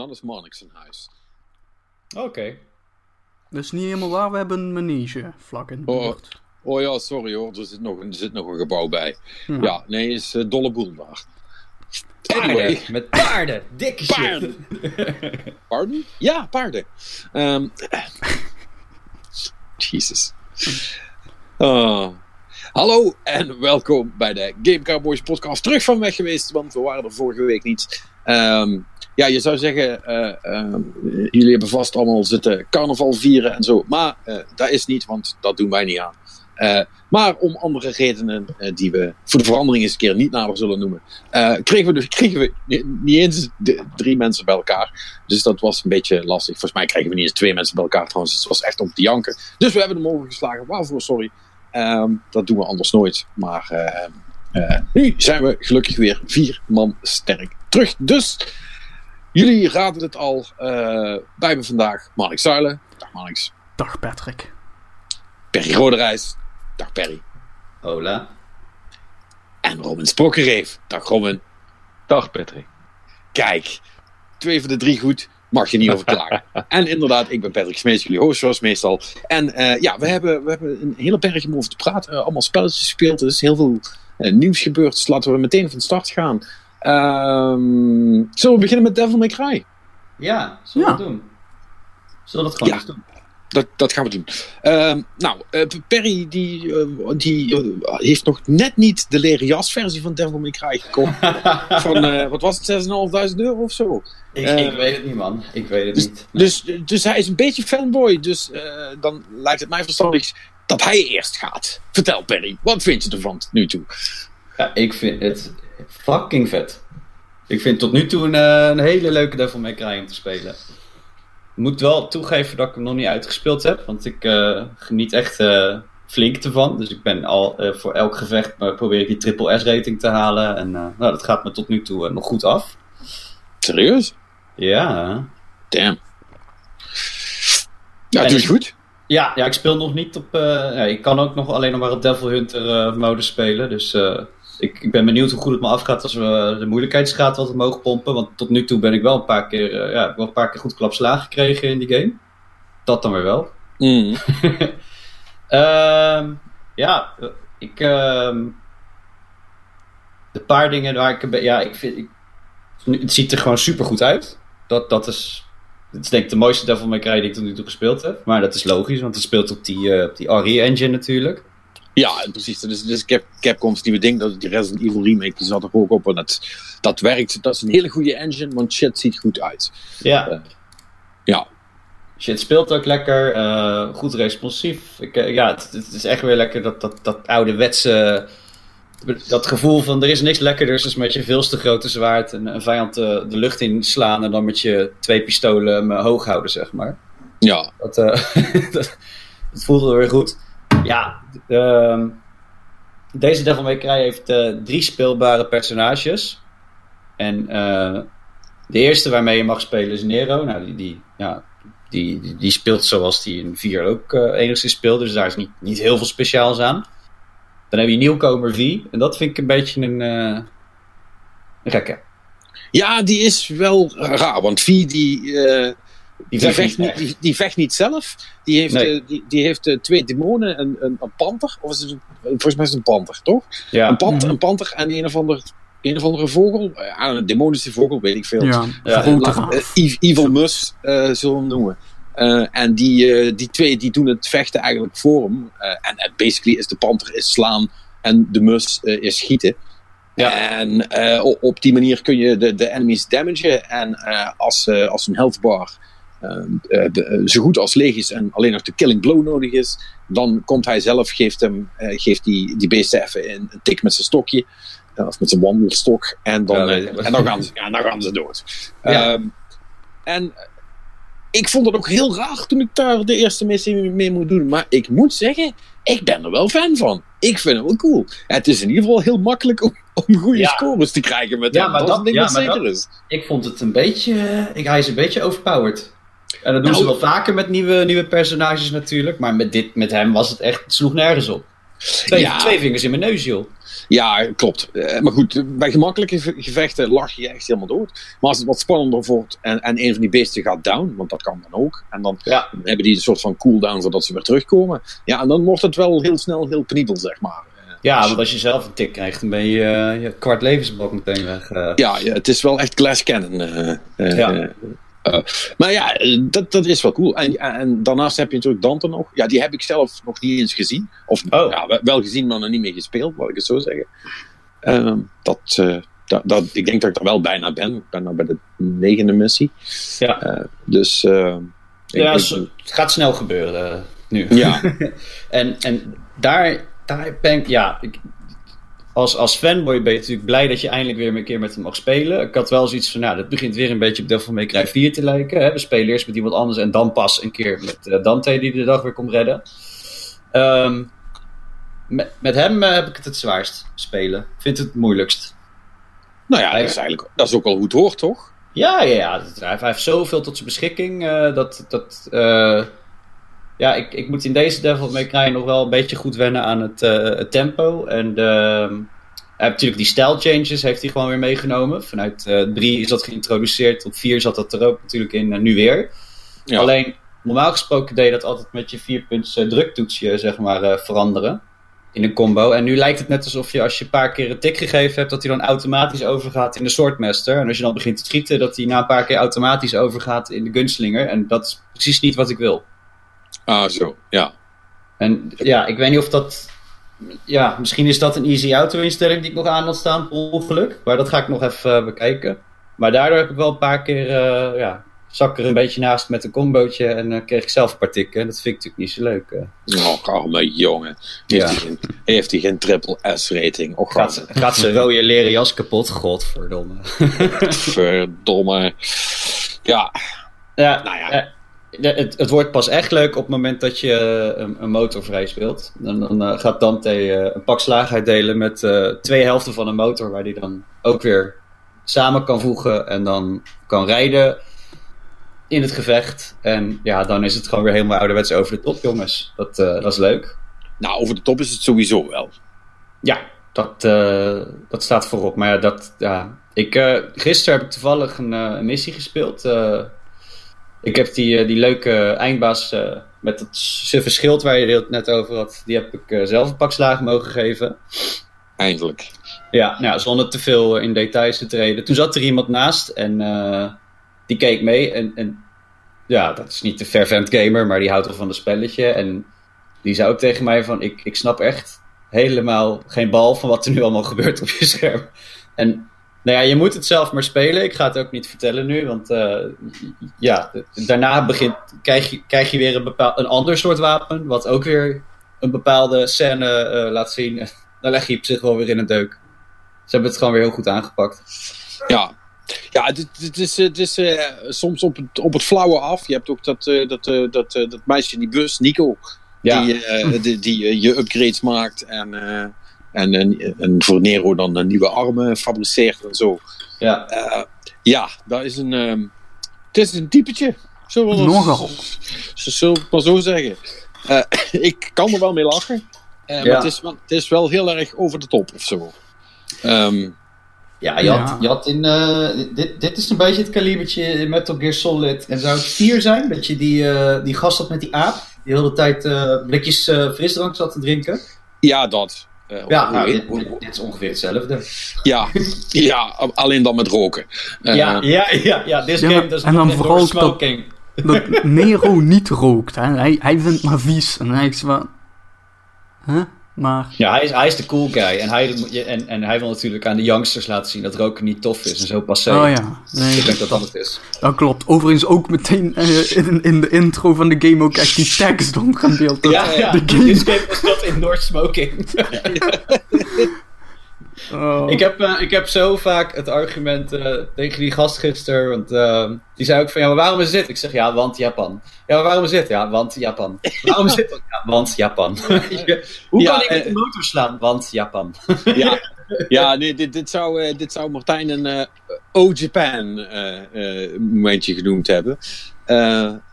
dan is Marnix een huis. Oké. Dat is niet helemaal waar, we hebben een manege vlak in de Oh. buurt. Oh ja, sorry hoor, er zit nog een, er zit nog een gebouw bij. Ja. Ja, nee, is eh, dolle boel daar. Paarden. Anyway, Met paarden. Dikke shit. paarden. Pardon? Ja, paarden. Ehm Jesus. Ah. hallo en welkom bij de Game Cowboys podcast. Terug van weg geweest, want we waren er vorige week niet. Ehm, ja, je zou zeggen, eh, ehm, jullie hebben vast allemaal zitten carnaval vieren en zo. Maar eh, dat is niet, want dat doen wij niet aan. Eh, maar om andere redenen, die we voor de verandering eens een keer niet nader zullen noemen, eh, kregen we, dus, kregen we ni- niet eens drie mensen bij elkaar. Dus dat was een beetje lastig. Volgens mij kregen we niet eens twee mensen bij elkaar trouwens. Het was echt om te janken. Dus we hebben hem overgeslagen. Waarvoor, sorry. Ehm, dat doen we anders nooit. Maar nu zijn we gelukkig weer vier man sterk terug. Dus jullie raden het al. eh, bij me vandaag Marnix Zuilen. Dag Marnix. Dag Patrick. Perry Roderijs. Dag Perry. Hola. En Robin Sprokkereef. Dag Robin. Dag Patrick. Kijk, twee van de drie goed. Mag je niet over klagen. en inderdaad, ik ben Patrick Smeets, jullie host zoals meestal. En eh, ja, we hebben, we hebben een hele berg om over te praten. Eh, allemaal spelletjes gespeeld. Er is heel veel nieuws gebeurd. Dus laten we meteen van start gaan. Ehm, zullen we beginnen met Devil May Cry? Ja, zullen we Ja. doen? Zullen we dat gewoon Ja. eens doen? Dat, dat gaan we doen. Ehm, nou, eh, Perry die, eh, die eh, heeft nog net niet de leren jas versie van Devil May Cry gekocht. van, eh, wat was het, 6.500 euro of zo? Ik, ik weet het niet, man. Ik weet het Dus, niet. dus, dus hij is een beetje fanboy. Dus eh, dan lijkt het mij verstandig dat hij eerst gaat. Vertel Perry, wat vind je ervan tot nu toe? Ja, ik vind het fucking vet. Ik vind tot nu toe een, eh, een hele leuke Devil May Cry om te spelen. Ik moet wel toegeven dat ik hem nog niet uitgespeeld heb. Want ik eh, geniet echt eh, flink ervan. Dus ik ben al voor elk gevecht probeer ik die triple S rating te halen. En nou, dat gaat me tot nu toe nog goed af. Serieus? Ja. Damn. Ja, doe je goed. Ja, ja, ik speel nog niet op. ja, ik kan ook nog alleen nog maar op Devil Hunter eh mode spelen. Dus ik, ik ben benieuwd hoe goed het me afgaat als we de moeilijkheidsgraad wat omhoog pompen. Want tot nu toe ben ik wel een paar keer, eh, ja, wel een paar keer goed klapslagen gekregen in die game. Dat dan weer wel. Mm. Ehm, ja, ik. ehm, de paar dingen waar ik. Ja, ik vind. Ik, het ziet er gewoon super goed uit. Dat, dat is. Het is denk ik de mooiste Devil May Cry die ik tot nu toe gespeeld heb. Maar dat is logisch, want het speelt op die, eh, op die RE-engine natuurlijk. Ja, precies. Dus, dus Cap, Capcom's nieuwe ding, dat die Resident Evil remake, die zat er ook op. En dat, dat werkt. Dat is een hele goede engine, want shit ziet goed uit. Ja. Eh, ja. Shit speelt ook lekker. eh, goed responsief. Ik, eh, ja, het, het is echt weer lekker dat, dat, dat ouderwetse... Dat gevoel van er is niks lekkerders dus met je veel te grote zwaard een, een vijand de lucht in slaan en dan met je twee pistolen hem hoog houden, zeg maar. Ja, Dat, dat, dat voelt wel weer goed. Ja, ehm, deze Devil May Cry heeft eh, drie speelbare personages. En eh, de eerste waarmee je mag spelen is Nero. Nou, die, die, ja, die, die, speelt zoals die in 4 ook eh, enigszins speelde. Dus daar is niet, niet heel veel speciaals aan. Dan heb je nieuwkomer V. En dat vind ik een beetje een, een gekke. ja die is wel raar, want Vie die... Die Die vecht niet die, die vecht niet zelf. Die heeft, Nee. eh, die, die heeft eh, twee demonen, een, een, een panter. Of is het een, volgens mij is het een panter, toch? Ja, Een, panter, Mhm. een panter en een of, ander, een of andere vogel. Eh, Ja, een demonische vogel, weet ik veel. Ja, Evil Mus, eh, zullen we hem noemen. Eh, en die, eh, die twee die doen het vechten eigenlijk voor hem. Eh, en, basically is de panter is slaan en de mus is schieten. Ja. En eh, op die manier kun je de, de enemies damagen. En eh, als, eh, als een health bar zo goed als leeg is en alleen nog de killing blow nodig is, dan komt hij zelf, geeft, hem, eh, geeft die, die beesten even een, een tik met zijn stokje. eh, of met zijn wandelstok. En dan, Ja, eh, en dan, gaan, ze, ja, dan gaan ze dood. Ja. Ehm, en ik vond het ook heel raar toen ik daar de eerste missie mee moet doen. Maar ik moet zeggen, ik ben er wel fan van. Ik vind het wel cool. Het is in ieder geval heel makkelijk om, om goede Ja. scores te krijgen met Ja, hem. maar dat ja, maar zeker dat- is. Ik vond het een beetje. eh, Ik, hij is een beetje overpowered. En dat doen Nou, ze wel vaker met nieuwe, nieuwe personages natuurlijk. Maar met, dit, met hem was het echt. Het sloeg nergens op. Twee, Ja. twee vingers in mijn neus, joh. Ja, klopt. Eh, maar goed, bij gemakkelijke ge- gevechten lach je echt helemaal dood. Maar als het wat spannender wordt en, en een van die beesten gaat down, want dat kan dan ook. En dan Ja. hebben die een soort van cooldown voordat ze weer terugkomen. Ja, en dan wordt het wel heel snel heel penibel, zeg maar. Ja, want als je zelf een tik krijgt, dan ben je eh, je kwart levensblok meteen weg. eh. Ja, ja, het is wel echt glass cannon. Ja. Eh, maar ja, eh, dat, dat is wel cool. En, en daarnaast heb je natuurlijk Dante nog. Ja, die heb ik zelf nog niet eens gezien. Of Oh. ja, wel- gezien, maar nog niet meer gespeeld, laat ik het zo zeggen. Ehm, dat, eh, dat, dat, ik denk dat ik er wel bijna ben. Ik ben nou bij de negende missie. Ja. Dus... eh, ik- Ja, ik- het gaat snel gebeuren nu. ja, En, en daar, daar ben ik, ja, ik, als, als fanboy ben je natuurlijk blij dat je eindelijk weer een keer met hem mag spelen. Ik had wel zoiets van, nou, dat begint weer een beetje op Devil May Cry 4 te lijken. Hè? We spelen eerst met iemand anders en dan pas een keer met eh, Dante die de dag weer komt redden. Ehm, met, met hem eh, heb ik het het zwaarst spelen. Ik vind het het moeilijkst. nou ja, dat is eigenlijk dat is ook wel hoe het hoort, toch? Ja, ja, ja. Hij heeft zoveel tot zijn beschikking. eh, dat, dat, ja, ik, ik moet in deze Devil May Cry nog wel een beetje goed wennen aan het, eh, het tempo. En de, hij heeft natuurlijk die style changes heeft hij gewoon weer meegenomen. Vanuit 3 is dat geïntroduceerd. Op 4 zat dat er ook natuurlijk in, eh, nu weer. Ja. Alleen, normaal gesproken deed je dat altijd met je vierpunts eh, druktoetsje, zeg maar, eh, veranderen. In een combo. En nu lijkt het net alsof je als je een paar keer een tik gegeven hebt, dat hij dan automatisch overgaat in de Swordmaster. En als je dan begint te schieten, dat hij na een paar keer automatisch overgaat in de Gunslinger. En dat is precies niet wat ik wil. Ah, zo, ja. En ja, ik weet niet of dat. Ja, misschien is dat een easy auto-instelling die ik nog aan had staan, per ongeluk. Maar dat ga ik nog even eh, bekijken. Maar daardoor heb ik wel een paar keer. eh, ja, zak er een beetje naast met een combootje en eh, kreeg ik zelf een paar tikken. Dat vind ik natuurlijk niet zo leuk. eh. Och, arme jongen. Heeft, Ja. hij geen, heeft hij geen triple S-rating? Och, Gaat, ze- gaat zijn rode leren jas kapot? Godverdomme. verdomme. Ja, Ja, Nou ja. Het, het wordt pas echt leuk op het moment dat je eh, een, een motor vrij speelt. Dan, dan eh, gaat Dante eh, een pak slaag uitdelen met twee helften van een motor, waar hij dan ook weer samen kan voegen en dan kan rijden in het gevecht. En ja, dan is het gewoon weer helemaal ouderwets over de top, jongens. Dat, dat is leuk. nou, over de top is het sowieso wel. Ja, dat, dat staat voorop. Maar ja, dat, ja. Ik, gisteren heb ik toevallig een, een missie gespeeld. Ik heb die, eh, die leuke eindbaas eh, met dat suffe schild waar je het net over had. Die heb ik eh, zelf een pak slagen mogen geven. Eindelijk. Ja, nou, zonder te veel in details te treden. Toen zat er iemand naast en die keek mee. En, en ja, dat is niet de fervent gamer, maar die houdt wel van een spelletje. En die zei ook tegen mij van, ik, ik snap echt helemaal geen bal van wat er nu allemaal gebeurt op je scherm. En nou ja, je moet het zelf maar spelen. Ik ga het ook niet vertellen nu, want eh, ja, daarna begint, krijg, je, krijg je weer een, bepaal, een ander soort wapen, wat ook weer een bepaalde scène eh, laat zien. Dan leg je op zich wel weer in een deuk. Ze hebben het gewoon weer heel goed aangepakt. Ja. Ja, het, het is, het is eh, soms op het, op het flauwe af. Je hebt ook dat, dat, dat, dat meisje in die bus, Nico, Ja, die, die, die je upgrades maakt en, en, en, en voor Nero dan een nieuwe armen fabriceert en zo. ja. Eh, ja, dat is een. ehm, het is een typetje. Zullen we Nogal. Zullen we het maar zo zeggen. Eh, ik kan er wel mee lachen. eh, maar Ja. het is, wel, het is wel heel erg over de top of zo. Ehm, Ja, je Ja. had, je had in. eh, dit, dit is een beetje het kalibertje in Metal Gear Solid. En zou het 4 zijn? Dat je die, eh, die gast had met die aap. Die de hele tijd eh, blikjes eh, frisdrank zat te drinken. ja, dat. Eh, Ja, nou, dit, dit- dit is ongeveer hetzelfde. ja, ja, alleen dan met roken. Eh, ja, ja, ja, ja. This Ja, game does en dan vooral ook dat- smoking. Dat Nero niet rookt. Hè. Hij, hij vindt maar vies. En hij is van... Huh? Maar... Ja, hij is, hij is de cool guy. En hij, en, en hij wil natuurlijk aan de youngsters laten zien dat roken niet tof is. En zo passé. Oh ja. Nee, Ik denk dat dat het is. dat klopt. Overigens ook meteen eh, in, in de intro van de game ook echt die tekst omgedeeld. Dat Ja, ja. De game... This game does not endorse smoking. Oh. Ik heb, eh, ik heb zo vaak het argument eh, tegen die gast gisteren. Want eh, die zei ook van ja, maar waarom is dit? Ik zeg ja, want Japan. Ja, maar waarom is dit? Ja, want Japan. Waarom is dit? Ja, want Japan. Hoe Ja, kan ik met eh, de motor slaan? Want Japan. ja, ja nee, dit, dit, zou, eh, dit zou Martijn een eh Oh Japan eh, eh, momentje genoemd hebben.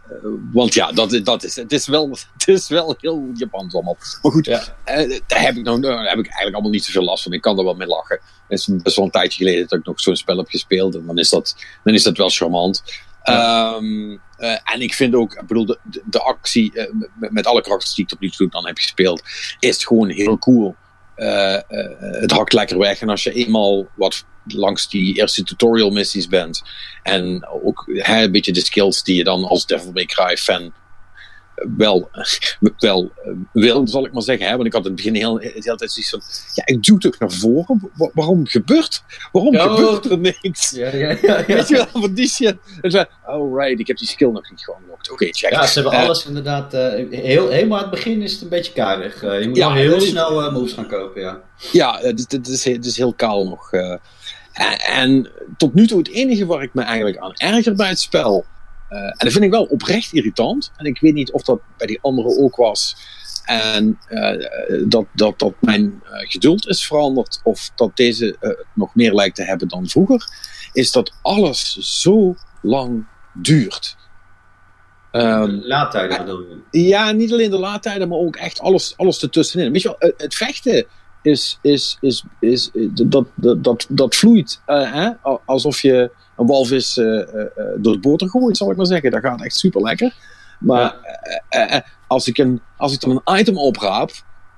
Eh, want ja, dat, dat is, het, is wel, het is wel heel Japans allemaal. Maar goed, Ja. eh, daar, heb ik daar heb ik eigenlijk allemaal niet zoveel last van. Ik kan er wel mee lachen. Het is best wel een tijdje geleden dat ik nog zo'n spel heb gespeeld. En dan is dat, dan is dat wel charmant. Ehm, eh, en ik vind ook, ik bedoel, de, actie met, met alle karakters die ik tot nu toe dan heb gespeeld, is gewoon heel cool. Eh, eh, het hakt lekker weg. En als je eenmaal wat langs die eerste tutorial missies bent. En ook hè, een beetje de skills die je dan als Devil May Cry fan wel, wel eh, wil, zal ik maar zeggen. Hè? Want ik had in het begin heel, de hele tijd zoiets van... Ja, ik duw toch naar voren? Wa- waarom gebeurt, waarom gebeurt er niks? Ja, ja, ja. Weet je wel, van die shit. En zo, oh right, ik heb die skill nog niet geunlocked. Oké, check. Ja, ze hebben Eh, alles inderdaad. eh, heel, helemaal aan het begin is het een beetje karig. Je moet Ja, heel is- snel moves gaan kopen, ja. Ja, het is, het is, heel kaal nog. en, en tot nu toe het enige waar ik me eigenlijk aan erger bij het spel. Eh, en dat vind ik wel oprecht irritant. En ik weet niet of dat bij die anderen ook was. En eh, dat, dat, dat mijn eh, geduld is veranderd. Of dat deze nog meer lijkt te hebben dan vroeger. Is dat alles zo lang duurt. Ehm, Laadtijden bedoel je? ja, niet alleen de laadtijden, maar ook echt alles, alles ertussenin. Weet je wel, het- vechten is, is, is, is, dat, dat, dat, dat vloeit hè? alsof je een walvis eh, eh, eh, door het boter gooit, zal ik maar zeggen. Dat gaat echt super lekker. Maar als, ik een, als ik dan een item opraap,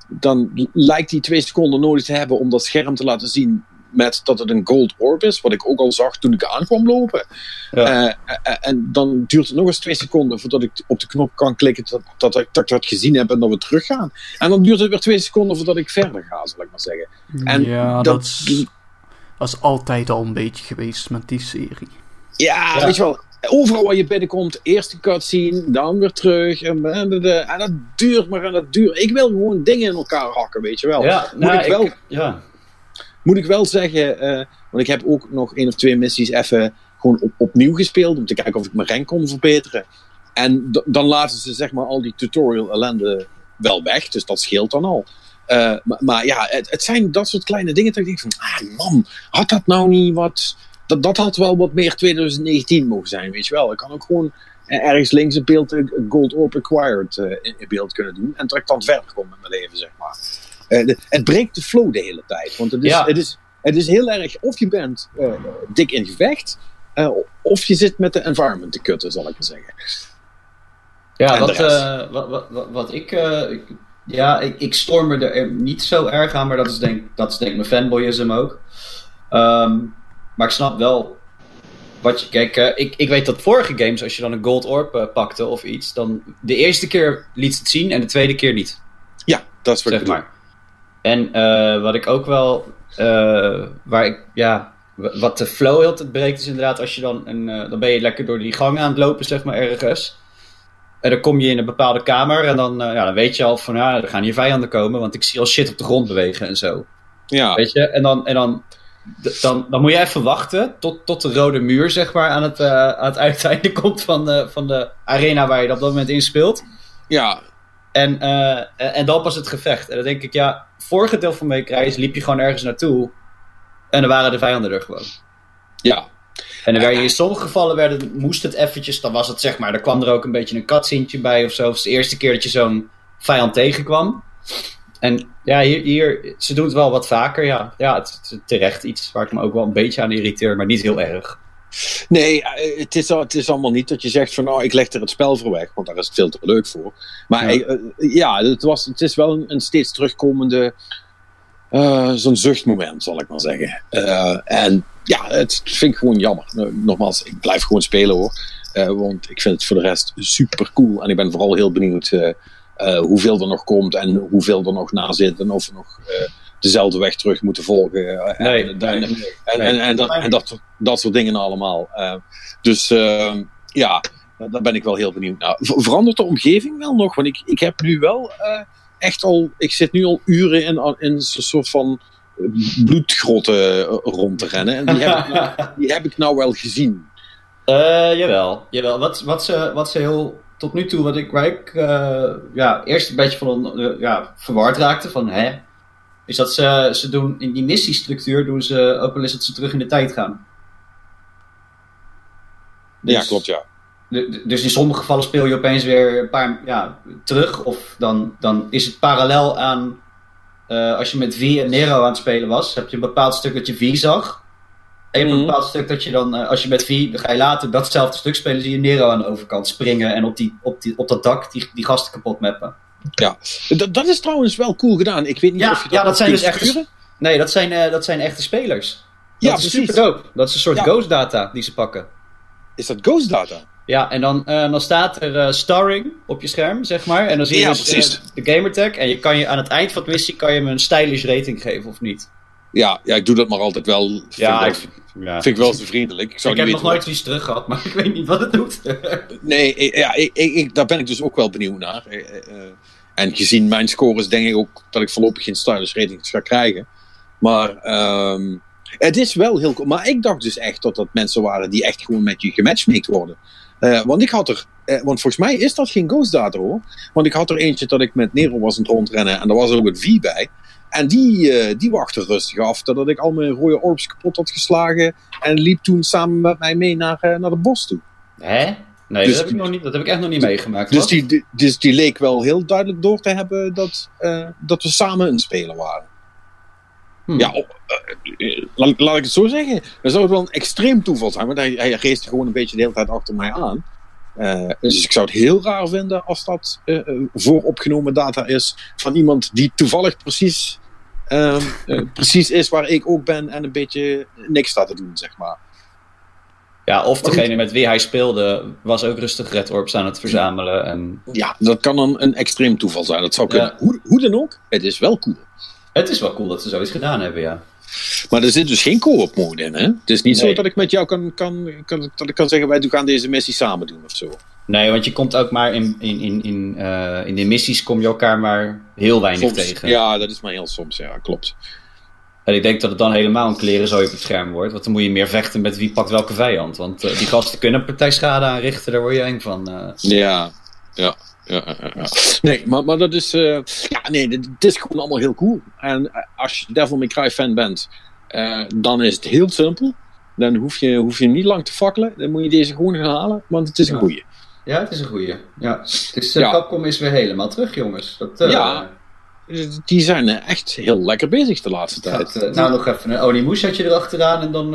dan lijkt die twee seconden nodig te hebben om dat scherm te laten zien met dat het een gold orb is, wat ik ook al zag toen ik aankwam lopen. Ja. En dan duurt het nog eens twee seconden voordat ik op de knop kan klikken dat, dat, ik, dat ik dat gezien heb en dat we teruggaan. En dan duurt het weer twee seconden voordat ik verder ga, zal ik maar zeggen. En ja, dat- dat, is, dat is altijd al een beetje geweest met die serie. Ja, Ja. weet je wel. Overal waar je binnenkomt, eerst een cutscene, dan weer terug. En, en, en, en dat duurt maar en dat duurt. Ik wil gewoon dingen in elkaar hakken, weet je wel. Ja, moet, nou, ik wel, ja. moet ik wel zeggen, eh, want ik heb ook nog één of twee missies even gewoon op, opnieuw gespeeld. Om te kijken of ik mijn rank kon verbeteren. En dan laten ze zeg maar al die tutorial ellende wel weg. Dus dat scheelt dan al. Eh, maar, maar ja, het, het zijn dat soort kleine dingen dat ik denk van, ah man, had dat nou niet wat... Dat, dat had wel wat meer 2019 mogen zijn, weet je wel. Ik kan ook gewoon eh, ergens links een beeld, eh, Gold Orb Acquired in, beeld kunnen doen. En dat ik dan verder kom met mijn leven, zeg maar. De- het breekt de flow de hele tijd. Want het is, Ja. het is, het is heel erg, of je bent dik in gevecht, of je zit met de environment te kutten, zal ik maar zeggen. Ja, wat, wat, wat, wat, ik, ik- Ja, ik, ik storm me er niet zo erg aan, maar dat is denk, dat is denk ik mijn fanboyism ook. Ehm, maar ik snap wel wat je. Kijk, eh, ik, ik weet dat vorige games, als je dan een Gold Orb eh, pakte of iets, dan de eerste keer liet het zien en de tweede keer niet. Ja, dat is wat zeg maar. En eh, wat ik ook wel, waar ik, ja, wat de flow heel tijd breekt, is inderdaad als je dan, een, dan ben je lekker door die gang aan het lopen, zeg maar, ergens. En dan kom je in een bepaalde kamer en dan, eh, ja, dan weet je al van, ja, er gaan hier vijanden komen, want ik zie al shit op de grond bewegen en zo. Ja, Weet je, en dan, en dan, dan, dan moet je even wachten tot, tot de rode muur, zeg maar, aan het, eh, aan het uiteinde komt van de, van de arena waar je op dat moment in speelt. ja, En, eh, en- dan pas het gevecht. En dan denk ik, ja, vorige deel van mijn reis liep je gewoon ergens naartoe. En dan waren de vijanden er gewoon. ja. En dan werd je in sommige gevallen werden, moest het eventjes, dan was het zeg maar, er kwam er ook een beetje een cutscene bij of zo. Het is de eerste keer dat je zo'n vijand tegenkwam. En ja, hier, hier, ze doen het wel wat vaker, ja. Ja, het, terecht iets waar ik me ook wel een beetje aan irriteer, maar niet heel erg. Nee, eh, het is, het is allemaal niet dat je zegt van nou, ik leg er het spel voor weg, want daar is het veel te leuk voor. Maar Ja. eh, ja, het, was, het is wel een, een steeds terugkomende, eh, zo'n zuchtmoment, zal ik maar zeggen. En ja, het vind ik gewoon jammer. Eh, Nogmaals, ik blijf gewoon spelen hoor. Eh, want ik vind het voor de rest super cool. En ik ben vooral heel benieuwd eh, hoeveel er nog komt en hoeveel er nog na zit. En of we nog dezelfde weg terug moeten volgen. En, dat, soort dingen allemaal. Dus eh, ja, daar ben ik wel heel benieuwd naar. Ver- Verandert de omgeving wel nog? Want ik, ik heb nu wel echt al. Ik zit nu al uren in, in zo'n soort van bloedgrotten eh, rond te rennen. En die heb, ik nou, die heb ik nou wel gezien. Eh, jawel, jawel. Wat, wat, ze, wat ze heel tot nu toe, wat ik, waar ik eh, ja, eerst een beetje van eh, ja, verward raakte van hè, is dat ze, ze doen in die missiestructuur doen ze ook wel eens dat ze terug in de tijd gaan. ja, Dus- klopt, ja. de- de- dus in sommige gevallen speel je opeens weer een paar ja, terug. Of dan, dan is het parallel aan. Eh, als je met V en Nero aan het spelen was, heb je een bepaald stuk dat je V zag. En je hebt een Mhm. bepaald stuk dat je dan, eh, als je met V, dan ga je later datzelfde stuk spelen, zie je Nero aan de overkant springen en op, die, op, die, op dat dak die, die gasten kapot mappen. Dat, dat is trouwens wel cool gedaan. Ik weet niet Ja, of je dat ja, dat zijn dus echt- sturen. Nee, dat zijn, eh, dat zijn echte spelers. Ja, dat is precies. super dope. Dat is een soort Ja. ghost data die ze pakken. Is dat Ghost Data? Ja, en dan, eh, dan staat er eh, starring op je scherm, zeg maar. En dan zie je Ja, dus, precies. de gamertag. En je kan je aan het eind van het missie kan je hem een stylish rating geven of niet. Ja, ja, ik doe dat maar altijd wel. Vind Ja, ik, wel- ja. vind ik wel zo vriendelijk. Ik, zou ik heb nog nooit iets terug gehad, maar ik weet niet wat het doet. Nee, ja, ik, ik, daar ben ik dus ook wel benieuwd naar. En gezien mijn scores denk ik ook dat ik voorlopig geen stylish ratings ga krijgen. Maar ehm, het is wel heel. Maar ik dacht dus echt dat dat mensen waren die echt gewoon met je gematchmaked worden. Eh, want ik had er, eh, want volgens mij is dat geen ghost data hoor. Want ik had er eentje dat ik met Nero was aan het rondrennen en daar was ook een V bij. En die, eh, die wachtte rustig af totdat ik al mijn rode orbs kapot had geslagen. En liep toen samen met mij mee naar, naar de bos toe. Hè? Nee, Dus dat, heb ik nog niet, dat heb ik echt nog niet meegemaakt. Dus Wat? die, dus die leek wel heel duidelijk door te hebben dat, dat we samen een speler waren. Hm. Ja, op, eh, eh, laat, laat ik het zo zeggen. Dan zou het wel een extreem toeval zijn, want hij, hij race gewoon een beetje de hele tijd achter mij aan. Eh, dus ik zou het heel raar vinden als dat eh, vooropgenomen data is van iemand die toevallig precies, ehm, eh, precies is waar ik ook ben en een beetje niks staat te doen, zeg maar. Ja, of degene met wie hij speelde was ook rustig Red Orbs aan het verzamelen. En Ja, dat kan dan een extreem toeval zijn. Dat zou kunnen. Ja. Hoe, hoe dan ook, het is wel cool. Het is wel cool dat ze zoiets gedaan hebben, ja. Maar er zit dus geen co-op mode in, hè? Het is niet Nee. zo dat ik met jou kan, kan, kan, dat ik kan zeggen, wij gaan deze missie samen doen of zo. Nee, want je komt ook maar in, in, in, in, eh, in de missies kom je elkaar maar heel weinig Soms, tegen. ja, dat is maar heel soms, ja, klopt. En ik denk dat het dan helemaal een klerenzooi op het scherm wordt. Want dan moet je meer vechten met wie pakt welke vijand. Want eh, die gasten kunnen partijschade aanrichten, daar word je eng van. eh. Ja, ja. Ja, ja, ja. Nee, maar, maar dat is. eh, ja, nee, het is gewoon allemaal heel cool. En eh, als je Devil May Cry fan bent, eh, dan is het heel simpel. Dan hoef je, hoef je niet lang te fakkelen. Dan moet je deze gewoon gaan halen, want het is een goeie. Ja, het is een goeie. Ja. Het is. Capcom is weer helemaal terug, jongens. Dat, Ja. Die zijn echt heel lekker bezig de laatste tijd. gaat, nou, nog even een Onimushatje erachteraan en dan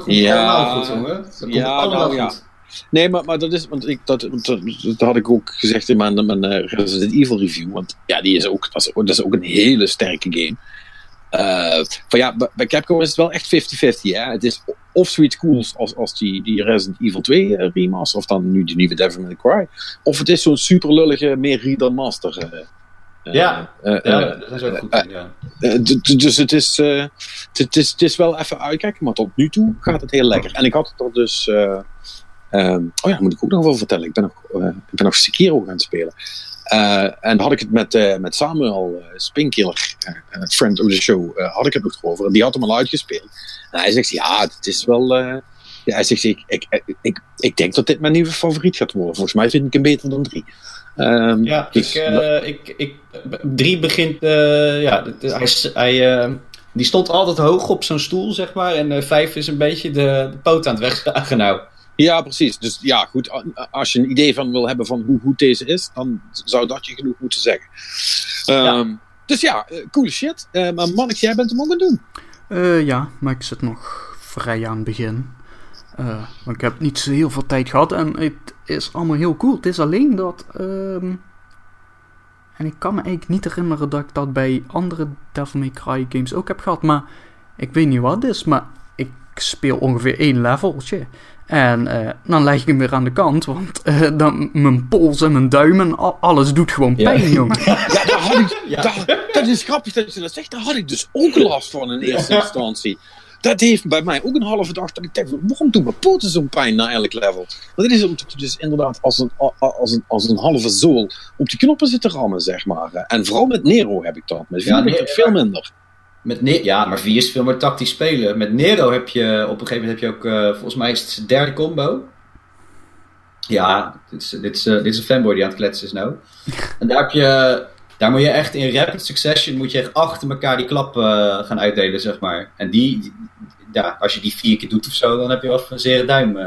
goed, Ja. allemaal goed, jongen. Dat komt Ja, allemaal nou, ja. Nee, maar, maar dat is, want ik, dat, dat, dat had ik ook gezegd in mijn, mijn eh, Resident Evil review. Want ja, die is ook, dat is, ook- dat is ook een hele sterke game. Eh, van ja, bij- Capcom is het wel echt 50-50. Hè? Het is of zoiets cools als, als die, die Resident Evil 2 eh, remaster, of dan nu de nieuwe Devil May Cry. Of het is zo'n super lullige, meer read than master. eh, eh, Ja. eh, Ja, eh, zijn ze ook goed ja. eh, dus het is, eh, het, het is, het is wel even uitkijken, maar tot nu toe gaat het heel lekker. En ik had het er dus. Eh, ehm, oh ja, moet ik ook nog wel vertellen. Ik ben nog, eh, ik ben nog Sekiro gaan spelen. Eh, en had ik het met, eh, met Samuel uh, Spinkiller, friend of the show, had ik het nog over. En die had hem al uitgespeeld. En hij zegt: Ja, het is wel. ja, hij zegt: ik, ik, ik, ik, denk dat dit mijn nieuwe favoriet gaat worden. Volgens mij vind ik hem beter dan drie. Ehm, Ja, dus ik, dat- eh, ik, ik, drie begint, ja, hij, hij, die stond altijd hoog op zo'n stoel, zeg maar. En vijf is een beetje de, de poot aan het wegzagen nou. Ja, precies. Dus ja, goed. Als je een idee van wil hebben van hoe goed deze is, dan zou dat je genoeg moeten zeggen. Ehm, Dus ja, eh, coole shit. Eh, maar mannetje, jij bent hem ook aan het doen. Eh, ja, maar ik zit nog vrij aan het begin. Eh, want ik heb niet zo heel veel tijd gehad en het is allemaal heel cool. Het is alleen dat. ehm, en ik kan me eigenlijk niet herinneren dat ik dat bij andere Devil May Cry games ook heb gehad. Maar ik weet niet wat het is, maar ik speel ongeveer één leveltje. En eh, dan leg ik hem weer aan de kant, want eh, dan, mijn pols en mijn duimen, al- alles doet gewoon Ja. pijn, jongen. Ja, daar had ik, Ja. daar- dat is grappig dat je dat zegt. Daar had ik dus ook last van in eerste instantie. Dat heeft bij mij ook een halve dag dat ik dacht, waarom doen mijn poten zo'n pijn na elk level? Dat is omdat je dus inderdaad als een, als een, als een halve zool op die knoppen zit te rammen, zeg maar. En vooral met Nero heb ik dat. Met Ja, ja, heb ik dat veel minder. Met Ne- ja, maar vier is veel meer tactisch spelen. Met Nero heb je op een gegeven moment heb je ook, eh, volgens mij is het zijn derde combo. Ja, dit is, dit, is, eh, dit is een fanboy die aan het kletsen is nou. En daar heb je, daar moet je echt in rapid succession, moet je echt achter elkaar die klap eh, gaan uitdelen, zeg maar. En die, die- ja, als je die vier keer doet of zo, dan heb je wel een zere duim.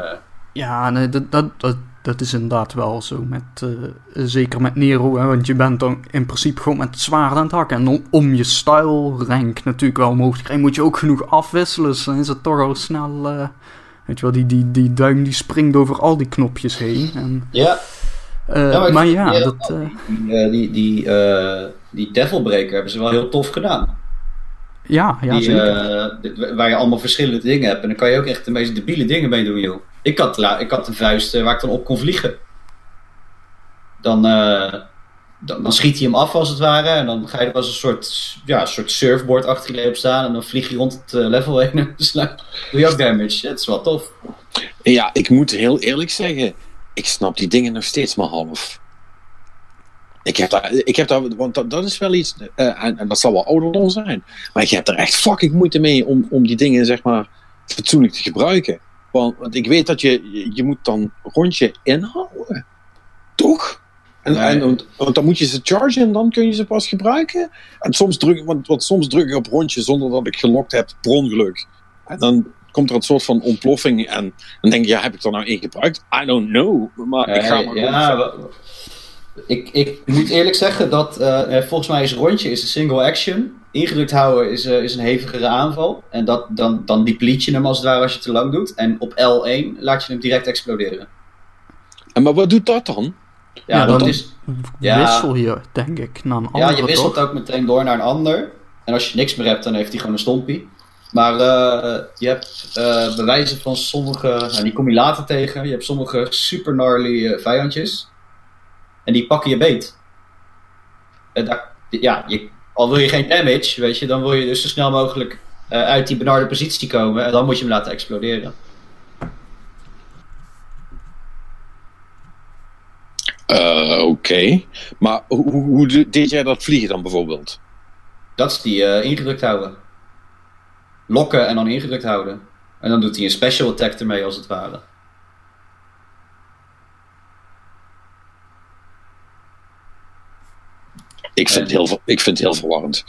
Ja, nee, dat, dat, dat, dat is inderdaad wel zo. Met, eh, zeker met Nero, hè, want je bent dan in principe gewoon met het zwaard aan het hakken. En om, je style rank natuurlijk wel omhoog te krijgen, moet je ook genoeg afwisselen. Dus dan is het toch al snel. eh, weet je wel, die, die, die duim die springt over al die knopjes heen. En, Ja, eh, Ja, maar ja, dat. die, die, die, die Devilbreaker hebben ze wel heel tof gedaan. ja, ja, die, zeker. waar je allemaal verschillende dingen hebt. En dan kan je ook echt de meest debiele dingen mee doen, joh. Ik had, ik had een vuist eh, waar ik dan op kon vliegen. Dan, eh, dan, dan schiet hij hem af als het ware. En dan ga je er als een soort, ja, soort surfboard achter je op staan. En dan vlieg je rond het eh, level heen. En dus doe je ook damage. Het is wel tof. Ja, ik moet heel eerlijk zeggen, ik snap die dingen nog steeds maar half. Ik heb daar, ik heb daar want dat, dat is wel iets, en, dat zal wel ouderdom zijn, maar ik heb er echt fucking moeite mee om, om die dingen, zeg maar, fatsoenlijk te gebruiken. Want, want ik weet dat je, je, moet dan rondje inhouden. Toch? En, Nee. en, want, want dan moet je ze chargen en dan kun je ze pas gebruiken. En soms druk, want, want soms druk ik op rondje zonder dat ik gelokt heb, per ongeluk. En dan komt er een soort van ontploffing en dan denk je, ja, heb ik er nou één gebruikt? I don't know. Maar ik ga maar ja, ik, ik moet eerlijk zeggen dat eh, eh, volgens mij is rondje is een single action. Ingedrukt houden is, eh, is een hevigere aanval. En dat, dan, dan deplete je hem als het ware als je te lang doet. En op L1 laat je hem direct exploderen. En maar wat doet dat dan? Ja, Ja, dat dan- is, ja. Wissel je, denk ik, naar een ja andere je wisselt toch? ook meteen door naar een ander. En als je niks meer hebt, dan heeft hij gewoon een stompie. Maar eh, je hebt eh, bewijzen van sommige, nou, die kom je later tegen. Je hebt sommige super gnarly vijandjes. En die pakken je beet. En daar, ja, je, al wil je geen damage, weet je, dan wil je dus zo snel mogelijk eh, uit die benarde positie komen. En dan moet je hem laten exploderen. Eh, Oké. Maar hoe, hoe, hoe de- deed jij dat vliegen dan bijvoorbeeld? Dat is die eh, ingedrukt houden. Lokken en dan ingedrukt houden. En dan doet hij een special attack ermee als het ware. Ik vind, het heel, ver- ik vind het heel verwarrend.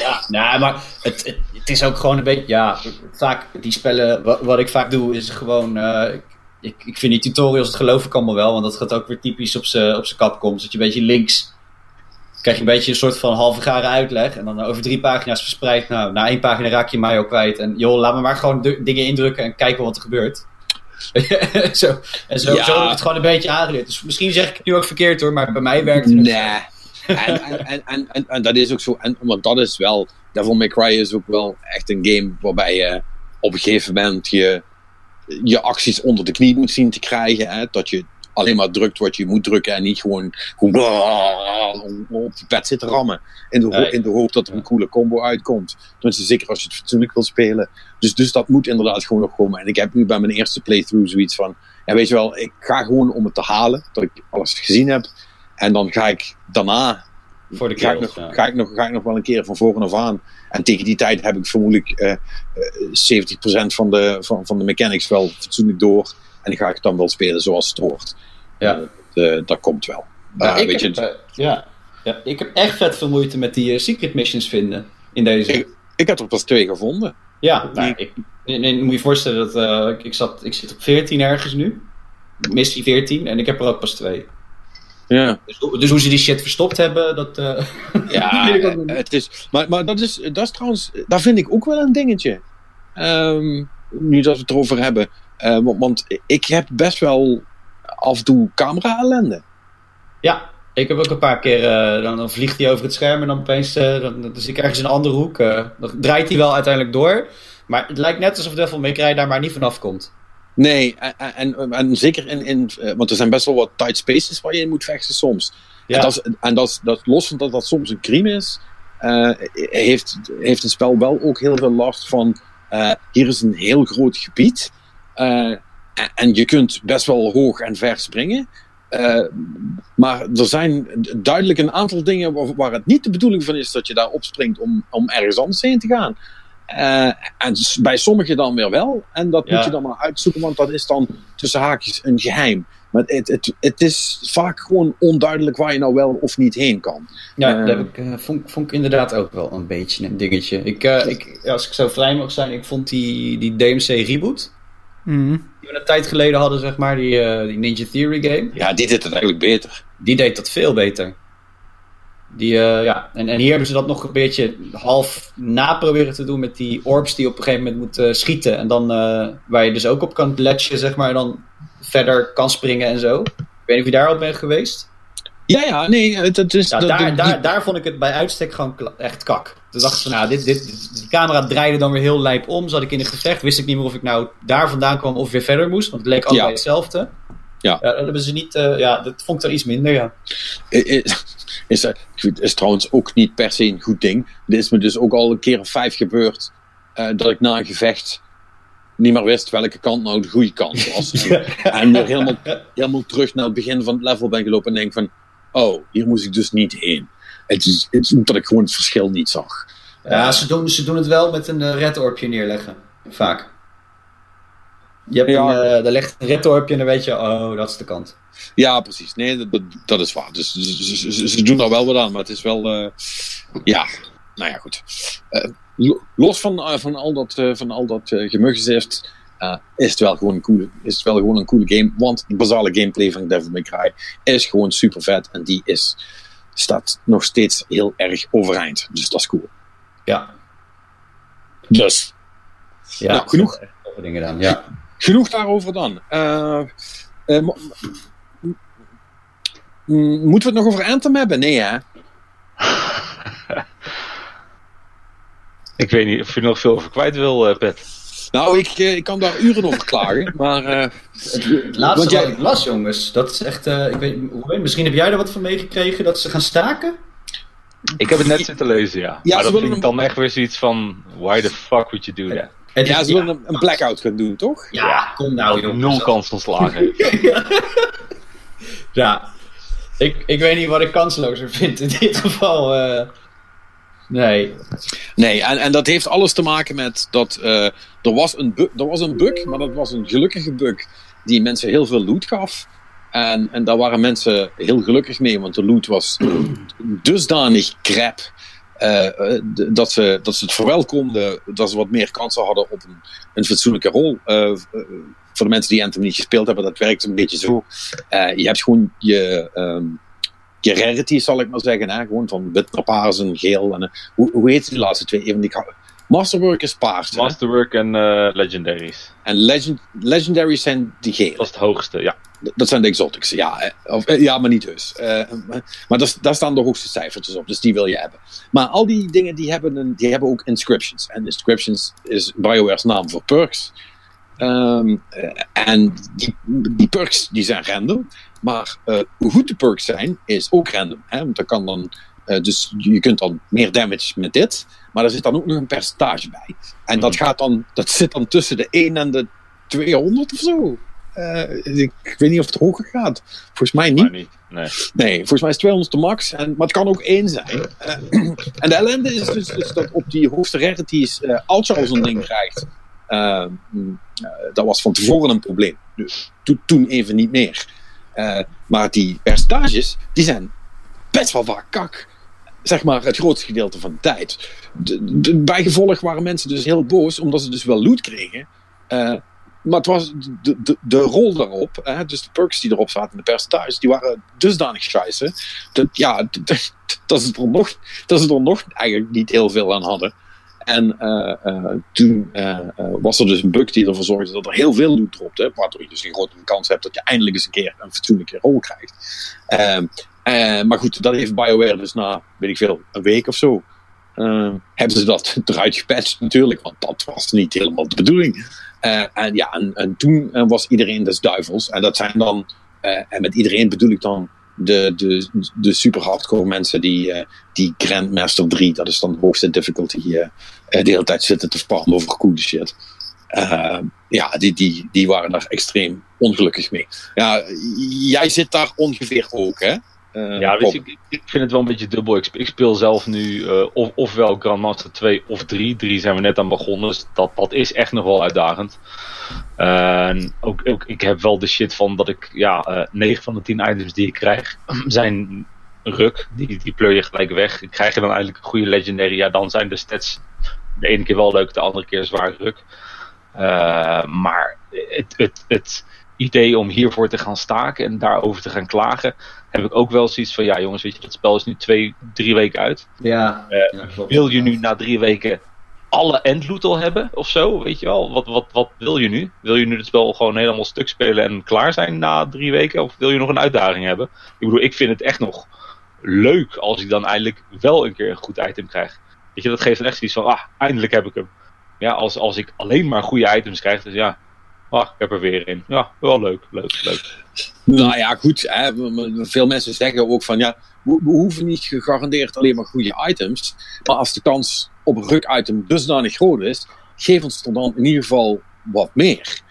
Ja, nou, maar het, het, is ook gewoon een beetje, ja, vaak die spellen, wat, wat ik vaak doe is gewoon, eh, ik, ik vind die tutorials, het geloof ik allemaal wel, want dat gaat ook weer typisch op zijn op z'n Capcom. Zet je een beetje links, krijg je een beetje een soort van halve garen uitleg en dan over drie pagina's verspreid, nou, na één pagina raak je mij ook kwijt en joh, laat me maar gewoon dingen indrukken en kijken wat er gebeurt. zo, en zo, Ja. zo heb ik het gewoon een beetje aangeleerd. Dus misschien zeg ik het nu ook verkeerd hoor, maar bij mij werkt het. Nee. En, en, en, en, en, dat is ook zo. En, want dat is wel. Devil May Cry is ook wel echt een game waarbij je op een gegeven moment je, je acties onder de knie moet zien te krijgen. Hè? Dat je alleen maar drukt wat je moet drukken en niet gewoon, gewoon op die pet zit te rammen. In de, ho- in de hoop dat er een coole combo uitkomt. Tenminste, zeker als je het fatsoenlijk wil spelen. Dus, dus dat moet inderdaad gewoon nog komen. En ik heb nu bij mijn eerste playthrough zoiets van. Ja, weet je wel, ik ga gewoon om het te halen. Dat ik alles gezien heb. En dan ga ik daarna Voor de ga ik, kills, nog, ja. ga, ik nog, ga ik nog wel een keer van voren af aan. En tegen die tijd heb ik vermoedelijk eh, eh, 70% van de, van, van de mechanics wel fatsoenlijk door. En dan ga ik het dan wel spelen zoals het hoort. Ja. Eh, dat komt wel. Ja, ik, weet heb, je, eh, ja. Ja, ik heb echt vet veel moeite met die eh, secret missions vinden in deze. Ik- ik heb er pas twee gevonden. ja, nou, ik, nee, nee, moet je voorstellen dat eh, ik, ik, zat, ik zit op 14 ergens nu. Missie 14 en ik heb er ook pas twee. Ja, Dus, hoe- dus hoe ze die shit verstopt hebben, dat. eh, ja niet. het is, maar, maar dat, is, dat is trouwens, daar vind ik ook wel een dingetje. Ehm, nu dat we het erover hebben. Eh, want, want ik heb best wel af en toe camera-ellende. ja, ik heb ook een paar keer. eh, dan, dan vliegt hij over het scherm en dan opeens. eh, dan, dan zit ik ergens een andere hoek. eh, dan draait hij wel uiteindelijk door. Maar het lijkt net alsof Devil May Cry daar maar niet vanaf komt. Nee, en, en, en zeker in, in eh, want er zijn best wel wat tight spaces waar je in moet vechten soms. Ja. En, dat, is, en dat, is, dat los van dat dat soms een crime is, eh, heeft, heeft het spel wel ook heel veel last van, eh, hier is een heel groot gebied en, je kunt best wel hoog en ver springen. Maar er zijn duidelijk een aantal dingen waar, waar het niet de bedoeling van is dat je daar opspringt om, om ergens anders heen te gaan. Eh, en bij sommigen dan weer wel. En dat Ja. moet je dan maar uitzoeken, want dat is dan tussen haakjes een geheim. Maar het, het, het is vaak gewoon onduidelijk waar je nou wel of niet heen kan. Ja, Eh. dat heb ik, eh, vond, vond ik inderdaad ook wel een beetje een dingetje. Ik, eh, ik, als ik zo vrij mag zijn, ik vond die, die DMC reboot Mhm. Die we een tijd geleden hadden, zeg maar, die, eh, die Ninja Theory game. Ja, die deed het eigenlijk beter. Die deed dat veel beter. Die, eh, ja. en, en hier hebben ze dat nog een beetje half na proberen te doen met die orbs die op een gegeven moment moet eh, schieten. En dan, eh, waar je dus ook op kan latchen, zeg maar, en dan verder kan springen en zo. Ik weet niet of je daar al bent geweest. Ja, ja, nee, het, het is... Dat- daar, die- daar, daar vond ik het bij uitstek gewoon echt kak. Toen dacht ik van, nou, dit, dit, dit- die camera draaide dan weer heel lijp om. Zat ik in een gevecht, wist ik niet meer of ik nou daar vandaan kwam of weer verder moest. Want het leek allebei Ja. hetzelfde. Ja. dat hebben ze niet, ja, dat vond ik dan iets minder, ja. Is, is, is trouwens ook niet per se een goed ding. Dit is me dus ook al een keer of vijf gebeurd. eh, dat ik na een gevecht niet meer wist welke kant nou de goede kant was. en weer helemaal, helemaal terug naar het begin van het level ben gelopen en denk van... Oh, hier moest ik dus niet heen. Het is, het is omdat ik gewoon het verschil niet zag. Ja, ze doen, ze doen het wel met een eh, red orbje neerleggen. Vaak. Je hebt Ja. een, eh, daar ligt een red orbje en dan weet je, oh, dat is de kant. Ja, precies. Nee, dat, dat, is waar. Dus ze, ze- ze- ze doen daar wel wat aan, maar het is wel... eh, ja, nou ja, goed. Eh, lo- los van, eh, van al dat, eh, van al dat eh, gemuggenzift, eh, is, het wel gewoon een coole, is het wel gewoon een coole game. Want de basale gameplay van Devil May Cry is gewoon super vet. En die is, staat nog steeds heel erg overeind. Dus dat is cool. Ja. Dus, ja Nou, genoeg. dingen gedaan, ja. Genoeg daarover dan. Eh, eh, moeten we het nog over Anthem hebben? Nee, hè? Ik weet niet of je er nog veel over kwijt wil, eh, Pet. Nou, ik, ik kan daar uren over klagen, maar... eh, Het laatste Want jij- wat ik las, jongens, dat is echt, eh, ik weet, misschien heb jij er wat van meegekregen, dat ze gaan staken? Ik heb het net zitten lezen, ja. Ja, maar dat vind ik dan echt weer zoiets van... Why the fuck would you do that? Het ja, ze willen een, een blackout gaan doen, toch? Ja, kom nou, jongens. Nul kans van slagen. Ja, ik, ik weet niet wat ik kanslozer vind in dit geval. eh. nee. Nee, en, en dat heeft alles te maken met dat eh, er, was een er was een bug, maar dat was een gelukkige bug die mensen heel veel loot gaf. En, en daar waren mensen heel gelukkig mee, want de loot was dusdanig crap. Eh, eh, dat, ze, dat ze het verwelkomden, dat ze wat meer kansen hadden op een, een fatsoenlijke rol. Eh, voor de mensen die Anthem niet gespeeld hebben, dat werkt een beetje zo. Je hebt gewoon je, ehm je zal ik maar zeggen. Hè? Gewoon van wit naar paars en geel. En, hoe, hoe heet die laatste twee? Even die Masterwork is paars. hè? Masterwork en eh, Legendaries. En legend, Legendaries zijn die gele. Dat is het hoogste, ja. Dat zijn de exotics. Ja, of, eh, ja maar niet dus. Maar maar daar, daar staan de hoogste cijfertjes op, dus die wil je hebben. Maar al die dingen die hebben, een, die hebben ook inscriptions. En inscriptions is BioWare's naam voor perks. Ehm, eh, en die, die perks die zijn random. Maar hoe goed de perks zijn, is ook random. Hè? Want dan kan dan, eh, dus je kunt dan meer damage met dit. Maar er zit dan ook nog een percentage bij. En dat, gaat dan, dat zit dan tussen de 1 en de 200 of zo. Eh, ik, weet niet of het hoger gaat. Volgens mij niet. Nee. Nee, volgens mij is 200 de max. En, maar het kan ook 1 zijn. Eh, en de ellende is dus, dus dat op die hoogste rarities, als je al zo'n ding krijgt, eh, mm, eh, dat was van tevoren een probleem. Dus to- toen even niet meer. Maar die percentages, die zijn best wel vaak kak. Zeg maar het grootste gedeelte van de tijd. De, bijgevolg waren mensen dus heel boos, omdat ze dus wel loot kregen. Eh, maar het was de, de, de rol daarop, hè, dus de perks die erop zaten, de percentages, die waren dusdanig scheisse. Dat, ja, dat ze, er nog, dat ze er nog eigenlijk niet heel veel aan hadden. En eh, eh, toen was er dus een bug die ervoor zorgde dat er heel veel loot dropte. Waardoor je dus een grotere kans hebt dat je eindelijk eens een keer een fatsoenlijke rol krijgt. Eh, maar goed, dat heeft BioWare dus na, weet ik veel, een week of zo. eh, hebben ze dat eruit gepatcht natuurlijk, want dat was niet helemaal de bedoeling. Eh, en ja, en, en toen was iedereen des duivels. En dat zijn dan, en met iedereen bedoel ik dan de, de, de super hardcore mensen die, die Grandmaster 3, dat is dan de hoogste difficulty, de hele tijd zitten te farmen over coole shit. Ja, die, die, die waren daar extreem ongelukkig mee. Ja, jij zit daar ongeveer ook, hè? Eh, Ja, ik, ik vind het wel een beetje dubbel. Ik, sp- ik speel zelf nu eh, of, ofwel Grandmaster 2 of 3. 3 zijn we net aan begonnen, dus dat, dat is echt nog wel uitdagend. En ook, ook, ik heb wel de shit van dat ik, ja, eh 9 van de 10 items die ik krijg zijn ruk. Die, die pleur je gelijk weg. Ik krijg je dan eigenlijk een goede legendary. Ja, dan zijn de stats de ene keer wel leuk, de andere keer zwaar ruk. Eh, maar het, het, het idee om hiervoor te gaan staken en daarover te gaan klagen, heb ik ook wel zoiets van, ja jongens, weet je, dat spel is nu twee, drie weken uit. Ja, Eh, ja, klopt. Wil je nu na drie weken alle endloot al hebben of zo? Weet je wel, wat, wat, wat wil je nu? Wil je nu het spel gewoon helemaal stuk spelen en klaar zijn na drie weken? Of wil je nog een uitdaging hebben? Ik bedoel, ik vind het echt nog leuk als ik dan eindelijk wel een keer een goed item krijg. Weet je, dat geeft dan echt zoiets van, ah, eindelijk heb ik hem. Ja, als, als ik alleen maar goede items krijg, dus ja, ah, ik heb er weer in. Ja, wel leuk, leuk, leuk. Nou ja, goed. Hè, veel mensen zeggen ook van ja, we, we hoeven niet gegarandeerd alleen maar goede items. Maar als de kans op een ruk-item dusdanig groot is, geef ons er dan in ieder geval wat meer.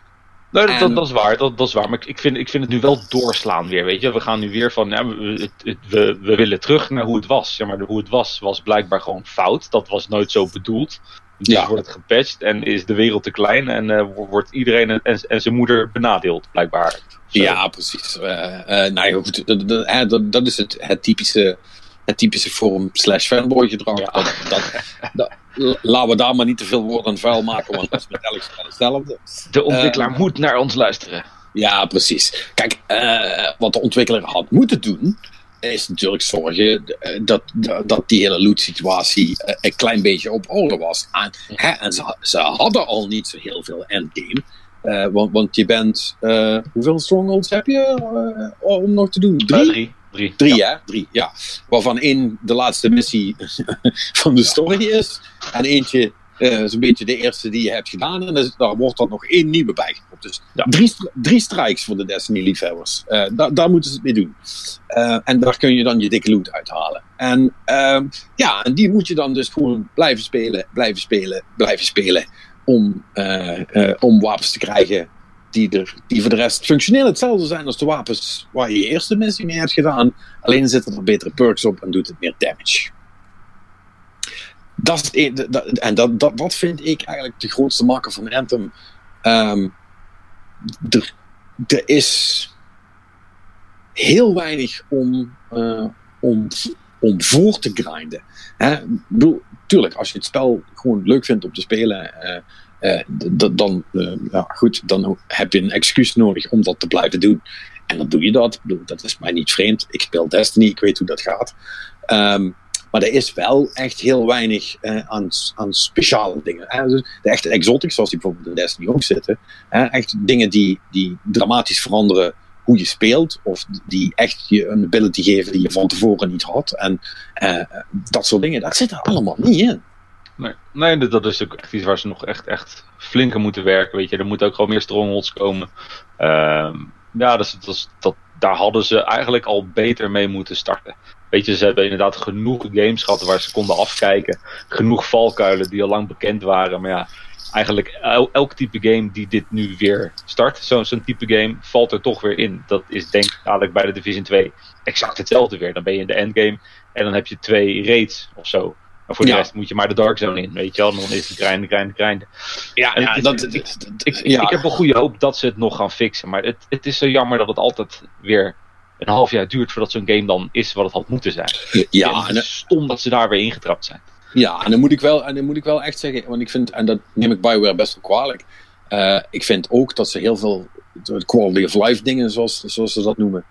Nee, dat, En- dat, is waar, dat, dat is waar. Maar ik, vind, ik vind het nu wel doorslaan weer, weet je. We gaan nu weer van, ja, we, we, we willen terug naar hoe het was. Zeg maar, hoe het was, was blijkbaar gewoon fout. Dat was nooit zo bedoeld. Dus Ja. wordt het gepatcht en is de wereld te klein en eh, wordt iedereen en, en zijn moeder benadeeld, blijkbaar. Zo. Ja, precies. Eh, eh, nou ja, goed, dat, dat, is het, het typische, het typische forum slash fanboy gedrag. Ja. Dat, dat, dat- laten we daar maar niet te veel woorden aan vuil maken, want dat is met elk spel hetzelfde. De ontwikkelaar moet naar ons luisteren. Ja, precies. Kijk, wat de ontwikkelaar had moeten doen, is natuurlijk zorgen dat, dat, die hele loot-situatie eh, een klein beetje op orde was. En, hè, en ze, ze hadden al niet zo heel veel endgame. Eh, want, want je bent. eh, hoeveel strongholds heb je om nog te doen? Drie? drie. Drie. Drie, Ja. hè? Drie, ja. Waarvan één de laatste missie van de story is. En eentje eh zo'n beetje de eerste die je hebt gedaan. En dus, daar wordt dan nog één nieuwe bijgekomen. Dus Ja. drie, drie strikes voor de Destiny-liefhebbers. Eh, daar, daar moeten ze het mee doen. Eh, en daar kun je dan je dikke loot uithalen. En ehm, ja, en die moet je dan dus gewoon blijven spelen, blijven spelen, blijven spelen. Om, om wapens te krijgen die, er, die voor de rest functioneel hetzelfde zijn als de wapens waar je je eerste missie mee hebt gedaan. Alleen zitten er betere perks op en doet het meer damage. Dat is het en dat, dat, vind ik eigenlijk de grootste makker van Anthem. Ehm, er, is heel weinig om, eh, om, om voor te grinden. Hè? Tuurlijk, als je het spel gewoon leuk vindt om te spelen, eh, eh, dan, ja, goed, dan heb je een excuus nodig om dat te blijven doen. En dan doe je dat. Bedoel, dat is mij niet vreemd. Ik speel Destiny, ik weet hoe dat gaat. Ehm, maar er is wel echt heel weinig eh, aan, aan speciale dingen. Dus de echte exotics, zoals die bijvoorbeeld in Destiny ook zitten. Hè? Echt dingen die, die dramatisch veranderen hoe je speelt. Of die echt je een ability geven die je van tevoren niet had. En eh, dat soort dingen, dat zit er allemaal niet in. Nee, nee dat- dat is ook echt iets waar ze nog echt, echt flink moeten werken. Weet je, er moeten ook gewoon meer strongholds komen. Ehm, ja, dus, dat, dat, daar hadden ze eigenlijk al beter mee moeten starten. Weet je, ze hebben inderdaad genoeg games gehad waar ze konden afkijken. Genoeg valkuilen die al lang bekend waren. Maar ja, eigenlijk el- elk type game die dit nu weer start, zo- zo'n type game, valt er toch weer in. Dat is denk ik dadelijk bij de Division 2 exact hetzelfde weer. Dan ben je in de endgame en dan heb je twee raids of zo. En voor de Ja. rest moet je maar de Dark Zone in, weet je wel. Dan is het grinden, grinden, grinden. Ja, En ja, dat, ik- Ik, ik- ja. ik heb wel goede hoop dat ze het nog gaan fixen. Maar het, het is zo jammer dat het altijd weer een half jaar duurt voordat zo'n game dan is wat het had moeten zijn. ja, en het is stom dat ze daar weer ingetrapt zijn. Ja, en dan moet ik wel, en dan moet ik wel echt zeggen, want ik vind, en dat neem ik Bioware best wel kwalijk. eh, ik vind ook dat ze heel veel quality of life dingen, zoals, zoals ze dat noemen.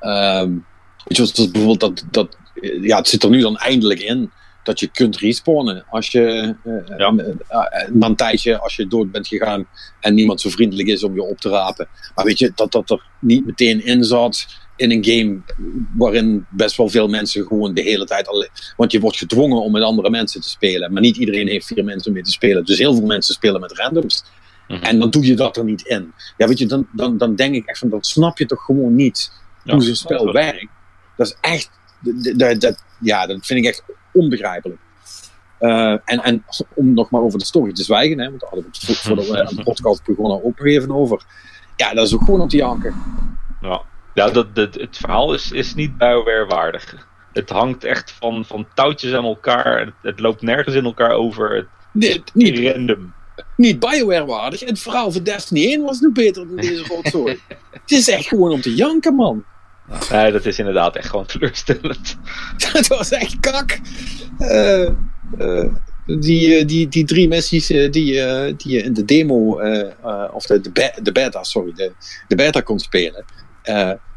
weet je, zoals bijvoorbeeld dat, dat, ja, het zit er nu dan eindelijk in dat je kunt respawnen als je Ja. na een tijdje, als je dood bent gegaan en niemand zo vriendelijk is om je op te rapen. Maar weet je, dat dat er niet meteen in zat in een game waarin best wel veel mensen gewoon de hele tijd alleen. Want je wordt gedwongen om met andere mensen te spelen. Maar niet iedereen heeft vier mensen om mee te spelen. Dus heel veel mensen spelen met randoms. Mhm. En dan doe je dat er niet in. Ja, weet je, dan, dan, dan denk ik echt van, dat snap je toch gewoon niet Ja, hoe zo'n spel werkt. Dat is echt, dat- ja, dat vind ik echt onbegrijpelijk. Eh, en, en om nog maar over de story te zwijgen, hè, want daar hadden we het vo- voordat we aan de podcast begonnen ook even over. Ja, dat is ook gewoon om te janken. Ja, ja dat, dat, het verhaal is, is niet Bioware waardig. Het hangt echt van, van touwtjes aan elkaar. Het, het loopt nergens in elkaar over. Het Nee, is niet, random. niet Bioware waardig. Het verhaal van Destiny 1 was nu beter dan deze rotzooi. het is echt gewoon om te janken, man. Nee, dat is inderdaad echt gewoon teleurstellend. Dat was echt kak. Eh, eh, die, eh, die, die drie missies die, die je in de demo, of de, de, be- de beta, sorry, de, de beta kon spelen.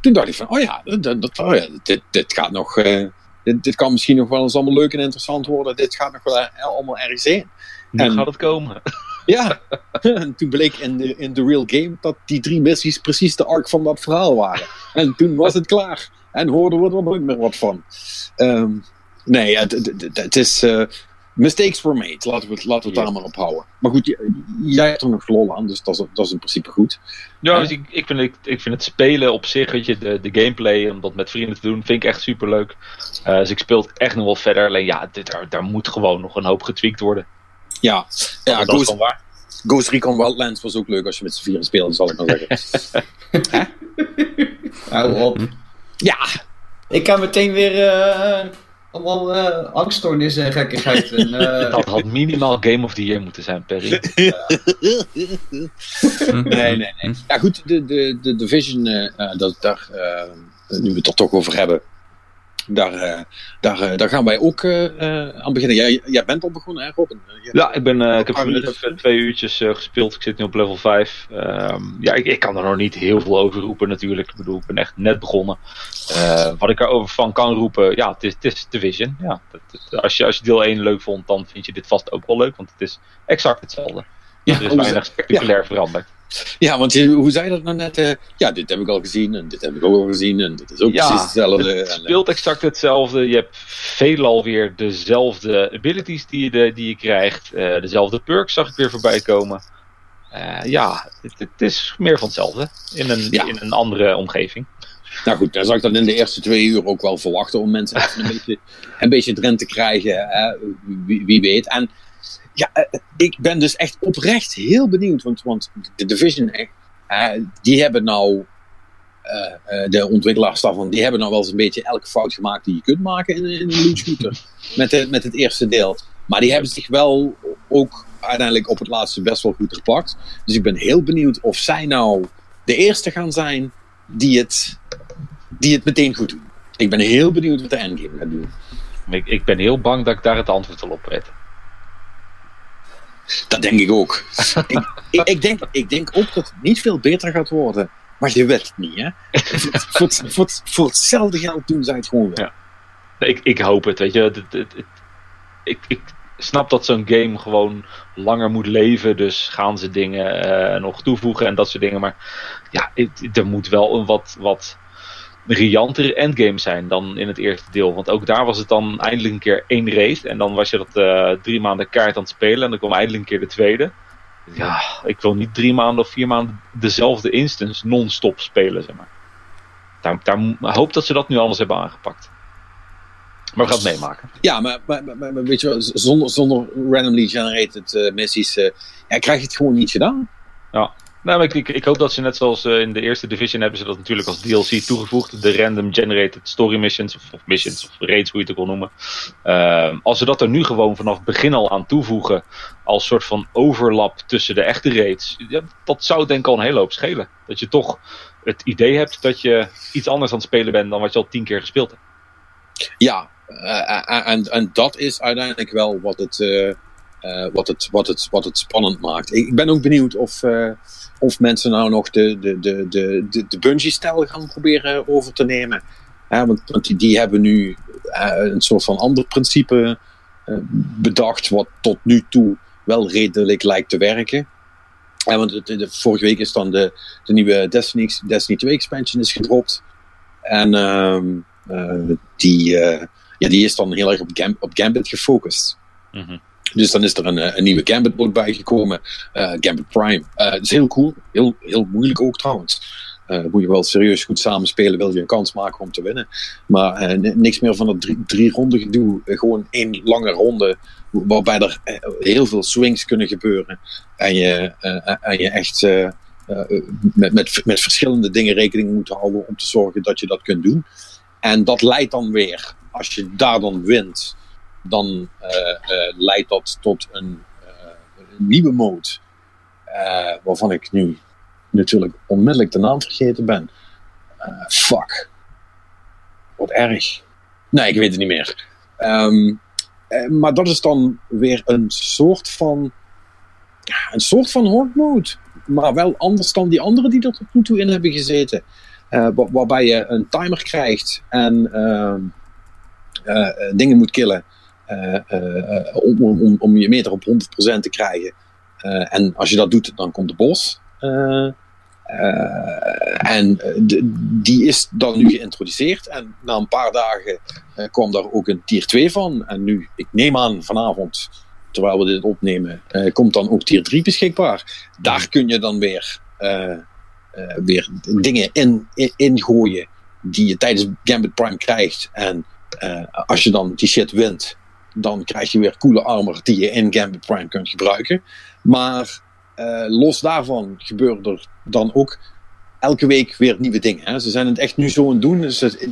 toen dacht ik van, oh ja, dat, dat, oh ja dit, dit gaat nog, dit, dit kan misschien nog wel eens allemaal leuk en interessant worden. Dit gaat nog wel allemaal ergens. Nu En- gaat het komen. Ja, en toen bleek in de, in de real game dat die drie missies precies de arc van dat verhaal waren. En toen was het klaar. En hoorden we er nooit meer wat van. Ehm, nee, het, is... eh, mistakes were made. Laten we het, laten we het Ja. daar maar op houden. Maar goed, jij hebt er nog lol aan, dus dat is, dat is in principe goed. Ja, dus ik, ik, vind, ik, ik vind het spelen op zich, weet je, de, de gameplay, om dat met vrienden te doen, vind ik echt super leuk. dus ik speel het echt nog wel verder. Alleen ja, dit, daar, daar moet gewoon nog een hoop getweakt worden. Ja, ja Ghost, Recon Wildlands was ook leuk als je met z'n vieren speelde, zal ik maar zeggen. Hou op. ja, Ik kan meteen weer eh, allemaal eh angststoornissen en gekkigheid. En, eh, Dat had minimaal Game of the Year moeten zijn, Perry. nee, nee, nee. Ja, goed, de, de, de Division, dat, daar, nu we het er toch over hebben, daar, eh, daar, eh, daar gaan wij ook eh, aan beginnen. Jij, jij bent al begonnen, hè, Robin? Ja, ik, ben, ik heb minuten. twee uurtjes gespeeld. Ik zit nu op level 5. Ehm, ja, ik, ik kan er nog niet heel veel over roepen natuurlijk. Ik bedoel, ik ben echt net begonnen. Wat ik erover van kan roepen, ja, het is, het is Division. Ja, dat, dat- als, je, als je deel 1 leuk vond, dan vind je dit vast ook wel leuk. Want het is exact hetzelfde. Ja, er is hoe weinig spectaculair veranderd. Ja, want je, hoe zei je dat nou net? eh, ja, dit heb ik al gezien en dit heb ik ook al gezien en dit is ook Ja, precies hetzelfde. Het En, eh, speelt exact hetzelfde. Je hebt veelal weer dezelfde abilities die je, de, die je krijgt. Eh, dezelfde perks zag ik weer voorbij komen. Ja, het, het is meer van hetzelfde. In een, Ja. in een andere omgeving. Nou goed, dan zou ik dat in de eerste twee uur ook wel verwachten om mensen even een beetje, een beetje erin te krijgen. Wie, wie weet. En ja, eh, ik ben dus echt oprecht heel benieuwd. Want, want de Division, eh, die hebben nou, eh, de ontwikkelaars daarvan, die hebben nou wel eens een beetje elke fout gemaakt die je kunt maken in, in een loot shooter. met, met het eerste deel. Maar die hebben zich wel ook uiteindelijk op het laatste best wel goed gepakt. Dus ik ben heel benieuwd of zij nou de eerste gaan zijn die het, die het meteen goed doen. Ik ben heel benieuwd wat de endgame gaat doen. Ik, ik ben heel bang dat ik daar het antwoord al op weet. Dat denk ik ook. ik, ik, ik, denk, ik denk ook dat het niet veel beter gaat worden. Maar je weet het niet, hè? voor, voor, het- voor, het- voor hetzelfde geld doen zij het gewoon wel. Ja. Ik, ik hoop het, weet je. Het, het, het- het- ik, ik snap dat zo'n game gewoon langer moet leven. Dus gaan ze dingen eh, nog toevoegen en dat soort dingen. Maar ja, er moet wel een wat, wat riantere endgame zijn dan in het eerste deel. Want ook daar was het dan eindelijk een keer één race. En dan was je dat eh, drie maanden kaart aan het spelen. En dan kwam eindelijk een keer de tweede. Ja, ik wil niet drie maanden of vier maanden dezelfde instance non-stop spelen, zeg maar. Daar, daar hoop dat ze dat nu anders hebben aangepakt. Maar we gaan het meemaken. Ja, maar, maar, maar, maar weet je wel, zonder, zonder randomly generated eh, missies eh, ja, krijg je het gewoon niet gedaan. Nou, ik, ik, ik hoop dat ze net zoals eh, in de eerste division hebben ze dat natuurlijk als DLC toegevoegd. De random generated story missions, of, missions, of raids, hoe je het ook wil noemen. Ehm, als ze dat er nu gewoon vanaf het begin al aan toevoegen, als soort van overlap tussen de echte raids, ja, dat zou denk ik al een hele hoop schelen. Dat je toch het idee hebt dat je iets anders aan het spelen bent dan wat je al tien keer gespeeld hebt. Ja, eh, en, en dat is uiteindelijk wel wat het, eh, wat het, wat het, wat het spannend maakt. Ik ben ook benieuwd of, eh, of mensen nou nog de, de, de, de, de, de Bungie-stijl gaan proberen over te nemen. Want want die, die hebben nu eh, een soort van ander principe bedacht, wat tot nu toe wel redelijk lijkt te werken. Want de, vorige week is dan de, de nieuwe Destiny, Destiny 2 expansion is gedropt. En ehm, eh, die, ja, die is dan heel erg op, Gam- op Gambit gefocust. Mhm. Dus dan is er een, eh, een nieuwe Gambit mode bijgekomen. eh Gambit Prime. Eh Het is heel cool. Heel, heel moeilijk ook trouwens. Moet je wel serieus goed samenspelen, wil je een kans maken om te winnen. Maar ni- niks meer van dat drie, drie ronde gedoe. Gewoon één lange ronde. Waarbij er heel veel swings kunnen gebeuren. En je, en je echt met, met, met verschillende dingen rekening moet houden om te zorgen dat je dat kunt doen. En dat leidt dan weer, als je daar dan wint, dan eh, eh, leidt dat tot een, eh, een nieuwe mode. waarvan ik nu natuurlijk onmiddellijk de naam vergeten ben. Fuck. Wat erg. Nee, ik weet het niet meer. Ehm, eh, maar dat is dan weer een soort van. Een soort van horde mode. Maar wel anders dan die anderen die er tot nu toe in hebben gezeten. Waarbij je een timer krijgt en uh, dingen moet killen. Om, om, om je meter op 100% te krijgen. en als je dat doet, dan komt de bos. en die is dan nu geïntroduceerd. En na een paar dagen kwam daar ook een tier 2 van. En nu, ik neem aan vanavond, terwijl we dit opnemen, komt dan ook tier 3 beschikbaar. Daar kun je dan weer uh, weer dingen in, in, ingooien die je tijdens Gambit Prime krijgt. En uh, als je dan die shit wint, dan krijg je weer coole armor die je in Gambit Prime kunt gebruiken. Maar uh, los daarvan gebeuren er dan ook elke week weer nieuwe dingen. Hè. Ze zijn het echt nu zo aan het doen. Dus het,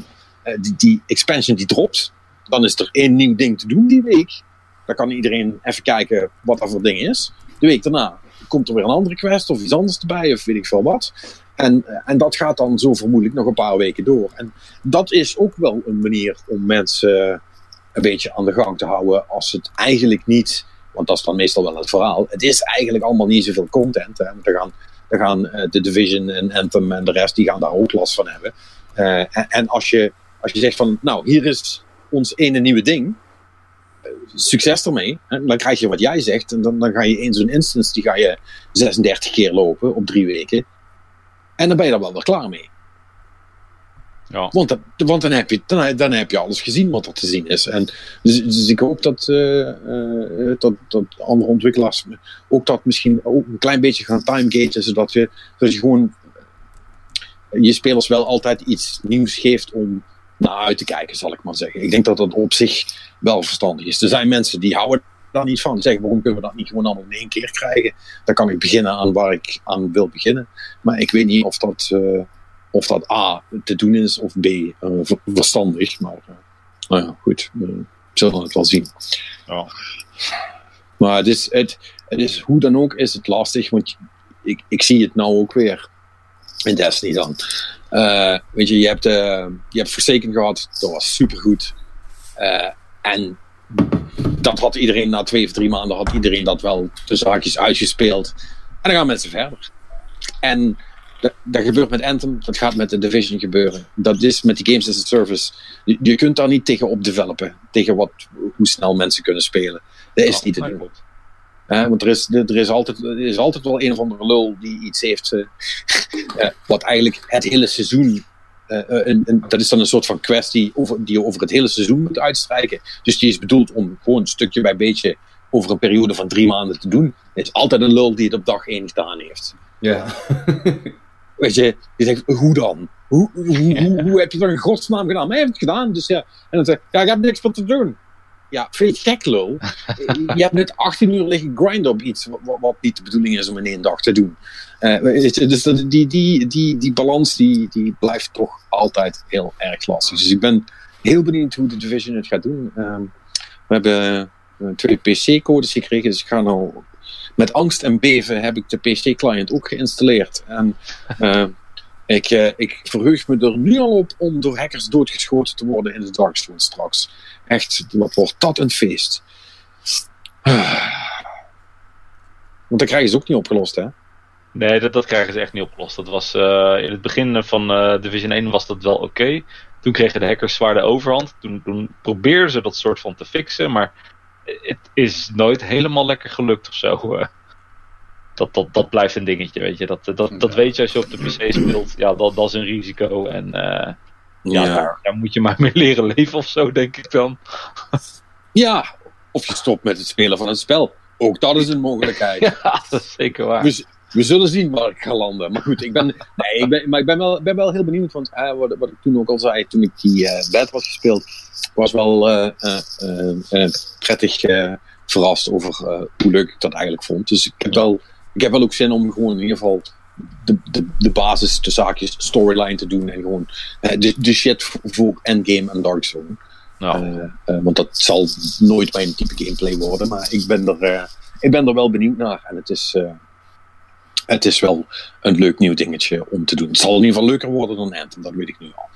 die, die expansion die dropt, dan is er één nieuw ding te doen die week. Dan kan iedereen even kijken wat dat voor ding is. De week daarna komt er weer een andere quest of iets anders erbij of weet ik veel wat. En, en dat gaat dan zo vermoedelijk nog een paar weken door. En dat is ook wel een manier om mensen een beetje aan de gang te houden als het eigenlijk niet, want dat is dan meestal wel het verhaal, het is eigenlijk allemaal niet zoveel content. Hè. Gaan, er gaan uh, de Division en Anthem en de rest, die gaan daar ook last van hebben. Uh, en, als, je, als je zegt van, nou, hier is ons ene nieuwe ding, succes ermee. Dan krijg je wat jij zegt. En dan, dan ga je in zo'n instance, die ga je 36 keer lopen op drie weken. En dan ben je er wel weer klaar mee. Ja. Want, want dan, heb je, dan, heb je alles gezien wat er te zien is. En dus, dus ik hoop dat, uh, uh, dat, dat andere ontwikkelaars ook dat misschien ook een klein beetje gaan timegaten, zodat je, zodat je gewoon je spelers wel altijd iets nieuws geeft om naar uit te kijken, zal ik maar zeggen. Ik denk dat dat op zich wel verstandig is. Er zijn mensen die houden daar niet van. Zeggen, waarom kunnen we dat niet gewoon allemaal in één keer krijgen? Dan kan ik beginnen aan waar ik aan wil beginnen. Maar ik weet niet of dat, uh, of dat A te doen is of B uh, verstandig. Maar uh, nou ja, goed. we zullen het wel zien. Ja. Maar het is, het, het is, hoe dan ook is het lastig. Want ik, ik zie het nou ook weer in Destiny dan. Uh, weet je, je hebt, uh, je hebt verzekering gehad, dat was supergoed. Uh, en dat had iedereen na twee of drie maanden, had iedereen dat wel tussen haakjes uitgespeeld. En dan gaan mensen verder. En dat, dat, gebeurt met Anthem, dat gaat met de Division gebeuren. Dat is met die Games as a Service. Je, je kunt daar niet tegen op developen, tegen wat, hoe snel mensen kunnen spelen. Dat is niet te doen. Want er is, er, is altijd, er is altijd wel een of andere lul die iets heeft. Uh, uh, wat eigenlijk het hele seizoen. Een, een, dat is dan een soort van kwestie over, die je over het hele seizoen moet uitstrijken. Dus die is bedoeld om gewoon een stukje bij beetje over een periode van drie maanden te doen. Er is altijd een lul die het op dag één gedaan heeft. Ja. Weet je, je zegt, hoe dan? Hoe, hoe, hoe, hoe heb je dat in godsnaam gedaan? Maar hij heeft het gedaan. Dus ja. En dan zeg ja, ik heb niks meer te doen. Ja, vind je gek, lul? je hebt net 18 uur liggen grinden op iets wat, wat, niet de bedoeling is om in één dag te doen. Uh, dus die, die, die, die balans die, die blijft toch altijd heel erg lastig. Dus ik ben heel benieuwd hoe de Division het gaat doen. Uh, we hebben uh, twee PC-codes gekregen, dus ik ga nou met angst en beven heb ik de PC-client ook geïnstalleerd. En ik, uh, ik verheug me er nu al op om door hackers doodgeschoten te worden in de Darkstone straks. Echt, wat wordt dat een feest. Want dat krijgen ze ook niet opgelost, hè? Nee, dat, dat krijgen ze echt niet opgelost. Dat was, uh, in het begin van uh, Division 1 was dat wel oké. Okay. Toen kregen de hackers zwaar de overhand. Toen, toen probeerden ze dat soort van te fixen. Maar het is nooit helemaal lekker gelukt of zo dat, dat, dat blijft een dingetje, weet je. Dat, dat, dat weet je als je op de PC speelt. Ja, dat, dat is een risico. En uh, ja, ja. Daar, daar, moet je maar mee leren leven of zo, denk ik dan. ja, of je stopt met het spelen van het spel. Ook dat is een mogelijkheid. ja, dat is zeker waar. We, we zullen zien waar ik ga landen. Maar goed, ik ben, nee, ik ben, maar ik ben, wel, ben wel heel benieuwd. Want uh, wat, wat ik toen ook al zei, toen ik die uh, bed had gespeeld, was wel prettig verrast over hoe leuk ik dat eigenlijk vond. Dus ik heb wel ik heb wel ook zin om gewoon in ieder geval de, de, de basis, de zaakjes, storyline te doen. En gewoon de, de shit voor Endgame en Dark Zone. Nou. Want dat zal nooit mijn type gameplay worden. Maar ik ben er, ik ben er wel benieuwd naar. En het is, het is wel een leuk nieuw dingetje om te doen. Het zal in ieder geval leuker worden dan Anthem, dat weet ik nu al.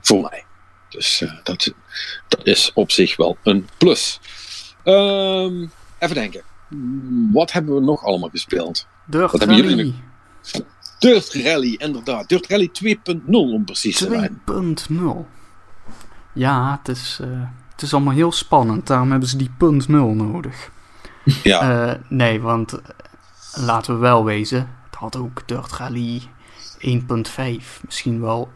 voor mij. Dus uh, dat, dat is op zich wel een plus. Um, even denken. Wat hebben we nog allemaal gespeeld? Dirt Wat Rally. jullie Dirt Rally, inderdaad. Dirt Rally 2.0 om precies te zijn. 2.0. Ja, het is, uh, het is allemaal heel spannend. Daarom hebben ze die punt 0 nodig. Ja. Nee, want laten we wel wezen. Het had ook Dirt Rally 1.5, misschien wel 1.1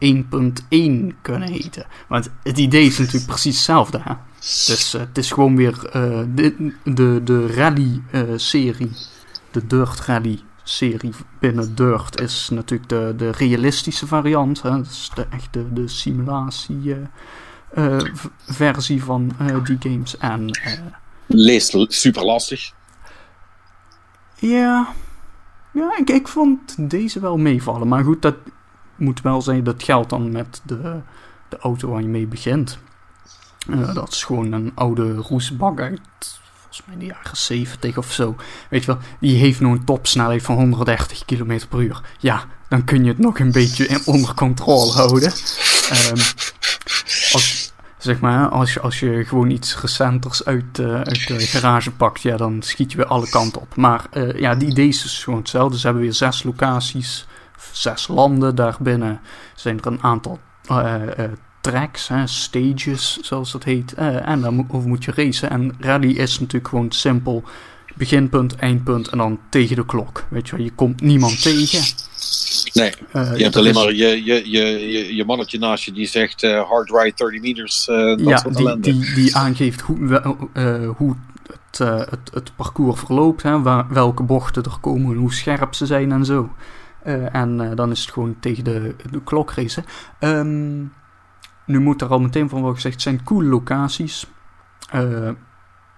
kunnen heten. Want het idee is natuurlijk precies hetzelfde. Dus uh, het is gewoon weer uh, de, de, de rally-serie. de Dirt Rally-serie binnen Dirt is natuurlijk de, de realistische variant. Hè? Dat is de echte de simulatie-versie van die games. En, Leest super lastig. Ja, ja, ik, ik vond deze wel meevallen. Maar goed, dat moet wel zijn, dat geldt dan met de, de auto waar je mee begint. Uh, dat is gewoon een oude roesbak uit, volgens mij de jaren 70 of zo. Weet je wel, die heeft nog een topsnelheid van 130 km per uur. Ja, dan kun je het nog een beetje onder controle houden. Um, als, zeg maar, als je, als je gewoon iets recenters uit, uh, uit de garage pakt, ja, dan schiet je weer alle kanten op. Maar uh, ja, die idee is dus gewoon hetzelfde. Ze hebben weer zes locaties, zes landen. Daarbinnen zijn er een aantal uh, tracks, hè, stages, zoals dat heet. en dan over moet je racen. En rally is natuurlijk gewoon simpel. Beginpunt, eindpunt en dan tegen de klok. Weet je wel, je komt niemand tegen. Nee, uh, je hebt alleen is... maar je, je, je, je mannetje naast je die zegt uh, hard ride 30 meters. Uh, dat ja, soort die, die, die aangeeft hoe, hoe het, het, het parcours verloopt, hè, waar, welke bochten er komen, hoe scherp ze zijn en zo. en dan is het gewoon tegen de, de klok racen. Um, nu moet er al meteen van worden gezegd, het zijn coole locaties.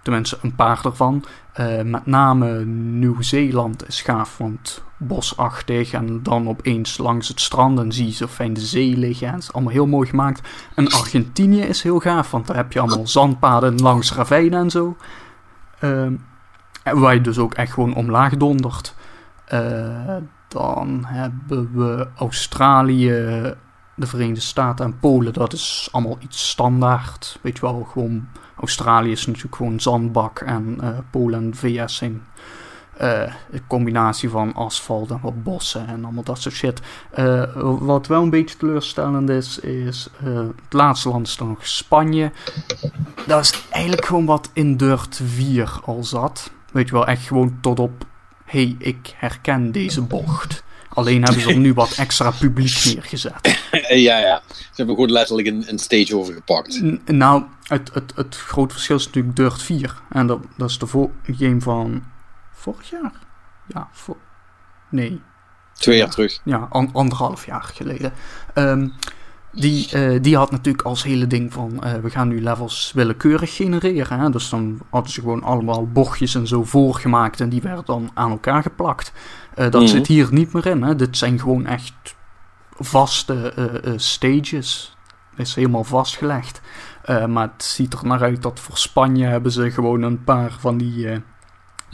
Tenminste, een paar ervan. Uh, met name Nieuw-Zeeland is gaaf, want bosachtig en dan opeens langs het strand en zie je zo fijn de zee liggen. En het is allemaal heel mooi gemaakt. En Argentinië is heel gaaf, want daar heb je allemaal zandpaden langs ravijnen en zo. Uh, waar je dus ook echt gewoon omlaag dondert. Uh, dan hebben we Australië, de Verenigde Staten en Polen. Dat is allemaal iets standaard. Weet je wel, gewoon Australië is natuurlijk gewoon zandbak en uh, Polen en VS zijn uh, een combinatie van asfalt en wat bossen en allemaal dat soort shit. Uh, wat wel een beetje teleurstellend is, is het laatste land is dan nog Spanje. Dat is eigenlijk gewoon wat in Dirt 4 al zat. Weet je wel, echt gewoon tot op, hey, ik herken deze bocht. Alleen hebben ze er nu wat extra publiek neergezet. ja, ja. Ze hebben gewoon letterlijk een, een stage overgepakt. N nou, het, het, het grote verschil is natuurlijk Dirt 4. En dat, dat is de game van vorig jaar? Ja, voor... nee. Twee jaar terug. Ja, an anderhalf jaar geleden. Um, die, uh, die had natuurlijk als hele ding van... Uh, we gaan nu levels willekeurig genereren. Hè? Dus dan hadden ze gewoon allemaal bochtjes en zo voorgemaakt... en die werden dan aan elkaar geplakt. Uh, dat mm -hmm. zit hier niet meer in. Hè? Dit zijn gewoon echt vaste stages. Dat is helemaal vastgelegd. maar het ziet er naar uit dat voor Spanje... hebben ze gewoon een paar van die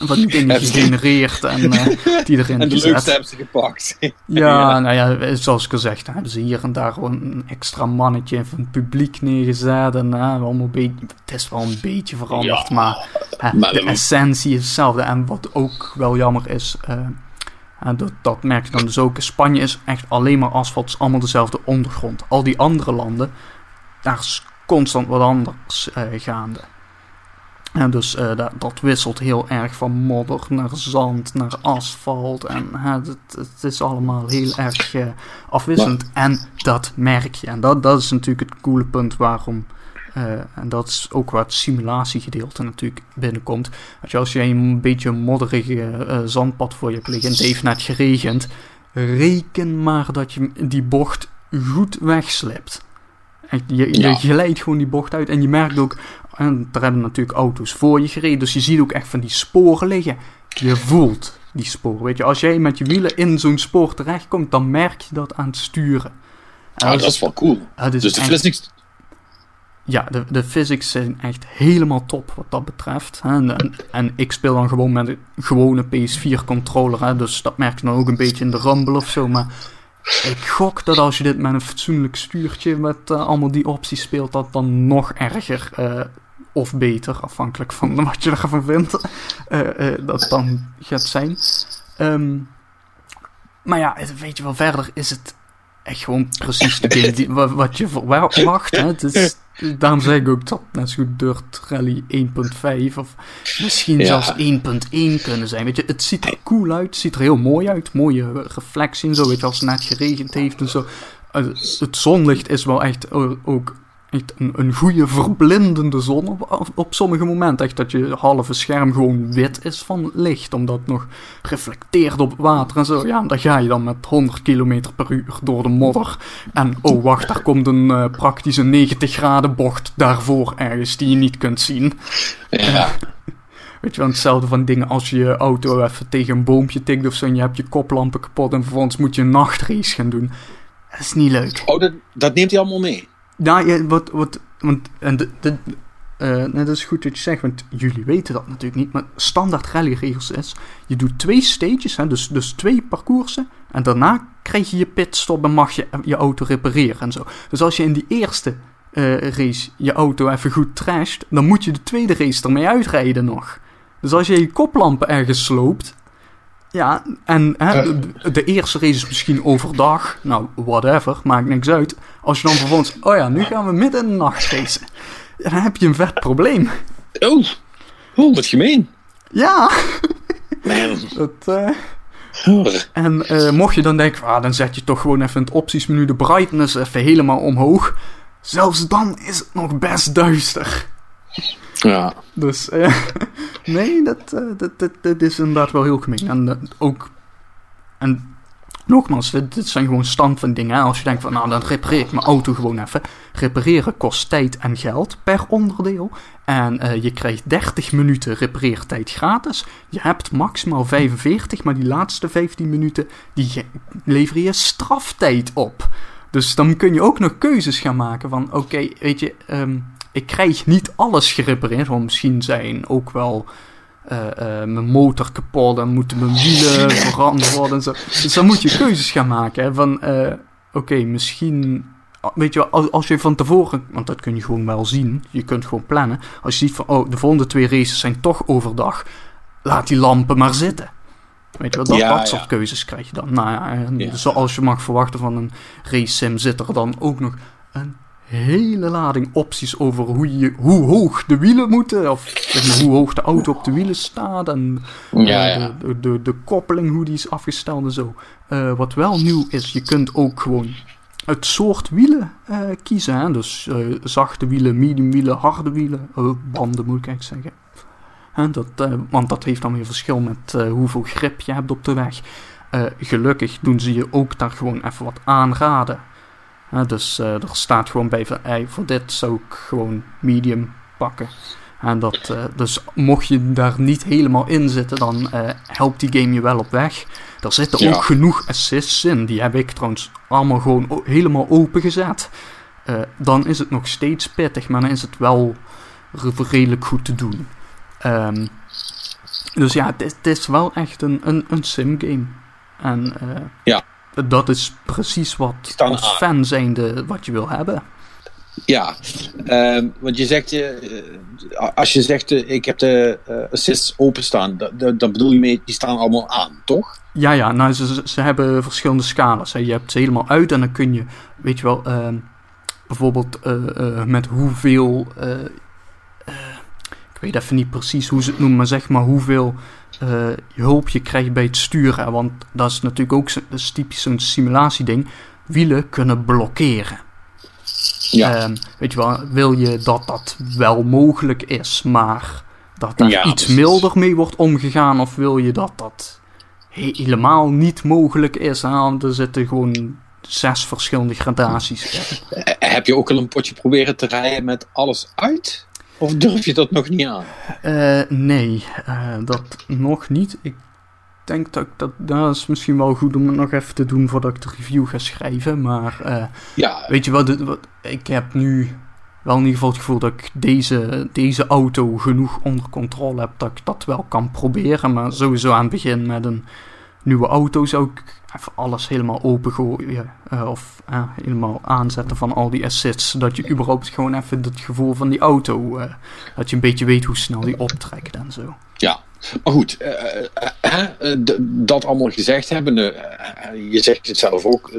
van die dingen gegenereerd en uh, die erin En de gezet. leukste hebben ze gepakt. ja, ja, nou ja, zoals dan hebben ze hier en daar gewoon een extra mannetje van het publiek neergezet. En uh, allemaal beetje, het is wel een beetje veranderd, Ja, maar, uh, maar de essentie is hetzelfde. En wat ook wel jammer is, en dat, dat merk je dan dus ook, Spanje is echt alleen maar asfalt, het is allemaal dezelfde ondergrond. Al die andere landen, daar is constant wat anders uh, gaande. En dus uh, dat, dat, wisselt heel erg van modder naar zand, naar asfalt. En uh, het, het, is allemaal heel erg uh, afwisselend. En dat merk je. En dat, dat is natuurlijk het coole punt waarom. En dat is ook waar het simulatiegedeelte natuurlijk binnenkomt. Als je, als je een beetje een modderige zandpad voor je hebt liggen en het heeft net geregend. Reken maar dat je die bocht goed wegslipt. Je, je, ja. je glijdt gewoon die bocht uit en je merkt ook, en er hebben natuurlijk auto's voor je gereden, dus je ziet ook echt van die sporen liggen. Je voelt die sporen, weet je. Als jij met je wielen in zo'n spoor terechtkomt, dan merk je dat aan het sturen. En dat is wel cool. is dus de echt, physics... Ja, de, de physics zijn echt helemaal top wat dat betreft. En, en, ik speel dan gewoon met een gewone PS4 controller, hè, dus dat merk je dan ook een beetje in de rumble of zo, maar ik gok dat als je dit met een fatsoenlijk stuurtje met eh, allemaal die opties speelt, dat dan nog erger eh, of beter, afhankelijk van wat je ervan vindt, eh, dat dan gaat zijn. Ehm, maar ja, weet je wel, verder is het echt gewoon precies de game die, wat je verwacht. Hè? Het is, daarom zeg ik ook dat net zo goed Dirt Rally 1.5 of misschien Ja. zelfs 1.1 kunnen zijn. Weet je, het ziet er cool uit, het ziet er heel mooi uit. Mooie reflectie en zo, weet je, als het net geregend heeft en zo. Eh, het zonlicht is wel echt ook echt een, een goede verblindende zon op, op, sommige momenten. Echt dat je halve scherm gewoon wit is van licht, omdat het nog reflecteert op het water en zo. Ja, daar ga je dan met 100 km per uur door de modder. En oh wacht, daar komt een eh, praktische 90 graden bocht daarvoor ergens die je niet kunt zien. Ja. Weet je wel, hetzelfde van dingen als je je auto even tegen een boompje tikt of zo en je hebt je koplampen kapot en vervolgens moet je een nachtrace gaan doen. Dat is niet leuk. Oh, dat, dat neemt hij allemaal mee. Ja, ja wat, wat, want, en eh, nou, dat is goed dat je zegt, want jullie weten dat natuurlijk niet, maar standaard rallyregels is, je doet twee stages, hè, dus, dus twee parcoursen, en daarna krijg je je pitstop en mag je je auto repareren en zo. Dus als je in die eerste eh, race je auto even goed trasht, dan moet je de tweede race ermee uitrijden nog. Dus als je je koplampen ergens sloopt, ja, en hè, de, de eerste race is misschien overdag. Nou, whatever, maakt niks uit. Als je dan vervolgens, oh ja, nu gaan we midden in de nacht racen. Dan heb je een vet probleem. Oh, oh wat gemeen. Ja, Man. dat, eh, en eh, mocht je dan denken, ah, dan zet je toch gewoon even in het optiesmenu de brightness even helemaal omhoog. Zelfs dan is het nog best duister. Ja. Dus eh, nee, dat, eh, dat, dat, dat is inderdaad wel heel gemeen. En eh, ook. En nogmaals, dit, zijn gewoon stand van dingen. Als je denkt van nou, dan repareer ik mijn auto gewoon even. Repareren kost tijd en geld per onderdeel. En je krijgt 30 minuten repareertijd gratis. Je hebt maximaal 45, maar die laatste 15 minuten die lever je straftijd op. Dus dan kun je ook nog keuzes gaan maken van oké, weet je, ehm, ik krijg niet alles gerepareerd, want misschien zijn ook wel eh, eh, mijn motor kapot en moeten mijn wielen veranderd worden en zo. Dus dan moet je keuzes gaan maken hè, van eh, oké, misschien, weet je wel, als, als je van tevoren, want dat kun je gewoon wel zien, je kunt gewoon plannen. Als je ziet van oh, de volgende twee races zijn toch overdag, laat die lampen maar zitten. Weet je wel, dat, Ja, dat ja. soort keuzes krijg je dan. Nou ja, en Ja. zoals je mag verwachten van een race sim zit er dan ook nog een hele lading opties over hoe, je, hoe hoog de wielen moeten. Of zeg maar, hoe hoog de auto op de wielen staat. En Ja, eh, ja. De, de, de koppeling, hoe die is afgesteld en zo. Eh, wat wel nieuw is, je kunt ook gewoon het soort wielen eh, kiezen. Hè? Dus zachte wielen, medium wielen, harde wielen. banden moet ik eigenlijk zeggen. Dat, want dat heeft dan weer verschil met hoeveel grip je hebt op de weg. Gelukkig doen ze je ook daar gewoon even wat aanraden. Dus eh, er staat gewoon bij van, hey, voor dit zou ik gewoon medium pakken. En dat, eh, dus mocht je daar niet helemaal in zitten, dan eh, helpt die game je wel op weg. Er zitten Ja. ook genoeg assists in. Die heb ik trouwens allemaal gewoon helemaal opengezet. Dan is het nog steeds pittig, maar dan is het wel re- redelijk goed te doen. Ehm, dus ja, het is, het is wel echt een, een, een sim-game. En Ja. Dat is precies wat Staan als fan zijnde wat je wil hebben. Ja, ehm, want je zegt, je, eh, als je zegt, eh, ik heb de eh, assists openstaan, da- da- dan bedoel je mee, die staan allemaal aan, toch? Ja, ja, nou, ze, hebben verschillende scala's. Hè. Je hebt ze helemaal uit en dan kun je, weet je wel, ehm, bijvoorbeeld met hoeveel, ik weet even niet precies hoe ze het noemen, maar zeg maar hoeveel eh, hulp je krijgt bij het sturen. Want dat is natuurlijk ook dat is typisch zo'n simulatieding. Wielen kunnen blokkeren. Ja. Ehm, weet je wel, wil je dat dat wel mogelijk is, maar dat daar Ja, iets precies. milder mee wordt omgegaan, of wil je dat dat he- helemaal niet mogelijk is? Nou, er zitten gewoon zes verschillende gradaties in. Eh, Heb je ook al een potje proberen te rijden met alles uit? Of durf je dat nog niet aan? Eh, nee, eh, dat nog niet. Ik denk dat ik dat, dat is misschien wel goed om het nog even te doen voordat ik de review ga schrijven, maar... eh, Ja, Weet je wat, wat, ik heb nu wel in ieder geval het gevoel dat ik deze, deze auto genoeg onder controle heb dat ik dat wel kan proberen. Maar sowieso aan het begin met een nieuwe auto zou ik even alles helemaal opengooien. Uh, of uh, helemaal aanzetten van al die assets. Zodat je überhaupt gewoon even het gevoel van die auto. Uh, dat je een beetje weet hoe snel die optrekt en zo. Ja, maar goed. dat allemaal gezegd hebben. je zegt het zelf ook.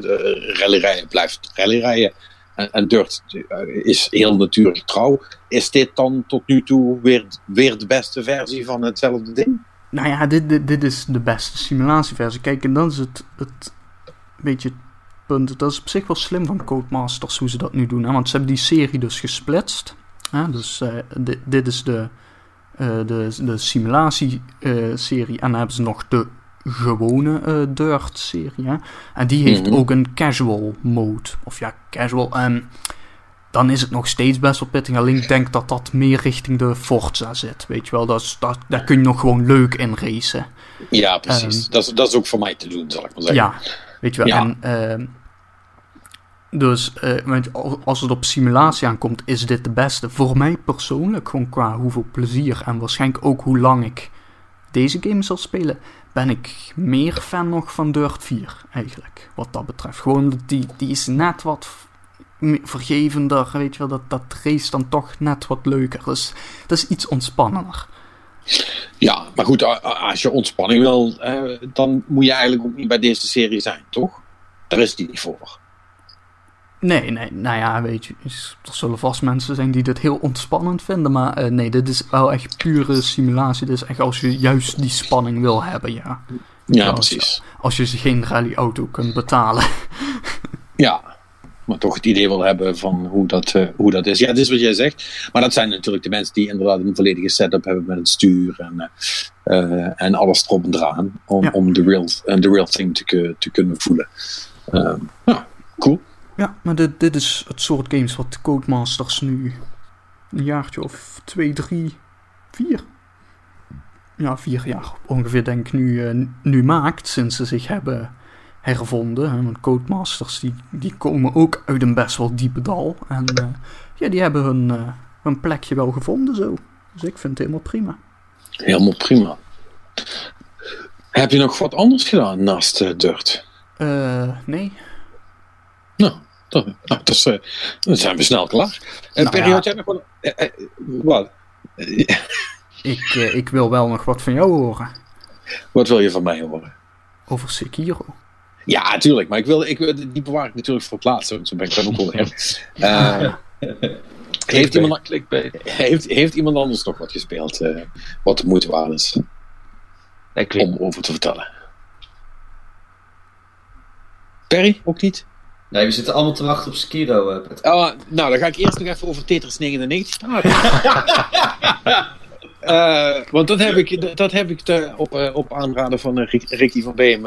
rallyrijden blijft rallyrijden. En, en Dirt is heel natuurlijk trouw. Is dit dan tot nu toe weer, weer de beste versie van hetzelfde ding? Nou ja, dit, dit, dit is de beste simulatieversie. Kijk, en dan is het, het beetje het punt. Dat is op zich wel slim van Codemasters hoe ze dat nu doen. Hè? Want ze hebben die serie dus gesplitst. Hè? Dus uh, dit, dit is de, uh, de, de simulatieserie. en dan hebben ze nog de gewone uh, Dirt-serie. En die heeft mm -hmm. ook een casual mode. Of ja, casual. Um, dan is het nog steeds best wel pittig. Alleen ik denk dat dat meer richting de Forza zit. Weet je wel, dat is, dat, daar kun je nog gewoon leuk in racen. Ja, precies. Um, dat, is, dat is ook voor mij te doen, zal ik maar zeggen. Ja, weet je wel. Ja. En, uh, dus uh, als het op simulatie aankomt, is dit de beste. Voor mij persoonlijk, gewoon qua hoeveel plezier en waarschijnlijk ook hoe lang ik deze game zal spelen, ben ik meer fan nog van Dirt 4 eigenlijk. Wat dat betreft. Gewoon, die, die is net wat vergevender, weet je wel, dat, dat race dan toch net wat leuker. Dus dat is iets ontspannender. Ja, maar goed, als je ontspanning wil, dan moet je eigenlijk ook niet bij deze serie zijn, toch? Daar is die niet voor. Nee, nee, nou ja, weet je, er zullen vast mensen zijn die dit heel ontspannend vinden, maar uh, nee, dit is wel echt pure simulatie. Dit is echt als je juist die spanning wil hebben, ja. Ja, als, precies. Als je geen rallyauto kunt betalen. Ja, maar toch het idee wil hebben van hoe dat, uh, hoe dat is. Ja, het is wat jij zegt. Maar dat zijn natuurlijk de mensen die inderdaad een volledige setup hebben met het stuur en, uh, en alles erop en eraan. Om, ja. om de, real, uh, de real thing te, te kunnen voelen. ja, cool. Ja, maar dit, dit is het soort games wat Codemasters nu een jaartje of twee, drie, vier. Ja, vier jaar ongeveer denk ik nu, nu maakt. Sinds ze zich hebben hervonden. Hè, want Codemasters die, die komen ook uit een best wel diepe dal. En uh, ja, die hebben hun, uh, hun plekje wel gevonden zo. Dus ik vind het helemaal prima. Helemaal prima. Heb je nog wat anders gedaan naast uh, Dirt? nee. Nou, dat, nou, dat is, dan zijn we snel klaar. En nou, ja. jij nog wat? wat? ik, ik wil wel nog wat van jou horen. Wat wil je van mij horen? Over Sekiro. Ja, natuurlijk. Maar ik wil, ik, die bewaar ik natuurlijk voor het laatste. Zo ben ik dan ook wel. Uh, heeft, iemand, heeft, heeft iemand anders nog wat gespeeld? Uh, wat de moeite waard is? om over te vertellen. Perry, ook niet? Nee, we zitten allemaal te wachten op Sekiro. Uh, oh, nou, dan ga ik eerst nog even over Tetris 99 praten. Uh, want dat heb ik, dat heb ik te, op, uh, op aanraden van uh, Ricky van Beem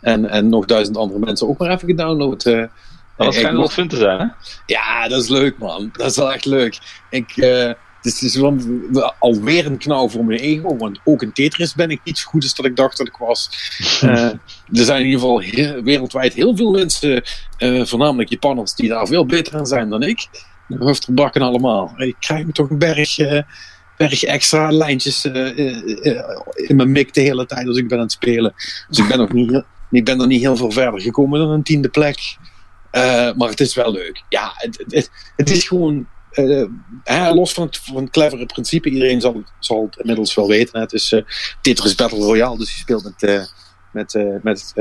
en, en nog duizend andere mensen ook maar even gedownload. dat schijnt wel fun te zijn, hè? Ja, dat is leuk, man. Dat is wel echt leuk. Ik, het is alweer een knauw voor mijn ego, want ook in Tetris ben ik niet zo goed als dat ik dacht dat ik was. er zijn in ieder geval wereldwijd heel veel mensen, voornamelijk Japanners, die daar veel beter aan zijn dan ik. Hoofdgebakken allemaal. Ik krijg me toch een berg berg extra lijntjes uh, uh, in mijn mik de hele tijd als ik ben aan het spelen. Dus ik ben, nog niet, ik ben er niet heel veel verder gekomen dan een tiende plek. maar het is wel leuk. Ja, het, het, is gewoon. Hè, los van het, van clevere principe, iedereen zal, zal het inmiddels wel weten. Het is Tetris Battle Royale, dus je speelt met, met, met,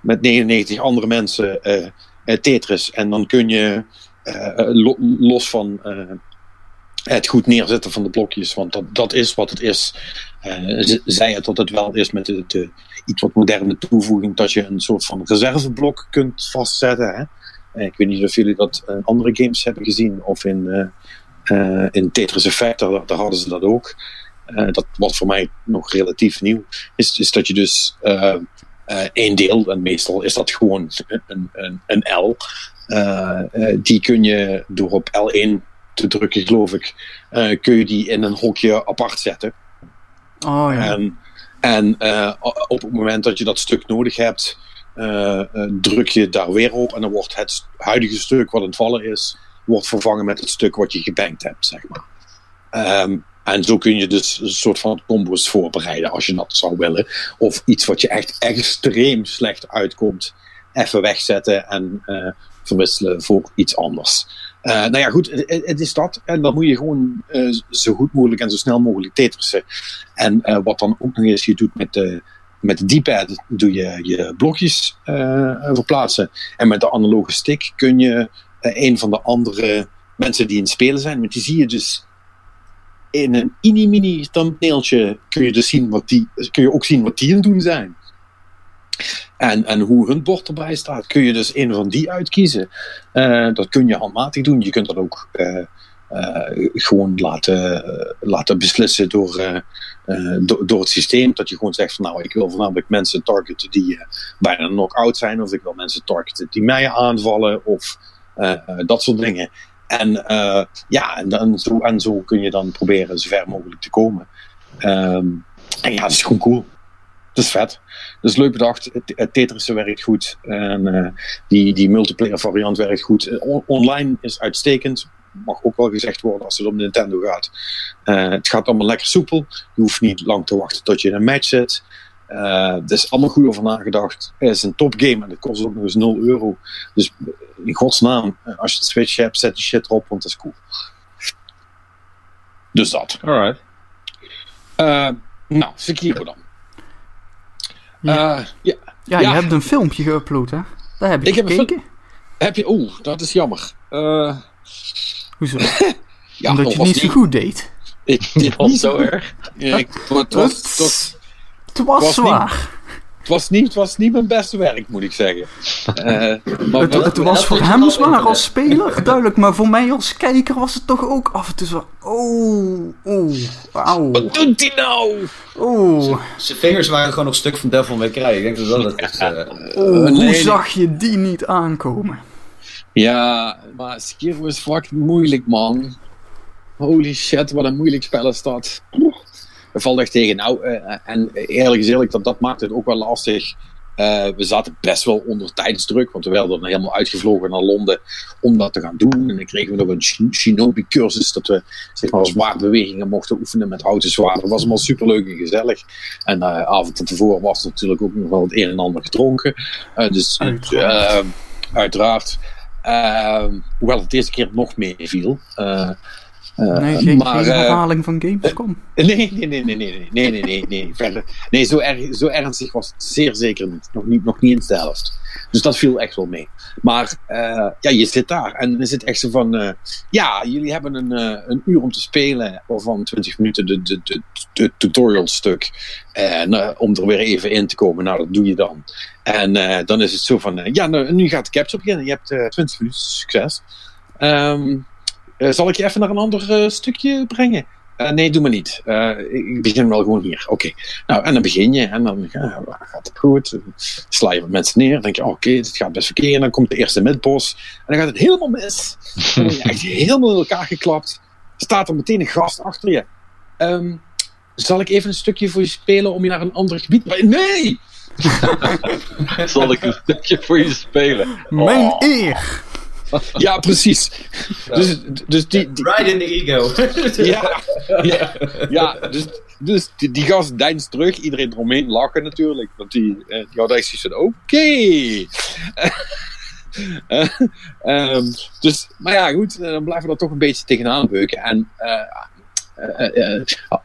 met 99 andere mensen Tetris. En dan kun je los van het goed neerzetten van de blokjes, want dat, dat is wat het is. Uh, zij het dat het wel is met de, iets wat moderne toevoeging, dat je een soort van reserveblok kunt vastzetten. Hè? Uh, ik weet niet of jullie dat in andere games hebben gezien, of in, uh, in Tetris Effect, daar, hadden ze dat ook. dat was voor mij nog relatief nieuw, is, is dat je dus één deel, en meestal is dat gewoon een, een, een L, die kun je door op L1 te drukken, geloof ik, uh, kun je die in een hokje apart zetten. Oh ja. En, en uh, op het moment dat je dat stuk nodig hebt, uh, druk je daar weer op en dan wordt het huidige stuk wat aan het vallen is, wordt vervangen met het stuk wat je gebankt hebt, zeg maar. Um, En zo kun je dus een soort van combos voorbereiden als je dat zou willen. Of iets wat je echt extreem slecht uitkomt, even wegzetten en uh, verwisselen voor iets anders. Uh, nou ja, goed, het, is dat. En dan moet je gewoon uh, zo goed mogelijk en zo snel mogelijk tetrissen. En wat dan ook nog eens je doet met de, met de D-pad, doe je je blokjes verplaatsen. En met de analoge stick kun je een van de andere mensen die in het spelen zijn, want die zie je dus in een mini-mini thumbnailtje kun je, dus zien wat die, kun je ook zien wat die aan het doen zijn. En, en hoe hun bord erbij staat, kun je dus een van die uitkiezen. Uh, dat kun je handmatig doen. Je kunt dat ook uh, uh, gewoon laten, laten beslissen door, do, door het systeem. Dat je gewoon zegt van nou, ik wil voornamelijk mensen targeten die bijna knock-out zijn. Of ik wil mensen targeten die mij aanvallen. Of dat soort dingen. En ja, en, dan, zo, en zo kun je dan proberen zo ver mogelijk te komen. Um, en ja, dat is gewoon cool. Dat is vet. Is leuk bedacht. Het, het Tetris werkt goed. En uh, die, die multiplayer variant werkt goed. On online is uitstekend. Mag ook wel gezegd worden als het om Nintendo gaat. Uh, het gaat allemaal lekker soepel. Je hoeft niet lang te wachten tot je in een match zit. Uh, er is allemaal goed over nagedacht. Het is een topgame en het kost ook nog eens 0 euro. Dus in godsnaam, als je de Switch hebt, zet die shit erop, want dat is cool. Dus dat. Alright. Nou, Sekiro dan. Ja. Uh, ja. ja, je hebt een filmpje geüpload, hè? Daar heb ik, ik gekeken. Heb, heb je... Oeh, dat is jammer. Uh, Hoezo? ja, Omdat je het niet zo goed deed? Ik, zo erg. Ja, ik, het was, het was, het was was zwaar. Was, niet, het was niet mijn beste werk, moet ik zeggen. Uh, maar Het, was voor hem zwaar als speler, duidelijk. Maar voor mij als kijker was het toch ook af en toe zo... Oeh, oeh, auw, Wat doet hij nou? oeh. Zijn vingers waren gewoon nog stuk van Devil May Cry. Ik denk dat dat het is. eh. Nee, hoe nee. zag je die niet aankomen? Ja, maar Sekiro is fucking moeilijk, man. Holy shit, wat een moeilijk spel is dat. Valt echt tegen. Nou, eh, en eerlijk is eerlijk, dat, dat maakt het ook wel lastig. Eh, we zaten best wel onder tijdsdruk, want we werden dan helemaal uitgevlogen naar Londen om dat te gaan doen. En dan kregen we nog een shi- shinobi-cursus, dat we zeg maar, zwaardbewegingen mochten oefenen met houten zwaarden. Dat was allemaal superleuk en gezellig. En eh avond van tevoren was er natuurlijk ook nog wel het een en ander gedronken. Dus Uiteraard. hoewel het deze keer nog meer viel. Eh, Nee, geen, maar, geen eh, herhaling van Gamescom. Nee, nee, nee, nee, nee, nee, nee, nee, nee, nee, verder. Nee, zo, erg, zo ernstig was het zeer zeker niet. Nog niet, nog niet eens de helft. Dus dat viel echt wel mee. Maar eh, ja, je zit daar en dan is het echt zo van, ja, jullie hebben een, een uur om te spelen, waarvan 20 minuten de, de, de, de tutorial stuk. En om er weer even in te komen, nou dat doe je dan. En dan is het zo van, ja, nou, nu gaat de capture beginnen. Je hebt eh 20 minuten, succes. Ehm, eh, zal ik je even naar een ander eh, stukje brengen? Eh, nee, doe maar niet. Eh, ik begin wel gewoon hier. Oké. Nou, en dan begin je en dan ja, gaat het goed. Sla je wat mensen neer. Dan denk je, oké, dit gaat best verkeerd. En dan komt de eerste midboss. En dan gaat het helemaal mis. Dan word je echt helemaal in elkaar geklapt. Staat er meteen een gast achter je. Ehm, zal ik even een stukje voor je spelen om je naar een ander gebied... Nee! Zal ik een stukje voor je spelen? Mijn Oh. eer! Ja, precies. Dus, dus die, die, Right in the ego. Ja, ja, ja dus, dus die, die gast deinst terug. Iedereen eromheen lachen natuurlijk. Want die, eh, die had echt zoiets van, oké. Eh, ehm, dus, maar ja, goed. eh, Dan blijven we er toch een beetje tegenaan beuken. En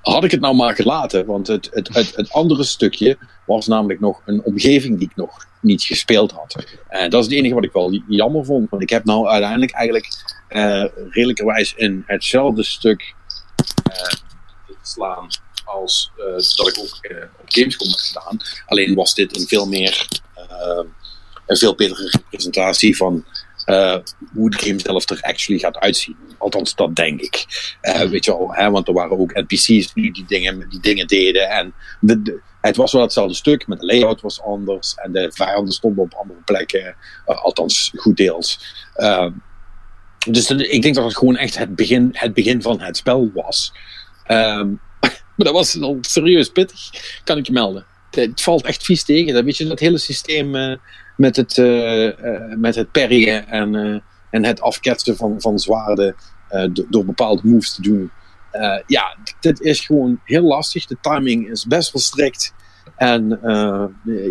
had ik het nou maar gelaten. Want het, het, het, andere stukje was namelijk nog een omgeving die ik nog niet gespeeld had. En dat is het enige wat ik wel jammer vond. Want ik heb nou uiteindelijk eigenlijk eh redelijkerwijs in hetzelfde stuk eh, slaan als eh, dat ik ook eh, op Gamescom heb gedaan. Alleen was dit een veel meer eh, een veel betere representatie van eh, hoe de game zelf er actually gaat uitzien. Althans, dat denk ik. Eh, weet je wel, hè, want er waren ook NPC's die die dingen, die dingen deden. En de, de- het was wel hetzelfde stuk, maar de layout was anders. En de vijanden stonden op andere plekken. eh, althans, goed deels. Eh, dus ik denk dat het gewoon echt het begin, het begin van het spel was. Ehm, maar dat was al serieus pittig, kan ik je melden. Het, valt echt vies tegen. Dat, weet je, dat hele systeem met, het, eh, eh, met het en, eh, en het afketsen van, van zwaarden do- door bepaalde moves te doen. ja, dit is gewoon heel lastig. De timing is best wel strikt. En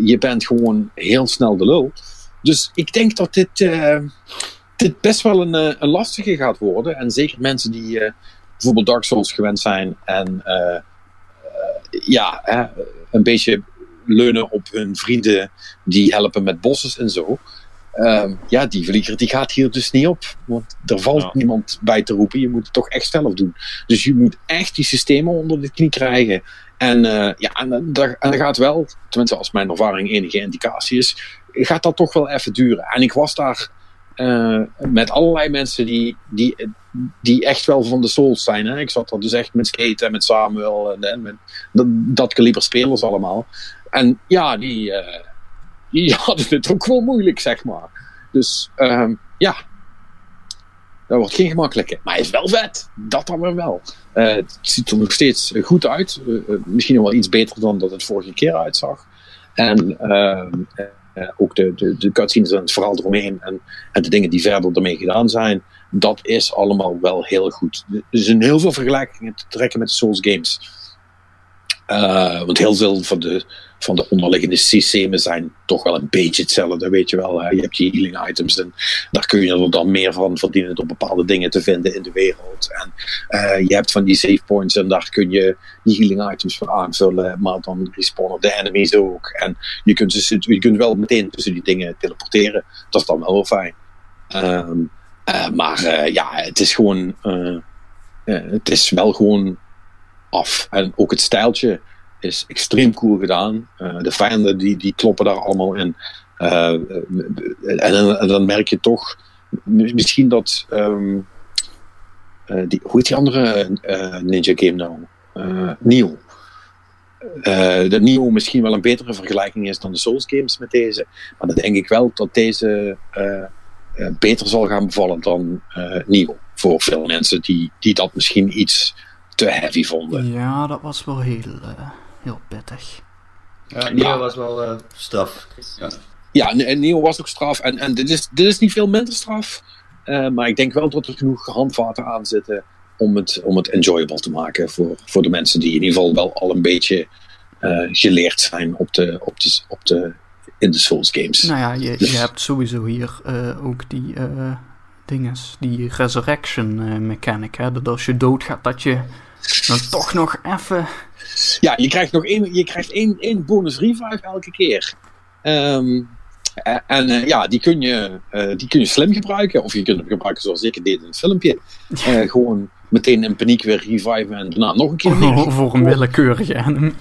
je bent gewoon heel snel de lul. Dus ik denk dat dit, dit best wel een, een, lastige gaat worden. En zeker mensen die bijvoorbeeld Dark Souls gewend zijn en ja, een beetje leunen op hun vrienden die helpen met bossen en zo. Ehm, ja, die vlieger die gaat hier dus niet op. Want er valt niemand bij te roepen. Je moet het toch echt zelf doen. Dus je moet echt die systemen onder de knie krijgen. En, uh, ja, en, dat, en dat gaat wel, tenminste als mijn ervaring enige indicatie is, gaat dat toch wel even duren. En ik was daar uh, met allerlei mensen die, die, die echt wel van de Souls zijn. Hè. Ik zat daar dus echt met Skate en met Samuel en, en met dat, dat kaliber spelers allemaal. En ja, die, uh, die hadden het ook wel moeilijk, zeg maar. Dus um, ja, dat wordt geen gemakkelijke. Maar hij is wel vet. Dat dan wel. Uh, het ziet er nog steeds goed uit. Misschien nog wel iets beter dan dat het vorige keer uitzag. En uh, ook de, de, de cutscenes en het verhaal eromheen en, en de dingen die verder ermee gedaan zijn. Dat is allemaal wel heel goed. Er zijn heel veel vergelijkingen te trekken met Souls games. Want heel veel van de, van de onderliggende systemen zijn toch wel een beetje hetzelfde, weet je wel. Je hebt je healing items en daar kun je er dan meer van verdienen door bepaalde dingen te vinden in de wereld. En uh, je hebt van die save points en daar kun je die healing items voor aanvullen, maar dan respawnen de enemies ook. En je kunt, dus, je kunt wel meteen tussen die dingen teleporteren. Dat is dan wel wel fijn. Uh, maar ja, het is gewoon, het is wel gewoon af. En ook het stijltje is extreem cool gedaan. Uh, de vijanden die, die kloppen daar allemaal in. Uh, en, dan merk je toch misschien dat. Um, uh, die, hoe heet die andere Ninja game nou? Neo. dat Neo misschien wel een betere vergelijking is dan de Souls games met deze. Maar dan denk ik wel dat deze beter zal gaan bevallen dan Neo. Voor veel mensen die, die dat misschien iets te heavy vonden. Ja, dat was wel heel heel pittig. Ja, Neo was wel uh, straf. Ja. ja, en Neo was ook straf. En, en dit, is, dit is niet veel minder straf. Uh, maar ik denk wel dat er genoeg handvaten aan zitten om het, om het enjoyable te maken voor, voor de mensen die in ieder geval wel al een beetje uh, geleerd zijn op de, op de, op de, in de Souls games. Nou ja, je, dus... je hebt sowieso hier ook die dinges, die resurrection mechanic. Hè? Dat als je doodgaat, dat je dan toch nog even ja, je krijgt nog één, je krijgt één, één bonus revive elke keer. Um, en uh, ja, die kun, je, uh, die kun je slim gebruiken. Of je kunt hem gebruiken zoals ik het deed in het filmpje. Uh, gewoon meteen in paniek weer reviven en daarna nog een keer. Oh, voor een willekeurige enemy.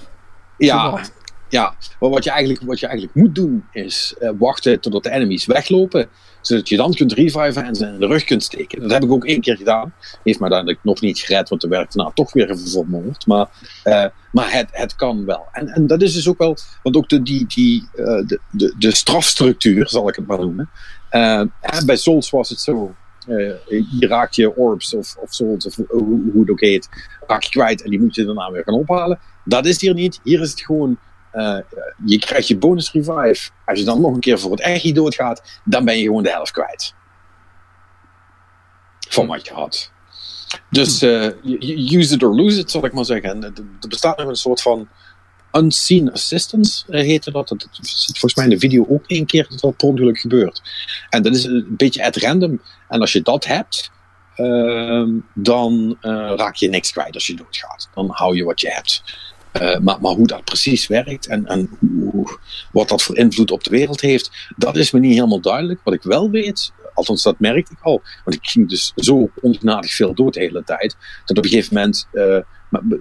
Ja, ja, maar wat je eigenlijk, wat je eigenlijk moet doen is wachten totdat de enemies weglopen zodat je dan kunt reviven en ze in de rug kunt steken. Dat heb ik ook één keer gedaan. Heeft me uiteindelijk nog niet gered, want de werkt nou toch weer vermoord. Maar, uh, maar het, het kan wel. En, en dat is dus ook wel, want ook de, die, die, uh, de, de, de strafstructuur, zal ik het maar noemen. Uh, bij Souls was het zo. je raakt je orbs of, of souls, of hoe, hoe het ook heet, raak je kwijt en die moet je daarna weer gaan ophalen. Dat is hier niet. Hier is het gewoon uh, je krijgt je bonus revive. Als je dan nog een keer voor het echt doodgaat, dan ben je gewoon de helft kwijt. Van wat je had. Dus uh, use it or lose it, zal ik maar zeggen. er bestaat nog een soort van unseen assistance, uh, heette dat. Dat zit volgens mij in de video ook één keer dat dat per ongeluk gebeurt. En dat is een beetje at random. En als je dat hebt, uh, dan raak je niks kwijt als je doodgaat. Dan hou je wat je hebt. Uh, maar, hoe dat precies werkt en, en hoe, wat dat voor invloed op de wereld heeft, dat is me niet helemaal duidelijk. Wat ik wel weet, althans dat merkte ik al, want ik ging dus zo ongenadig veel dood de hele tijd, dat op een gegeven moment uh,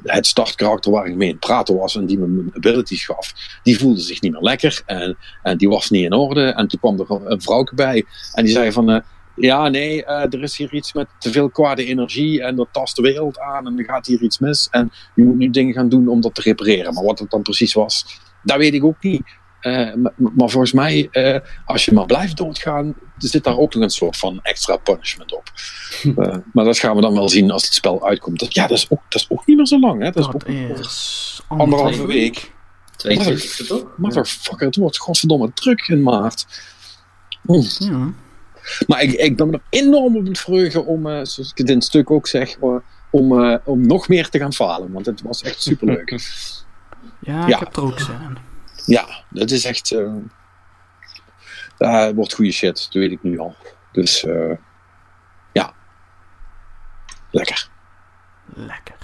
het startkarakter waar ik mee in het praten was en die me abilities gaf, die voelde zich niet meer lekker en, en die was niet in orde. En toen kwam er een vrouw bij en die zei van, uh, ja, nee, uh, er is hier iets met te veel kwade energie en dat tast de wereld aan en er gaat hier iets mis. En je moet nu dingen gaan doen om dat te repareren. Maar wat het dan precies was, dat weet ik ook niet. Uh, maar, maar, volgens mij, uh, als je maar blijft doodgaan, zit daar ook nog een soort van extra punishment op. Uh, maar dat gaan we dan wel zien als het spel uitkomt. Dat, ja, dat is, ook, dat is ook niet meer zo lang. Hè? Dat, dat is, is anderhalve week. Twee weken, toch? Motherfucker, het wordt godverdomme druk in maart. Oh. Ja. Maar ik, ik ben me er enorm op het verheugen om, uh, zoals ik het in het stuk ook zeg, uh, om, eh, om nog meer te gaan falen. Want het was echt superleuk. Ja, Ja. ik heb er ook zin in. ja, dat is echt. eh dat wordt goede shit, dat weet ik nu al. Dus eh, ja. Lekker. Lekker.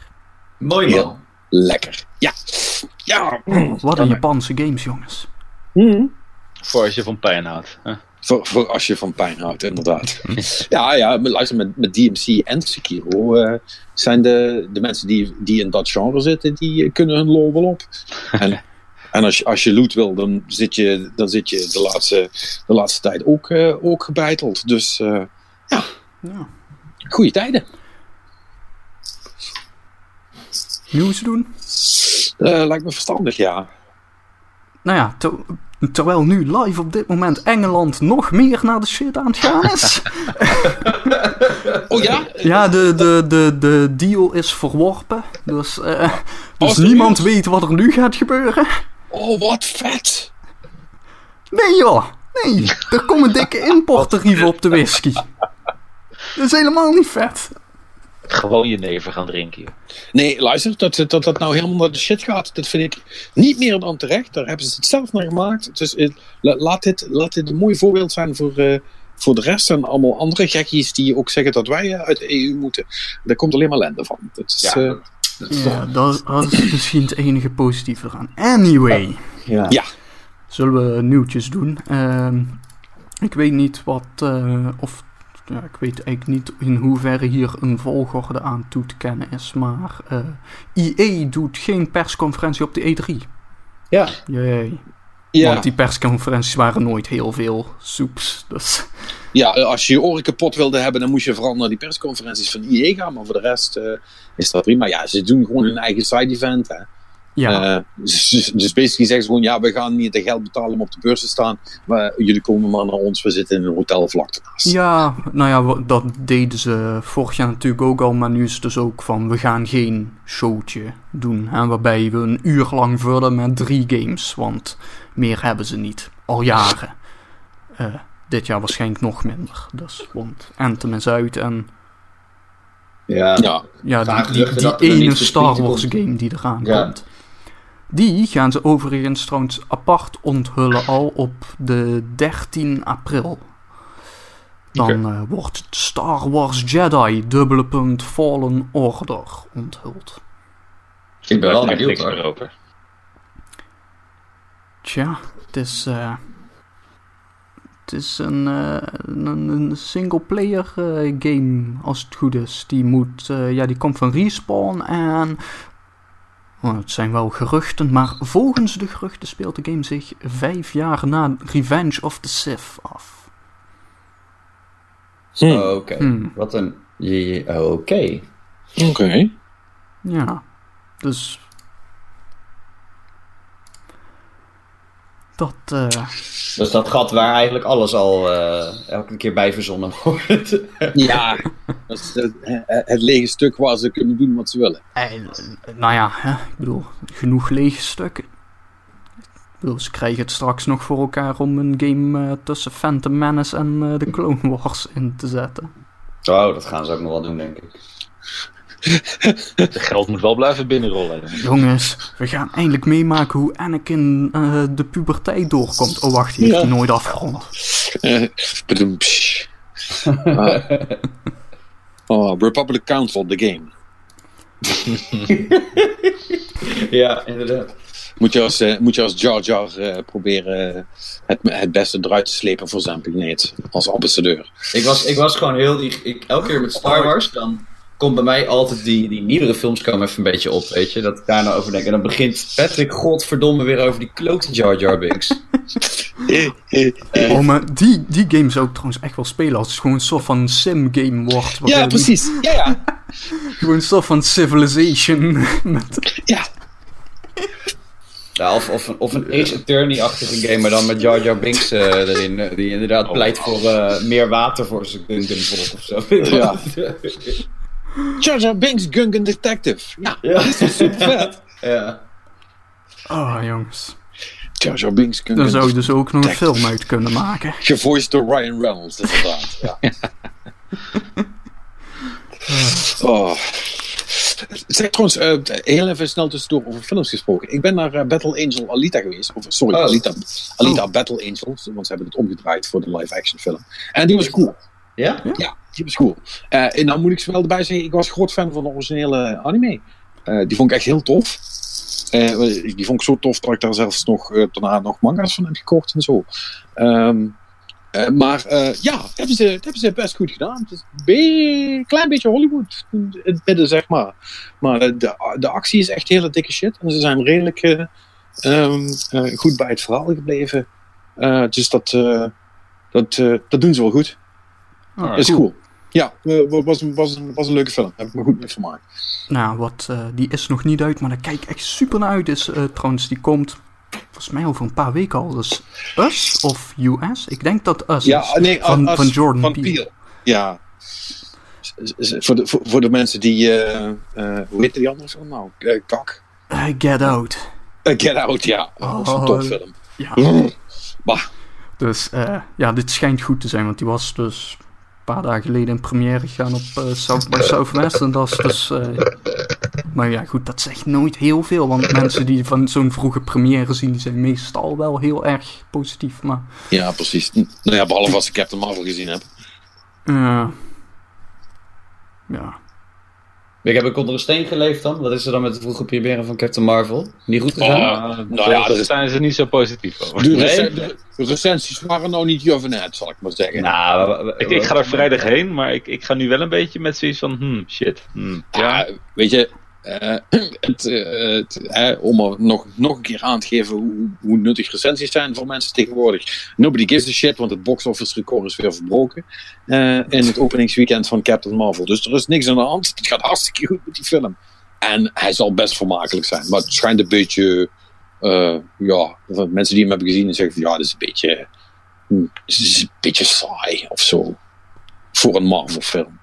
Mooi man. Lekker. Ja. Ja. Wat een Japanse games, jongens. Mhm. Voor als je van pijn houdt. hè. Voor, voor als je van pijn houdt, inderdaad. ja, ja, maar luister, met, met DMC en Sekiro eh, zijn de, de mensen die, die in dat genre zitten, die eh, kunnen hun lol wel op. En, en als je, als je loot wil, dan zit je, dan zit je de, laatste, de laatste tijd ook, eh, ook gebeiteld. Dus eh Ja. goede tijden. Nieuws doen? Eh, lijkt me verstandig, ja. Nou ja, terwijl nu live op dit moment Engeland nog meer naar de shit aan het gaan is. Oh ja? ja, de, de, de, de deal is verworpen. Dus, eh, dus serieus? niemand weet wat er nu gaat gebeuren. Oh, wat vet. Nee joh, nee. Er komen dikke importtarieven op de whisky. Dat is helemaal niet vet. Gewoon je neven gaan drinken. joh. Nee, luister, dat, dat dat nou helemaal naar de shit gaat, dat vind ik niet meer dan terecht. Daar hebben ze het zelf naar gemaakt. Dus la- laat, dit, laat dit een mooi voorbeeld zijn voor, eh, voor de rest en allemaal andere gekkies die ook zeggen dat wij eh, uit de EU moeten. Daar komt alleen maar ellende van. Dat is, Ja, eh, dat, dat is Ja, toch... dat, dat is misschien het enige positieve eraan. Anyway, Ja. Ja. zullen we nieuwtjes doen. Ehm, ik weet niet wat, eh, of ja, ik weet eigenlijk niet in hoeverre hier een volgorde aan toe te kennen is, maar eh EA doet geen persconferentie op de E3. Ja. Jee. ja, Want die persconferenties waren nooit heel veel soeps. Dus ja, als je je oren kapot wilde hebben, dan moest je vooral naar die persconferenties van IE gaan. Maar voor de rest eh, is dat prima. Ja, ze doen gewoon hun eigen side event. Hè. Ja, Eh, dus, dus basically zeggen ze gewoon, ja, we gaan niet de geld betalen om op de beurs te staan. Maar jullie komen maar naar ons, we zitten in een hotel vlak ernaast. Ja, nou ja, dat deden ze vorig jaar natuurlijk ook al, maar nu is het dus ook van we gaan geen showtje doen. Hè, waarbij we een uur lang vullen met drie games, want meer hebben ze niet. Al jaren. Eh, dit jaar waarschijnlijk nog minder. Dus, want Anthem is uit en Ja. Ja, die, ene Star Wars game die eraan Ja. komt. Die gaan ze overigens trouwens apart onthullen al op de 13 april. Dan eh, wordt Star Wars Jedi dubbele punt Fallen Order onthuld. Ik ben wel benieuwd hoor. Tja, het is. eh, het is een, eh, een, een single-player game, als het goed is. Die, moet, eh, ja, die komt van Respawn en. Oh, het zijn wel geruchten, maar volgens de geruchten speelt de game zich vijf jaar na Revenge of the Sith af. Hm, Oh, Oké. Hmm. Wat een... je- Oké. oké. Ja, dus. Dat. eh, Dus dat gat waar eigenlijk alles al eh, elke keer bij verzonnen wordt. Ja, dat is het, het lege stuk waar ze kunnen doen wat ze willen. Eh, nou ja, hè, ik bedoel, genoeg lege stukken. Ik bedoel, ze krijgen het straks nog voor elkaar om een game eh, tussen Phantom Menace en eh, de Clone Wars in te zetten. Oh, dat gaan ze ook nog wel doen, denk ik. Het geld moet wel blijven binnenrollen. Jongens, we gaan eindelijk meemaken hoe Anakin eh, de puberteit doorkomt. Oh wacht, die heeft Ja. hij nooit afgerond. Eh. Ah. Oh, Republic Council, the game. Ja, inderdaad. Moet je als, eh, moet je als Jar Jar eh, proberen het, het beste eruit te slepen voor zijn planeet. Als ambassadeur. Ik was, ik was gewoon heel... Ik, ik, elke keer met Star Wars, dan komt bij mij altijd die, die nieuwere films komen even een beetje op, weet je. Dat ik daar nou over denk. En dan begint Patrick godverdomme weer over die klote Jar Jar Binks. Oh, maar die, die game zou ik trouwens echt wel spelen als het gewoon een soort van sim-game wordt. Ja, precies. Ja, ja. Gewoon een soort van Civilization. Met, ja. Ja, of, of, een- of een Ace Attorney-achtige game, maar dan met Jar Jar Binks eh, erin. eh, die inderdaad pleit voor eh, meer water voor zijn Gungan volk of zo. Ja. Jar Jar Binks Gungan Detective. Ja, Ja. dat is super vet. ja. oh, jongens. Jar Jar Binks Gungan Dan zou je dus ook nog een Detective. film uit kunnen maken. Gevoiced door Ryan Reynolds, inderdaad. Ja. oh. Zeg trouwens, eh, heel even snel tussendoor over films gesproken. Ik ben naar eh, Battle Angel Alita geweest. Of, sorry, Oh. Alita, Alita Battle Angels. Want ze hebben het omgedraaid voor de live-action film. En die was cool. Ja? Ja, die was cool. Eh, en dan moet ik ze wel erbij zeggen, ik was groot fan van de originele anime. Eh, die vond ik echt heel tof. Eh, die vond ik zo tof dat ik daar zelfs nog daarna nog manga's van heb gekocht en zo. Ehm, eh, maar eh, ja, dat hebben, ze, dat hebben ze best goed gedaan. Het is een be- klein beetje Hollywood in het midden, zeg maar. Maar de, de actie is echt hele dikke shit. En ze zijn redelijk eh, ehm, eh, goed bij het verhaal gebleven. Eh, dus dat, eh, dat, eh, dat doen ze wel goed. Ah, Dat is cool. Ja, eh, was, een- was, een, was een leuke film. Daar heb ik me goed mee vermaakt. Nou, wat, eh, die is nog niet uit, maar daar kijk ik echt super naar uit. Is, eh, trouwens, die komt volgens mij over een paar weken al. Dus Us of US? Ik denk dat Us Ja, is. nee, van, als- van Jordan van Peele. Peele. Ja. Voor de, voor, voor de mensen die... eh, eh, hoe heet die andere film nou? Kak. Get Out. Get Out, ja. Dat was een Oh. topfilm. Ja. Bah. Dus eh, ja, dit schijnt goed te zijn, want die was dus paar dagen geleden in première gegaan op eh, South by Southwest. En dat is dus. eh, maar ja, goed, dat zegt nooit heel veel, want mensen die van zo'n vroege première zien, die zijn meestal wel heel erg positief. Maar Ja, precies. Nou ja, behalve als ik Captain Marvel gezien heb. eh, ja, Ik heb ik onder een steen geleefd dan. Wat is er dan met de vroege première van Captain Marvel? Niet goed gegaan? Oh, nou ja, daar zijn ze niet zo positief over. De, Nee. recensies, de recensies waren nou niet jovenet, zal ik maar zeggen. Nou, Ik, ik ga er vrijdag heen, maar ik, ik ga nu wel een beetje met zoiets van, hmm, shit. hmm, Ja, weet je, eh, het, eh, eh, om nog, nog een keer aan te geven hoe, hoe nuttig recensies zijn voor mensen tegenwoordig. Nobody gives a shit, want het box office record is weer verbroken eh, in het openingsweekend van Captain Marvel. Dus er is niks aan de hand. Het gaat hartstikke goed met die film. En hij zal best vermakelijk zijn, maar het schijnt een beetje, ja, mensen die hem hebben gezien en zeggen ja, dit is een beetje, hm, is een beetje saai of zo. Voor een Marvel film.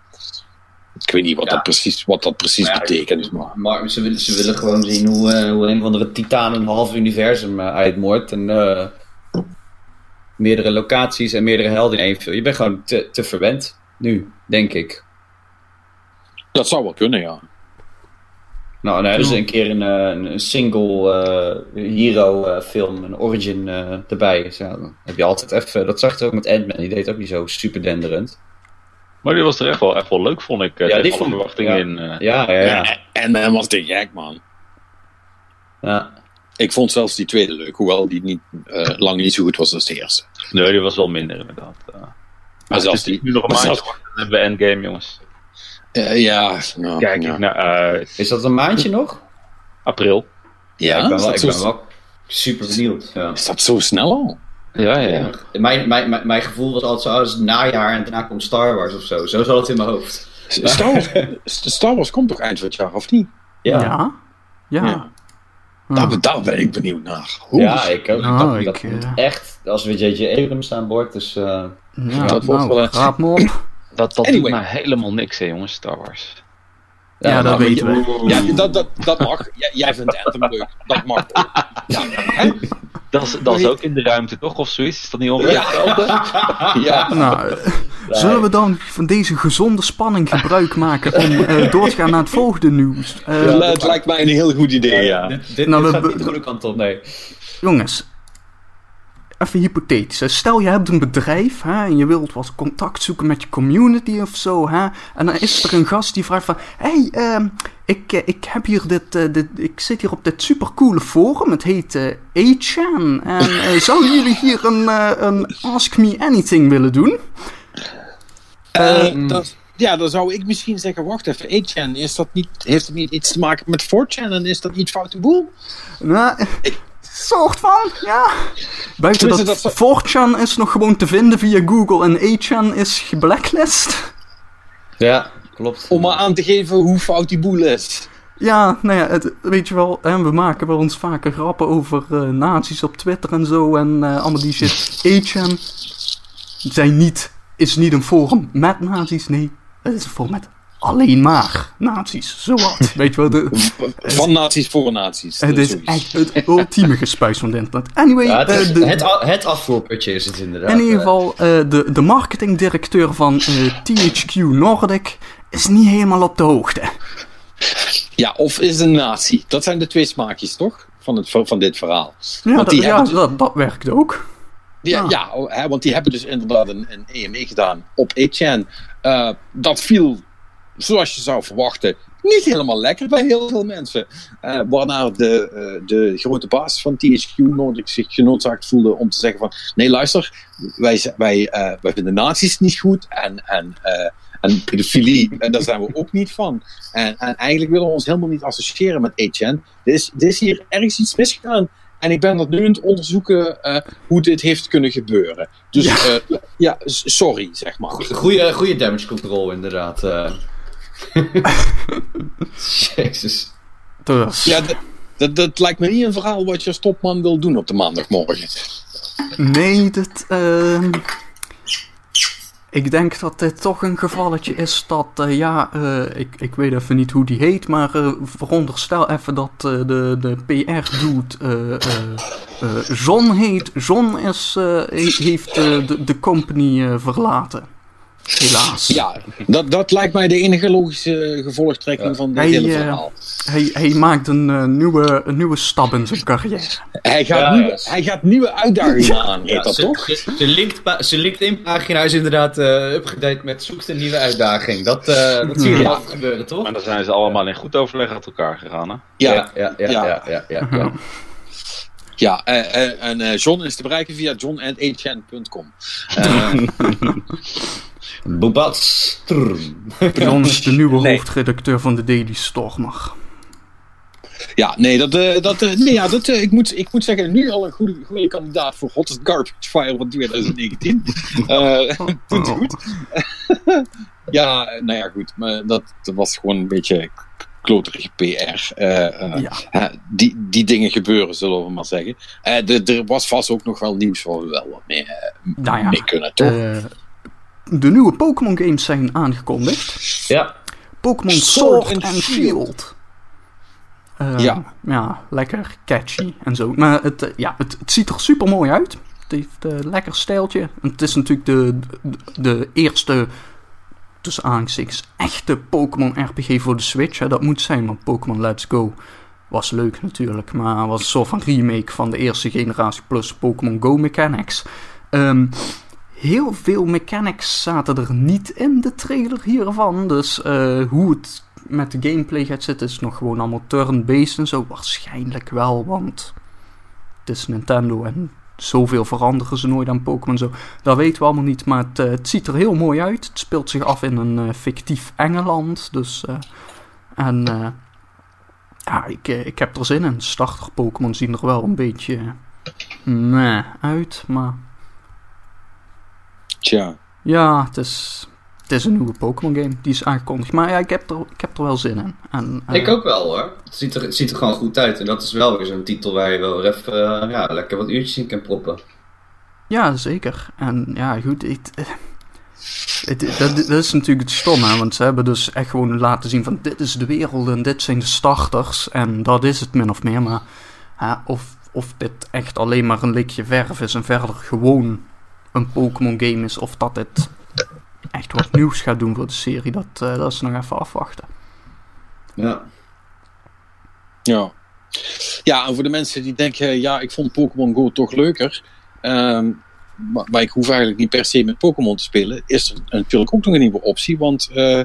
Ik weet niet wat, Ja. dat, precies, wat dat precies Maar betekent. Maar. Maar ze willen, ze willen gewoon zien hoe, eh, hoe een of andere titaan een half universum uh, uitmoordt. En eh, meerdere locaties en meerdere helden in één film. Je bent gewoon te, te verwend. Nu, denk ik. Dat zou wel kunnen, ja. Nou, hebben ze een keer een, eh, een single eh, hero eh, film, een origin eh, erbij. Dus ja, dan heb je altijd even... Dat zag je ook met Ant-Man. Die deed ook niet zo super denderend. Maar die was er echt wel, echt wel leuk, vond ik. eh, Ja, tegen die vond- verwachtingen ja. in. eh. Ja, ja, ja. En men was te gek, man. ja. Ik vond zelfs die tweede leuk, hoewel die niet, eh, lang niet zo goed was als de eerste. Nee, die was wel minder inderdaad. eh. Maar Maar zelfs het is die. nu nog een maandje zelfs- wachten, dan hebben we Endgame, jongens. eh, ja, nou, Kijk ja. ik naar uit. Is dat een maandje nog? April. Ja, ik ben wel, ik zo, ben wel super benieuwd. Ja. is dat zo snel al? Ja, ja. Ja. Mijn, mijn, mijn, mijn gevoel was altijd zo, oh, het is het najaar en daarna komt Star Wars of zo. Zo zat het in mijn hoofd. Star Wars, Star Wars komt toch eind van het jaar, of niet? ja, Ja, ja. Ja. Daar, daar ben ik benieuwd naar. Hoe? ja ik ook. Nou, dat ik, dat moet eh, echt, als we J.J. Abrams aan boord, dus... eh, Ja, dat wordt nou, wel raad me op. Dat, dat Anyway. doet mij helemaal niks, hè, jongens, Star Wars. Ja, dat maar weten je- we. Ja, dat, dat, dat mag. Jij, jij vindt Anthem leuk. Dat mag. Ja, hè? Dat is, dat is ook in de ruimte, toch? Of zoiets? Is dat niet ongeveer hetzelfde? ja. Nou, eh, zullen we dan van deze gezonde spanning gebruik maken om eh, door te gaan naar het volgende nieuws? Eh, Het li- het lijkt mij een heel goed idee, ja. Dit, dit, Nou, dit gaat niet de goede kant op, nee. Jongens, even hypothetisch. Stel je hebt een bedrijf hè, en je wilt wat contact zoeken met je community of zo. Hè, en dan is er een gast die vraagt van... Hé, hey, ehm, ik, eh, ik heb hier dit, eh, dit... Ik zit hier op dit supercoole forum. Het heet eh 8chan. En zouden jullie hier een, een Ask Me Anything willen doen? Eh, dat, ja, dan zou ik misschien zeggen, wacht even, 8chan, is dat niet, heeft het niet iets te maken met 4chan en is dat niet foute boel? Nou, soort van, ja. Buiten dat, dat 4chan is nog gewoon te vinden via Google en 8chan is geblacklist. Ja, klopt. Om maar aan te geven hoe fout die boel is. Ja, nou ja, het, weet je wel, hè, we maken wel ons vaker grappen over eh nazi's op Twitter en zo en eh, allemaal die shit. 8chan zijn niet, is niet een forum met nazi's, nee, het is een forum met alleen maar nazi's, zowat. weet je wel, de, Van nazi's voor nazi's. het Dat is zoiets. echt het ultieme gespuis van het internet. Anyway, Ja, het, eh, is- de, het, het afvoerputje is het inderdaad. In ieder eh. geval, eh, de, de marketingdirecteur van eh, THQ Nordic is niet helemaal op de hoogte. Ja, of is een nazi. Dat zijn de twee smaakjes, toch? Van, het, van dit verhaal. Ja, Want dat, die ja hebben- dat, dat werkt ook. Ja, ja oh, hè, want die hebben dus inderdaad een, een EME gedaan op 8chan. Eh, dat viel, zoals je zou verwachten, niet helemaal lekker bij heel veel mensen. Eh, waarna de, eh, de grote baas van THQ Nordic zich genoodzaakt voelde om te zeggen van... Nee, luister, wij, wij, eh, wij vinden nazi's niet goed en, en, en pedofilie, en daar zijn we ook niet van. En, en eigenlijk willen we ons helemaal niet associëren met 8chan. Er is, er is hier ergens iets misgegaan. En ik ben dat nu aan het onderzoeken hoe dit heeft kunnen gebeuren. Dus Ja. ja, sorry, zeg maar. Goeie damage control, inderdaad. eh. Jezus. Ja, dat, dat, dat lijkt me niet een verhaal wat je als topman wil doen op de maandagmorgen. nee, dit... ehm, ik denk dat dit toch een gevalletje is dat, eh, ja, eh, ik, ik weet even niet hoe die heet, maar eh, veronderstel even dat de, de PR-dude John heet. John is, he- heeft de, de company verlaten. Helaas. Ja, dat, dat lijkt mij de enige logische gevolgtrekking Ja. van dit Hij, hele eh, verhaal. Hij, hij maakt een, eh, nieuwe, een nieuwe stap in zijn carrière. Hij gaat, Ja, nieuwe, ja. hij gaat nieuwe uitdagingen aan, heet dat zijn- toch? zijn- zijn LinkedIn-pagina is inderdaad eh upgedate met zoekt een nieuwe uitdaging. Dat, eh, dat zie je Ja. wel gebeuren, toch? Maar dan zijn ze allemaal in goed overleg uit elkaar gegaan. Hè? Ja, ja, ja, ja. Ja. ja, ja, ja, ja. ja en eh, John is te bereiken via john.hn.com. Is de nieuwe Nee. hoofdredacteur van de Daily Stormer. Ja, nee, dat, eh, dat, eh, nee ja, dat, eh, ik, moet, ik moet zeggen, nu al een goede, goede kandidaat voor Hottest Garbage File van 2019. Eh doet het goed. ja, nou ja, goed. Maar dat, dat was gewoon een beetje kloterige PR. Ja. die, die dingen gebeuren, zullen we maar zeggen. Eh, er was vast ook nog wel nieuws waar we wel wat mee, Nou ja, mee kunnen, toch? Eh, de nieuwe Pokémon games zijn aangekondigd. Ja. Pokémon Sword Sword and and Shield. Shield. Eh, Ja. ja, lekker catchy en zo. Maar het, eh, ja, het, het ziet er super mooi uit. Het heeft een lekker stijltje. En het is natuurlijk de, de, de eerste, tussen aanhalingstekens, echte Pokémon RPG voor de Switch. Hè. Dat moet zijn, want Pokémon Let's Go was leuk natuurlijk. Maar was een soort van remake van de eerste generatie plus Pokémon Go mechanics. Ehm, heel veel mechanics zaten er niet in de trailer hiervan. Dus eh, hoe het met de gameplay gaat zitten is nog gewoon allemaal turn-based en zo. Waarschijnlijk wel, want het is Nintendo en zoveel veranderen ze nooit aan Pokémon zo. Dat weten we allemaal niet, maar het, eh, het ziet er heel mooi uit. Het speelt zich af in een eh, fictief Engeland. Dus, en ja, ik, ik heb er zin in. Starter Pokémon zien er wel een beetje meh uit, maar Tja. ja, het is, het is een nieuwe Pokémon game. Die is aangekondigd. Maar ja, ik heb er, ik heb er wel zin in. En, eh, Ik ook wel hoor. Het ziet, er, het ziet er gewoon goed uit. En dat is wel weer zo'n titel waar je wel even eh, ja, lekker wat uurtjes in kan proppen. Ja, zeker. En ja, goed. Eh, het, dat, dat is natuurlijk het stomme. Want ze hebben dus echt gewoon laten zien van... Dit is de wereld en dit zijn de starters. En dat is het min of meer. Maar of, of dit echt alleen maar een likje verf is... En verder gewoon een Pokémon game is... Of dat dit echt wat nieuws gaat doen voor de serie... Dat, eh, dat is nog even afwachten. Ja. Ja. Ja, en voor de mensen die denken, ja, ik vond Pokémon Go toch leuker. ehm, maar, maar ik hoef eigenlijk niet per se met Pokémon te spelen. Is er natuurlijk ook nog een nieuwe optie. Want eh,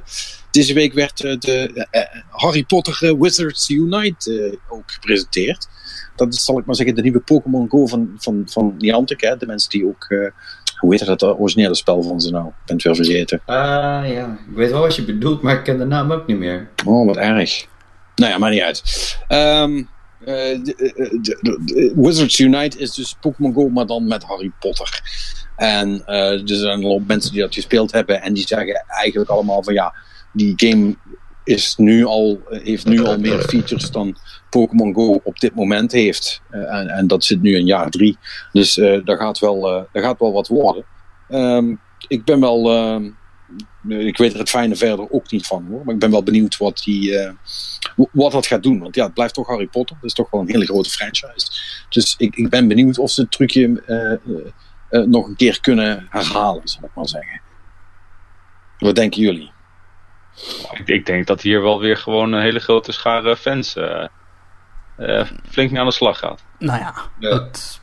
deze week werd eh, de eh, Harry Potter Wizards Unite ook gepresenteerd. Dat is, zal ik maar zeggen, de nieuwe Pokémon Go van, van, van Niantic. Hè? De mensen die ook, hoe heet dat, het originele spel van ze nou? Ik ben het weer vergeten. Ah ja, ik weet wel wat je bedoelt, maar ik ken de naam ook niet meer. Oh, wat erg. Nou ja, maakt niet uit. Ehm, eh, eh, de- Wizards Unite is dus Pokémon Go, maar dan met Harry Potter. En eh, er zijn een hoop mensen die dat gespeeld hebben en die zeggen eigenlijk allemaal van ja, die game is nu al, heeft nu al meer features dan Pokémon Go op dit moment heeft. Eh, en, en dat zit nu in jaar drie. Dus eh daar, gaat wel, eh, daar gaat wel wat worden. Ehm, ik ben wel. ehm, ik weet er het fijne verder ook niet van hoor. Maar ik ben wel benieuwd wat, die, eh, wat dat gaat doen. Want ja, het blijft toch Harry Potter. Dat is toch wel een hele grote franchise. Dus ik, ik ben benieuwd of ze het trucje eh, eh, eh, nog een keer kunnen herhalen, zal ik maar zeggen. Wat denken jullie? Ik, ik denk dat hier wel weer gewoon een hele grote schare fans eh, eh, flink mee aan de slag gaat. Nou ja, Ja. het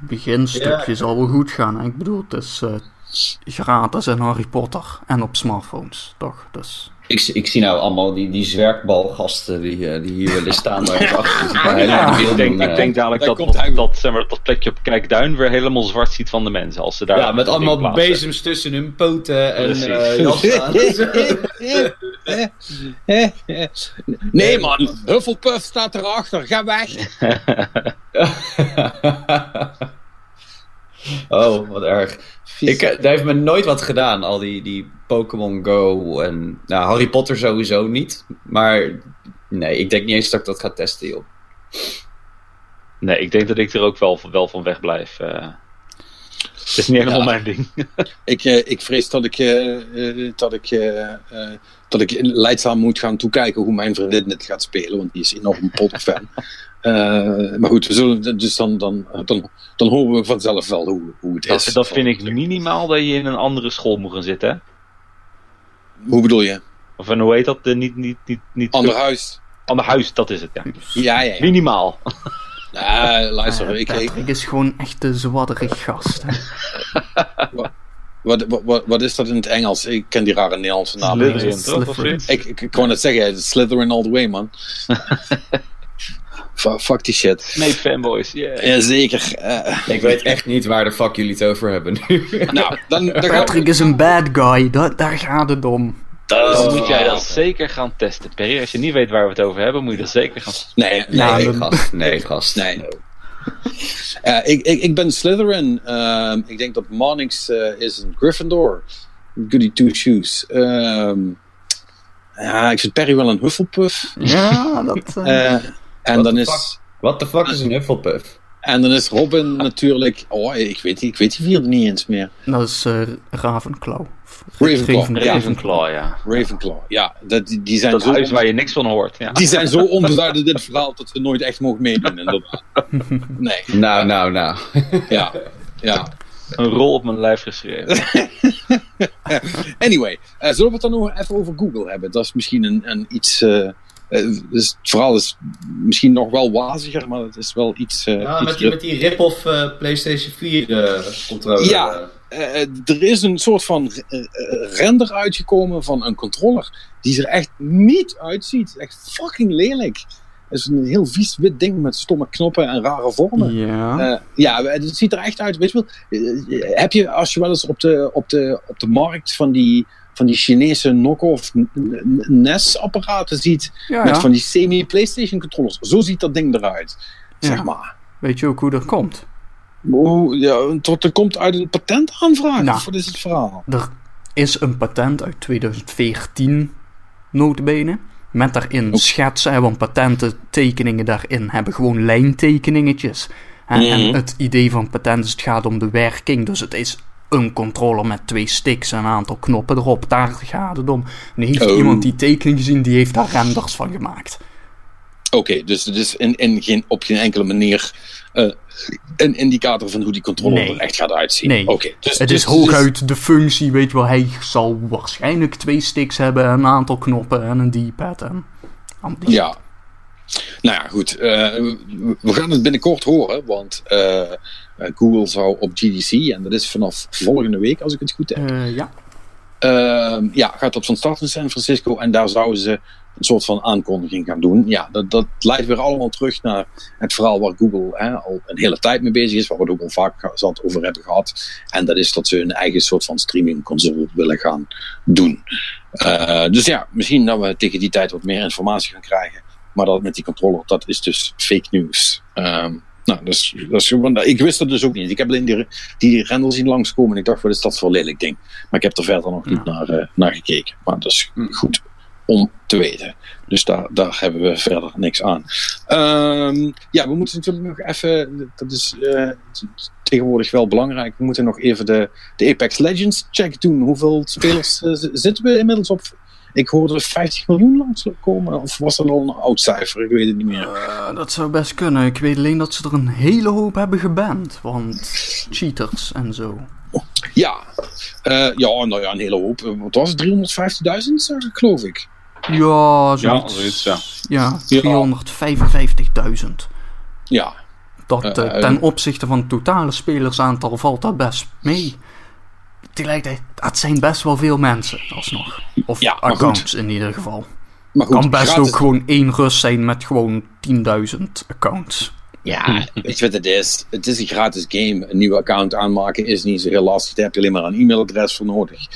beginstukje Ja. zal wel goed gaan. hè. Ik bedoel, het is eh, gratis en Harry Potter en op smartphones, toch? Dus, Ik, ik zie nou allemaal die, die zwerkbalgasten die, eh, die hier willen staan daar achter. Ik Ja. denk, ik eh, denk dadelijk daar dat, dat, dat, zeg maar, dat plekje op Kijkduin weer helemaal zwart ziet van de mensen. Als ze daar ja, met allemaal plaatsen. bezems tussen hun poten en eh aan. nee man, Hufflepuff staat erachter, ga weg. oh, wat erg. Ik, eh, daar heeft me nooit wat gedaan, al die, die Pokémon Go en nou, Harry Potter sowieso niet. Maar nee, ik denk niet eens dat ik dat ga testen, joh. Nee, ik denk dat ik er ook wel, wel van weg blijf. eh. Het is niet helemaal Ja. mijn ding. Ik, eh, ik vrees dat ik, eh, eh, dat, ik, dat ik leidzaam moet gaan toekijken hoe mijn vriendin dit gaat spelen, want die is enorm Potter-fan. Eh, maar goed, we zullen, dus dan, dan, dan, dan horen we vanzelf wel hoe, hoe het is. Dat, vind ik minimaal dat je in een andere school moet gaan zitten. hè? Hoe bedoel je? Of en hoe heet dat? Niet, niet, niet, niet Ander huis? Ander huis, dat is het, ja. Ja, ja, ja. Minimaal. Nou, luister, eh, ik, ik, Patrick is gewoon echt de zwadderige gast. wat, wat, wat, wat is dat in het Engels? Ik ken die rare Nederlandse namen. niet. Slytherin? Ik, ik, ik wou net zeggen, Slytherin all the way, man. Fuck, die shit. Nee, fanboys. Yeah. Jazeker. eh Ik weet echt niet waar de fuck jullie het over hebben nu. nou, dan, dan gaan we- Patrick is een bad guy, da- daar gaat het om. Dat Dan moet jij dat zeker gaan testen, Perry. Als je niet weet waar we het over hebben, moet je dat zeker gaan Nee, nee, nee, gast. Nee, gast. nee. Eh, ik, ik, ik ben Slytherin. Ehm, ik denk dat Monix eh, is een Gryffindor. Goody two shoes. Ehm, ja, ik vind Perry wel een Hufflepuff. Ja, dat... eh, Eh, en, dan is, What the fuck is een Hufflepuff? en dan is Robin natuurlijk... Oh, ik weet, die- ik weet die vierde niet eens meer. dat is eh, Ravenclaw. Ravenclaw, Raven- ja. Ravenclaw, ja. Ravenclaw. Ja, dat, die, die zijn Dat zo... huis waar je niks van hoort. Ja. Die zijn zo onbeduidend in dit verhaal dat ze nooit echt mogen meedoen. inderdaad. Nee, Nou, nou, nou. ja. ja. Een rol op mijn lijf geschreven. Anyway, eh, zullen we het dan nog even over Google hebben? Dat is misschien een, een iets. dus het verhaal is misschien nog wel waziger, maar het is wel iets. eh, Ja, iets met die, met die rip-off eh, PlayStation 4 eh controller. Ja. Eh, er is een soort van eh, eh, render uitgekomen van een controller die er echt niet uitziet. Echt fucking lelijk. Het is een heel vies wit ding met stomme knoppen en rare vormen. Ja. Eh, ja, het ziet er echt uit. Weet je wel, eh, heb je als je wel eens op de, op de, op de markt van die, van die Chinese knock-off NES-apparaten ziet ja, met ja. van die semi-PlayStation controllers? Zo ziet dat ding eruit. Zeg Ja. maar. Weet je ook hoe dat komt? Hoe, ja, tot er komt uit een patentaanvraag. Nou. Wat is het verhaal? Er is een patent uit 2014, notabene. Met daarin schetsen, hè, want patenten, tekeningen daarin hebben gewoon lijntekeningetjes. Mhm. En het idee van patent is, het gaat om de werking. Dus het is een controller met twee sticks en een aantal knoppen erop. Daar gaat het om. En heeft Oh. iemand die tekening gezien, die heeft daar renders van gemaakt. Oké, dus het is in, in geen, op geen enkele manier eh, een indicator van hoe die controller Nee. er echt gaat uitzien. Nee. Oké, dus, Het dus- is hooguit de functie, weet je wel. Hij zal waarschijnlijk twee sticks hebben, een aantal knoppen en een D-pad. En Ja. Nou ja, goed. eh, we gaan het binnenkort horen, want eh, Google zou op GDC, en dat is vanaf volgende week als ik het goed heb, ja. Ehm, ja, gaat op zo'n start in San Francisco en daar zouden ze een soort van aankondiging gaan doen. Ja, dat, dat leidt weer allemaal terug naar het verhaal waar Google hè, al een hele tijd mee bezig is, waar we het ook al vaak zat over hebben gehad. En dat is dat ze een eigen soort van streaming console willen gaan doen. Eh, dus ja, misschien dat we tegen die tijd wat meer informatie gaan krijgen. Maar dat met die controller, dat is dus fake news. Ehm, nou, dat is, dat ik wist het dus ook niet. Ik heb alleen die, die render zien langskomen en ik dacht, wat is dat voor een lelijk ding? Maar ik heb er verder nog niet naar, eh, naar gekeken. Maar dat is goed om te weten. Dus daar, daar hebben we verder niks aan. Ehm, ja, we moeten natuurlijk nog even, dat is eh, tegenwoordig wel belangrijk, we moeten nog even de, de Apex Legends check doen. Hoeveel spelers eh, zitten we inmiddels op? Ik hoorde 50 miljoen langskomen. Of was dat al een oud cijfer? Ik weet het niet meer. Eh, dat zou best kunnen. Ik weet alleen dat ze er een hele hoop hebben geband. Want cheaters en zo. Ja, ja, nou ja, een hele hoop. Wat was het? 350.000, zag ik, geloof ik. Ja, Ja, zoiets. ja. Ja, Ja. 355.000. Ja, Dat Eh, eh, eh, ten opzichte van het totale spelersaantal valt dat best mee. Tegelijkertijd, dat zijn best wel veel mensen, alsnog. Of Ja, accounts in ieder geval. maar goed. kan best gratis- ook gewoon één Rus zijn met gewoon 10.000 accounts. Ja, weet je wat het is? Het is een gratis game. Een nieuw account aanmaken is niet zo heel lastig. Daar heb je alleen maar een e-mailadres voor nodig.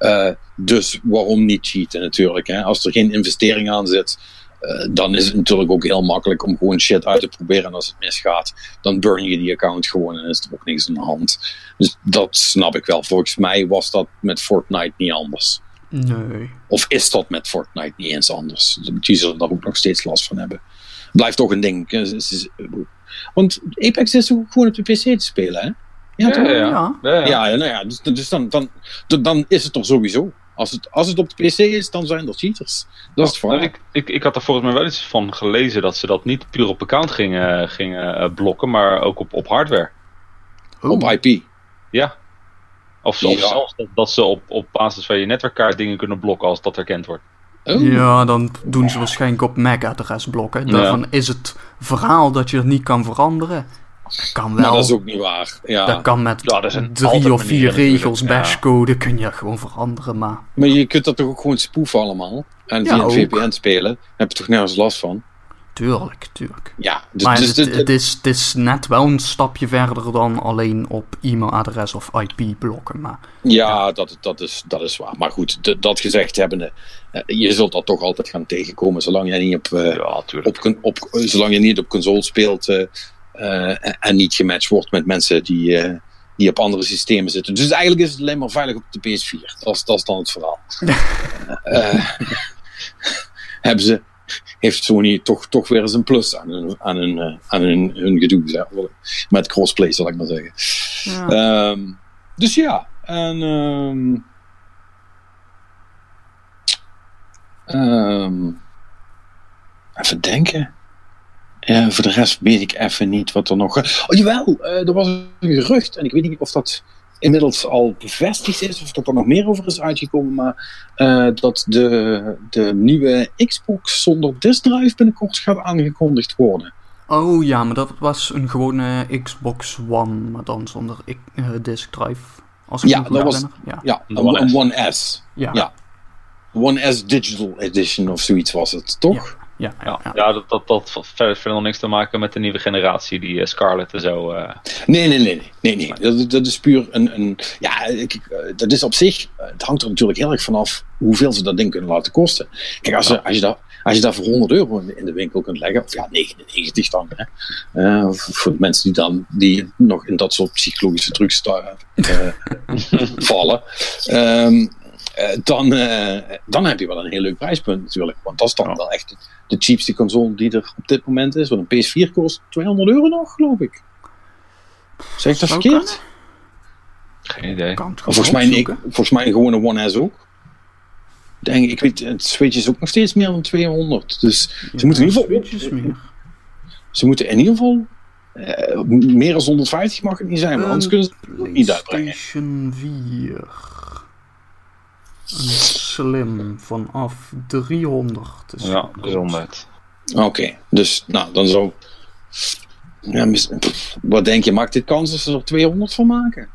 Eh, dus waarom niet cheaten natuurlijk? Hè? Als er geen investering aan zit, eh, dan is het natuurlijk ook heel makkelijk om gewoon shit uit te proberen. En als het misgaat, dan burn je die account gewoon en is er ook niks aan de hand. Dus dat snap ik wel. Volgens mij was dat met Fortnite niet anders. Nee. Of is dat met Fortnite niet eens anders? Die zullen daar ook nog steeds last van hebben. Blijft toch een ding. Want Apex is ook gewoon op de PC te spelen, hè? Ja, toch? ja, ja. Ja. ja, ja. Ja, nou ja, dus, dus dan, dan, dan is het toch sowieso. Als het, als het op de PC is, dan zijn er cheaters. Dat is het Nou, verhaal. ik, ik, ik had er volgens mij wel eens van gelezen dat ze dat niet puur op account gingen, gingen eh, blokken, maar ook op, op hardware. Oh, Op IP. Ja. Of, zelfs dat, dat ze op, op basis van je netwerkkaart dingen kunnen blokken als dat erkend wordt. Oh. Ja, dan doen ze waarschijnlijk op MAC-adresblokken. Ja. Daarvan is het verhaal dat je het niet kan veranderen. Kan Maar wel. dat is ook niet waar. Ja. Dat kan met Ja, er zijn drie of vier regels ja. bashcode kun je gewoon veranderen. Maar Maar je kunt dat toch ook gewoon spoeven allemaal? En Ja, via een. VPN spelen? Daar heb je toch nergens last van? tuurlijk, tuurlijk. Ja, dus, Maar dus het, is, het is net wel een stapje verder dan alleen op e-mailadres of IP blokken. Maar Ja, dat, dat, is, dat is waar. Maar goed, dat gezegd hebbende, eh, je zult dat toch altijd gaan tegenkomen zolang jij niet op, eh, Ja, op, zolang je niet op console speelt eh, en- en niet gematcht wordt met mensen die, eh, die op andere systemen zitten. Dus eigenlijk is het alleen maar veilig op de PS4. Dat is, dat is dan het verhaal. Eh, hebben ze, heeft Sony toch, toch weer eens een plus aan hun, aan hun, eh, aan hun, hun gedoe. Met crossplay, zal ik maar zeggen. ja. Ehm, dus ja, en. ehm, even denken. Ja, voor de rest weet ik even niet wat er nog. Oh jawel, eh, er was een gerucht en ik weet niet of dat inmiddels al bevestigd is of dat er nog meer over is uitgekomen, maar eh, dat de, de nieuwe Xbox zonder disk drive binnenkort gaat aangekondigd worden. Oh ja, maar dat was een gewone Xbox One, maar dan zonder eh, disk drive. Als ik Ja, dat was-. Ja. Een One een S. One S. Ja. Ja. One S Digital Edition of zoiets was het, toch? Ja, ja, Ja, dat, dat, dat verder, verder nog niks te maken met de nieuwe generatie, die eh, Scarlett en zo. eh. Nee, nee, nee, nee. nee, nee. Dat, dat is puur een. een ja, ik, eh, dat is op zich. Het hangt er natuurlijk heel erg vanaf hoeveel ze dat ding kunnen laten kosten. Kijk, als, je- als, je, dat, als je dat voor 100 euro in de, in de winkel kunt leggen, of ja, 99 dan, hè, eh, voor de mensen die dan die nog in dat soort psychologische trucs eh, vallen, ehm, eh, dan, eh, dan heb je wel een heel leuk prijspunt natuurlijk. Want dat is dan Ja. wel echt de cheapste console die er op dit moment is. Want een PS4 kost 200 euro nog, geloof ik. Zeg ik dat verkeerd? Geen idee. Gewoon volgens mij, een, opzoeken. volgens mij een gewone One S ook. Denk, ik weet, het Switch is ook nog steeds meer dan 200. Dus ze moeten in ieder geval, meer. ze moeten in ieder geval eh, meer dan 150 mag het niet zijn, maar anders kunnen ze het niet uitbrengen. PlayStation 4. Een slim vanaf 300. is Ja, goed. gezondheid. Oké, dus nou, dan zo. Ja, wat denk je, maakt dit kans dat ze er 200 van maken?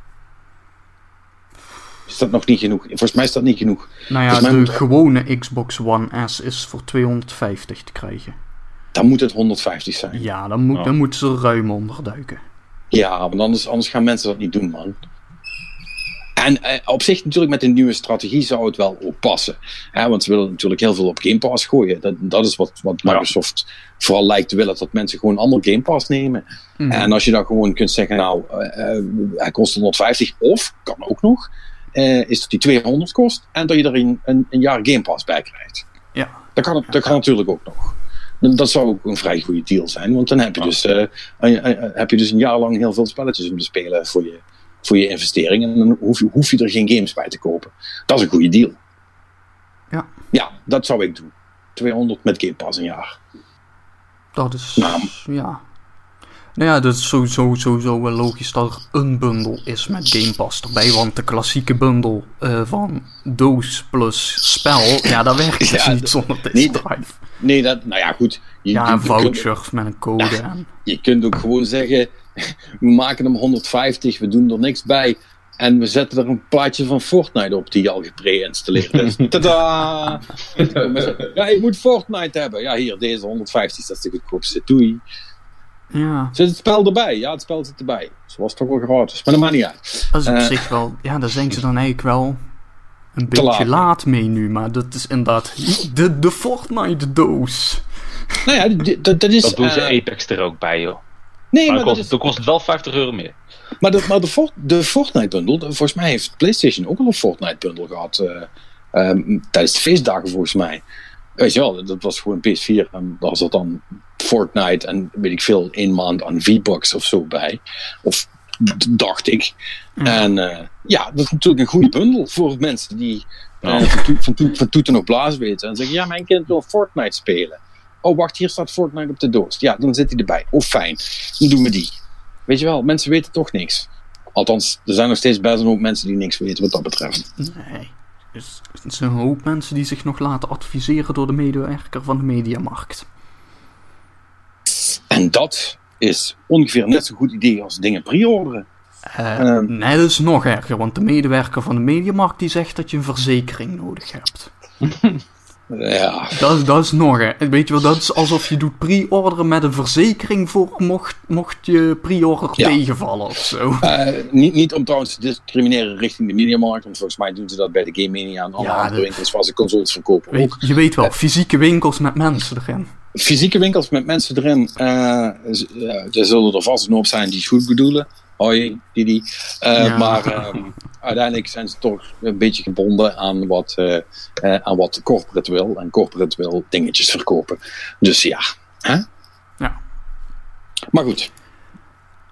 Is dat nog niet genoeg? Volgens mij is dat niet genoeg. Nou ja, Volgens mij de moet- gewone Xbox One S is voor 250 te krijgen. Dan moet het 150 zijn. Ja, dan, moet, dan moeten ze er ruim onderduiken. Ja, want anders, anders gaan mensen dat niet doen, man. En eh, op zich natuurlijk met een nieuwe strategie zou het wel ook passen. Hè, want ze willen natuurlijk heel veel op Game Pass gooien. Dat, dat is wat, wat Ja. Microsoft vooral lijkt te willen. Dat mensen gewoon allemaal Game Pass nemen. Mhm. En als je dan gewoon kunt zeggen, nou, eh, eh, hij kost 150. Of, kan ook nog, eh, is dat die 200 kost. En dat je er een, een, een jaar Game Pass bij krijgt. Ja. Dat kan, dat kan natuurlijk ook nog. Dat zou ook een vrij goede deal zijn. Want dan heb je, dus, heb je dus een jaar lang heel veel spelletjes om te spelen voor je, voor je investering. En dan hoef je, hoef je er geen games bij te kopen. Dat is een goede deal. Ja. Ja, dat zou ik doen. 200 met Game Pass een jaar. Dat is, Nou. ja. Nou ja, dat is sowieso, sowieso wel logisch dat er een bundel is met Game Pass erbij. Want de klassieke bundel eh, van doos plus spel, ja, dat werkt dus niet zonder deze drive. Nee, dat, nou ja, goed. Je, Ja, je- een je kunt- voucher met een code. Je kunt ook gewoon zeggen: we maken hem 150, we doen er niks bij. En we zetten er een plaatje van Fortnite op die je al gepre-installeerd is. Tada! ja, je moet Fortnite hebben. Ja, hier, deze 150 dat is de goedkoopste. Doei. ja, Zit het spel erbij? Ja, het spel zit erbij. Zo was toch wel gratis. Maar dat maakt niet uit. dat is op Eh. zich wel... Ja, daar zijn ze dan eigenlijk wel een beetje laat. laat. mee nu. Maar dat is inderdaad de, de Fortnite doos. Nou ja, dat is. Dat doen ze eh, Apex er ook bij, joh. Nee, Maar maar, dan dat kost, is, dan kost het wel 50 euro meer. maar, de, maar de, Fort- de Fortnite bundle, volgens mij heeft PlayStation ook al een Fortnite bundle gehad. eh, ehm, tijdens de feestdagen volgens mij. Weet je wel, dat was gewoon PS4. En daar zat dan Fortnite en weet ik veel, één maand aan V-Bucks of zo bij. Of dacht ik. En eh, ja, dat is natuurlijk een goede bundel voor mensen die eh, van, toe- van, toe- van toeten nog blaas weten. En zeggen, ja, mijn kind wil Fortnite spelen. Oh, wacht, hier staat Fortnite op de doos. Ja, dan zit hij erbij. Oh, fijn. Dan doen we die. Weet je wel, mensen weten toch niks. Althans, er zijn nog steeds best een hoop mensen die niks weten wat dat betreft. Nee. Dus er zijn een hoop mensen die zich nog laten adviseren door de medewerker van de mediamarkt. En dat is ongeveer net zo'n goed idee als dingen pre-orderen. Eh, Ehm. nee, dat is nog erger, want de medewerker van de mediamarkt die zegt dat je een verzekering nodig hebt. Ja, Dat, is- dat is nog. Weet je wel, dat is alsof je doet pre-orderen met een verzekering voor mocht, mocht je pre-order Ja. tegenvallen of zo. Eh, niet, niet om trouwens te discrimineren richting de mediamarkt, want volgens mij doen ze dat bij de Game Mania en alle Ja, andere dat- winkels waar ze consoles verkopen. Weet, je weet wel, fysieke winkels met mensen erin. Fysieke winkels met mensen erin, eh, z- ja, er zullen er vast een hoop zijn die het goed bedoelen. Hoi, Didi. Ja. Maar ehm, uiteindelijk zijn ze toch een beetje gebonden aan wat, eh, eh, aan wat corporate wil. En corporate wil dingetjes verkopen. Dus ja. Hè? Ja. Maar goed.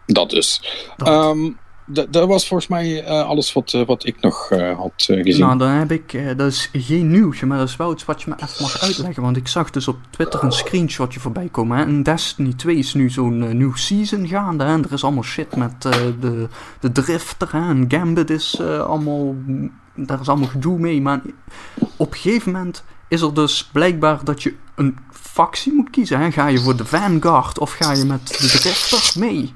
Dat dus. Dat. Ehm, dat was volgens mij eh, alles wat, eh, wat ik nog eh, had gezien. Nou, dan heb ik, dat is geen nieuwtje, maar dat is wel iets wat je me even mag uitleggen. Want ik zag dus op Twitter een screenshotje voorbij komen. Hè? En Destiny 2 is nu zo'n nieuw season gaande. Hè? En er is allemaal shit met de, de Drifter. Hè? En Gambit is allemaal, daar is allemaal gedoe mee. Maar op een gegeven moment is er dus blijkbaar dat je een factie moet kiezen. Hè? Ga je voor de Vanguard of ga je met de Drifter mee?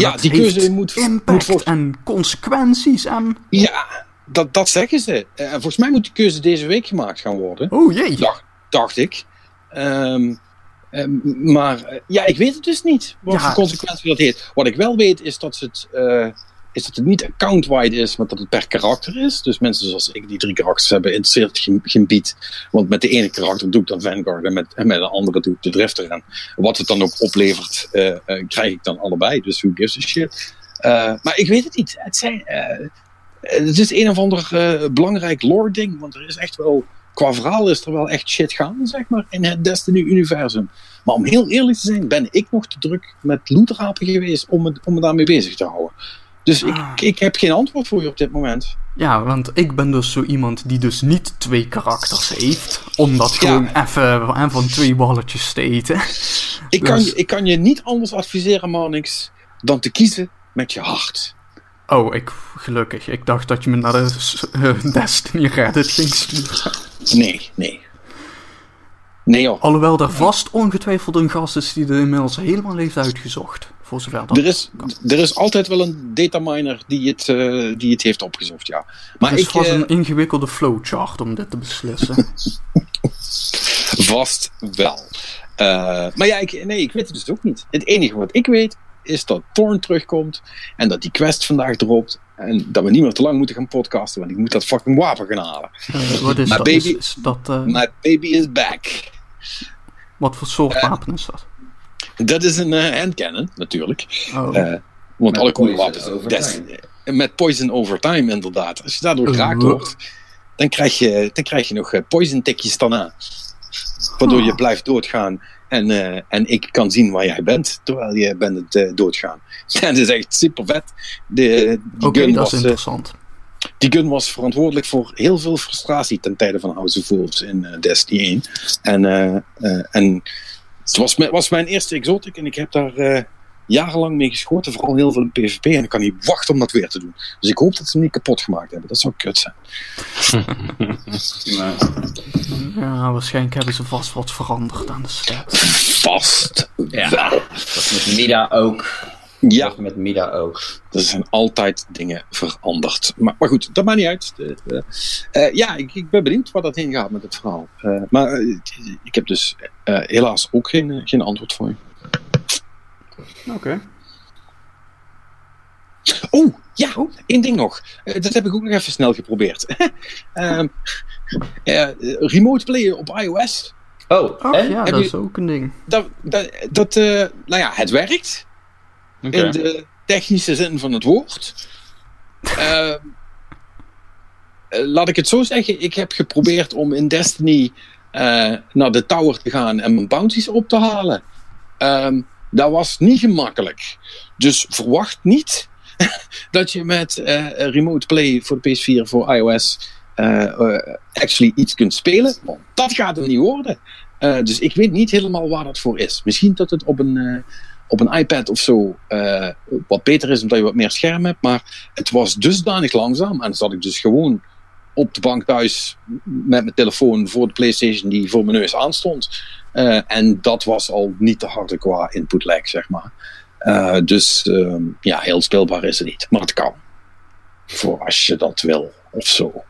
Ja, Dat die keuze moet, moet Impact voor, en consequenties en... Ja, dat, dat zeggen ze. Eh, volgens mij moet die keuze deze week gemaakt gaan worden. Oh jee! Dacht, dacht ik. Ehm, ehm, maar eh, ja, ik weet het dus niet. Wat Ja. voor consequenties dat heeft. Wat ik wel weet is dat het, eh, is dat het niet account-wide is, maar dat het per karakter is. Dus mensen zoals ik die drie karakters hebben, interesseert geen. Want met de ene karakter doe ik dan Vanguard en met, en de andere doe ik de Drifter. En wat het dan ook oplevert, eh, eh, krijg ik dan allebei. Dus who gives a shit. Eh, maar ik weet het niet. Het, zijn, het is een of ander belangrijk lore ding. Want er is echt wel, qua verhaal is er wel echt shit gaande, zeg maar, in het Destiny-universum. Maar om heel eerlijk te zijn, ben ik nog te druk met lootrapen geweest om me, om me daarmee bezig te houden. Dus ik, Ah. ik heb geen antwoord voor je op dit moment. Ja, want ik ben dus zo iemand die dus niet twee karakters heeft. Om dat Ja. gewoon even eh, van twee balletjes te eten. Ik kan, Dus- je, ik kan je niet anders adviseren, Marnix, dan te kiezen met je hart. Oh, ik, gelukkig. Ik dacht dat je me naar de eh, Destiny Reddit ging sturen. Nee, nee. Nee joh. Alhoewel er vast ongetwijfeld een gast is die er inmiddels helemaal heeft uitgezocht. Voor zover dat Er is, er is altijd wel een dataminer die het, eh, die het heeft opgezocht, ja. Maar er is ik, vast eh, een ingewikkelde flowchart om dit te beslissen. Vast wel. Eh, maar ja, ik, nee, ik weet het dus ook niet. Het enige wat ik weet is dat Thorn terugkomt en dat die quest vandaag dropt. En dat we niet meer te lang moeten gaan podcasten, want ik moet dat fucking wapen gaan halen. Eh, wat is Maar dat? baby- Is, is dat My baby is back. wat voor soort wapen is dat? Dat is een eh, handcannon, natuurlijk. Oh. Eh, want Met alle coole poison wapens. over des- time. met poison over time, inderdaad. Als je daardoor geraakt Oh. wordt, dan krijg je, dan krijg je nog eh, poison tikjes daarna. Waardoor je blijft doodgaan. En, eh, en ik kan zien waar jij bent, terwijl je bent het eh, doodgaan. Dat is echt super vet. De, die gun dat is was, eh, interessant. die gun was verantwoordelijk voor heel veel frustratie ten tijde van House of Wolves in uh, Destiny 1. En, uh, uh, en het was, was mijn eerste exotic en ik heb daar jarenlang mee geschoten, vooral heel veel in PvP. En ik kan niet wachten om dat weer te doen. Dus ik hoop dat ze hem niet kapot gemaakt hebben. Dat zou kut zijn. ja, waarschijnlijk hebben ze vast wat veranderd aan de stats. Vast. Ja, dat is met Mida ook. Ja. Met Mida ook. Er zijn altijd dingen veranderd. Maar, maar goed, dat maakt niet uit. De, de, uh, ja, ik, ik, ben benieuwd waar dat heen gaat met het verhaal. Uh, maar uh, ik heb dus helaas ook geen, geen antwoord voor je. Oké. Okay. Oh, ja, oh, één ding nog. Uh, dat heb ik ook nog even snel geprobeerd. uh, uh, remote playen op iOS. Oh, oh ja, dat is ook een ding. Dat, dat, dat nou ja, het werkt. In de technische zin van het woord. Ehm, laat ik het zo zeggen, ik heb geprobeerd om in Destiny naar de tower te gaan en mijn bounties op te halen. Um, dat was niet gemakkelijk. Dus verwacht niet dat je met uh, Remote Play voor de PS4 voor iOS uh, actually iets kunt spelen. Dat gaat het niet worden. dus ik weet niet helemaal waar dat voor is. Misschien dat het op een, op een iPad of zo wat beter is omdat je wat meer scherm hebt. Maar het was dusdanig langzaam. En zat ik dus gewoon op de bank thuis met mijn telefoon voor de PlayStation die voor mijn neus aanstond. Uh, en dat was al niet te harde qua input lag, zeg maar. Uh, dus uh, ja, heel speelbaar is het niet. Maar het kan. Voor als je dat wil of zo.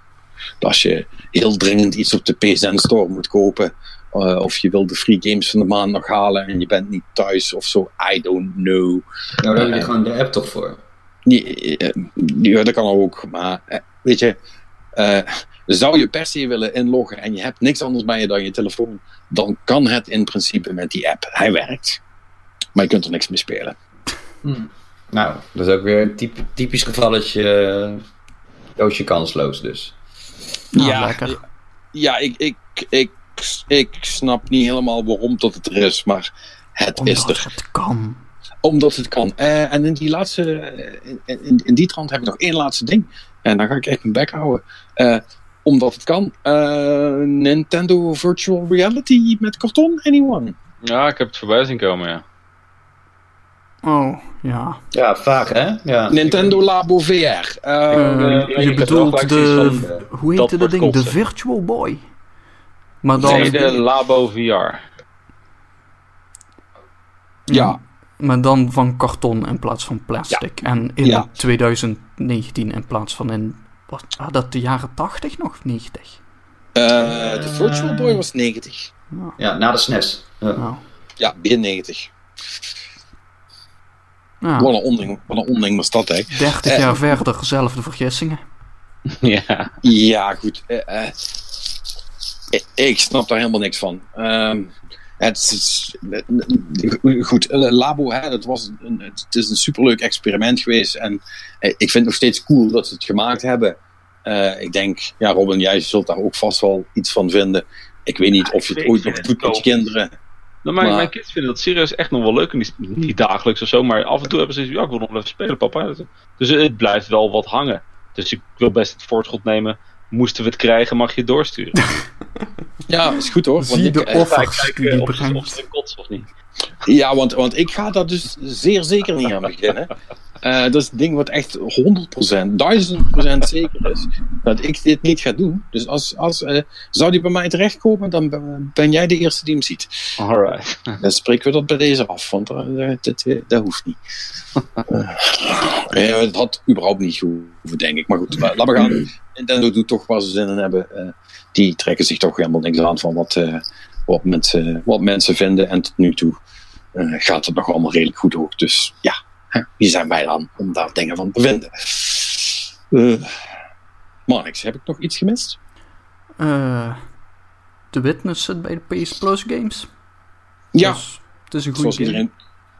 Als je heel dringend iets op de PSN Store moet kopen. Uh, of je wil de free games van de maand nog halen en je bent niet thuis of zo. I don't know. Nou, daar heb je gewoon de app toch voor? Ja, dat kan ook. Maar weet je, zou je per se willen inloggen en je hebt niks anders bij je dan je telefoon, dan kan het in principe met die app. Hij werkt, maar je kunt er niks mee spelen. Hmm. Nou, dat is ook weer een typ, typisch gevalletje doosje kansloos dus. Nou, ja, lekker. ja ik, ik, ik, ik snap niet helemaal waarom dat het er is, maar het Omdat is er. het kan. Omdat het kan. Uh, en in die laatste, in, in, in, die trant heb ik nog één laatste ding. En dan ga ik echt mijn bek houden. Uh, omdat het kan. Uh, Nintendo Virtual Reality met karton, anyone? Ja, ik heb het voorbij zien komen, ja. Oh, ja. Ja, vaak hè? Ja. Nintendo Labo VR. Uh, uh, je bedoelt de, hoe dat heette dat ding? De. Virtual Boy. Maar dan, Nee, de Labo VR. ja, maar dan van karton in plaats van plastic. En in Ja. 2019 in plaats van in, wat, ah, dat de jaren 80 nog? of 90? uh, de Virtual Boy was 90. Ja, na de SNES. Ja. Nou, Ja, begin 90. ja. Wat een onding, wat een onding was dat, hè? 30 Eh, jaar verder, dezelfde vergissingen. ja. Ja, goed. eh, eh, ik, ik snap daar helemaal niks van. Ehm, het is, eh, goed, eh, Labo, hè, dat was een, het is een superleuk experiment geweest. En eh, ik vind het nog steeds cool dat ze het gemaakt hebben. Eh, ik denk, ja, Robin, jij zult daar ook vast wel iets van vinden. Ik weet niet Ja, of je het ooit nog doet met je kinderen. Nou, mijn, Maar- mijn kids vinden dat serieus echt nog wel leuk. En niet, niet dagelijks of zo, maar af en toe hebben ze zoiets, ja, ik wil nog even spelen, papa. Dus het blijft wel wat hangen. Dus ik wil best het voorschot nemen. Moesten we het krijgen, mag je het doorsturen. Ja, is goed hoor. Want Zie ik, de eh, offers die eh, of, ze- of niet. Ja, want, want ik ga daar dus zeer zeker niet aan beginnen. Eh, dat is het ding wat echt 100%, 1000% zeker is. Dat ik dit niet ga doen. Dus als, als, zou die bij mij terechtkomen, dan ben- jij de eerste die hem ziet. Alright. Dan spreken we dat bij deze af, want dat, dat, dat hoeft niet. Eh, het had überhaupt niet hoeven, denk ik. Maar goed, la- laten we gaan. Nintendo doet toch waar ze zin in hebben. Eh, die trekken zich toch helemaal niks aan van wat, eh, wat, mensen, wat mensen vinden. En tot nu toe eh, gaat het nog allemaal redelijk goed ook. Dus ja, wie zijn wij dan om daar dingen van te vinden? Eh Marnix, heb ik nog iets gemist? Eh, de Witness zit bij de PS Plus games. Ja, Dus het is een goede zoals iedereen,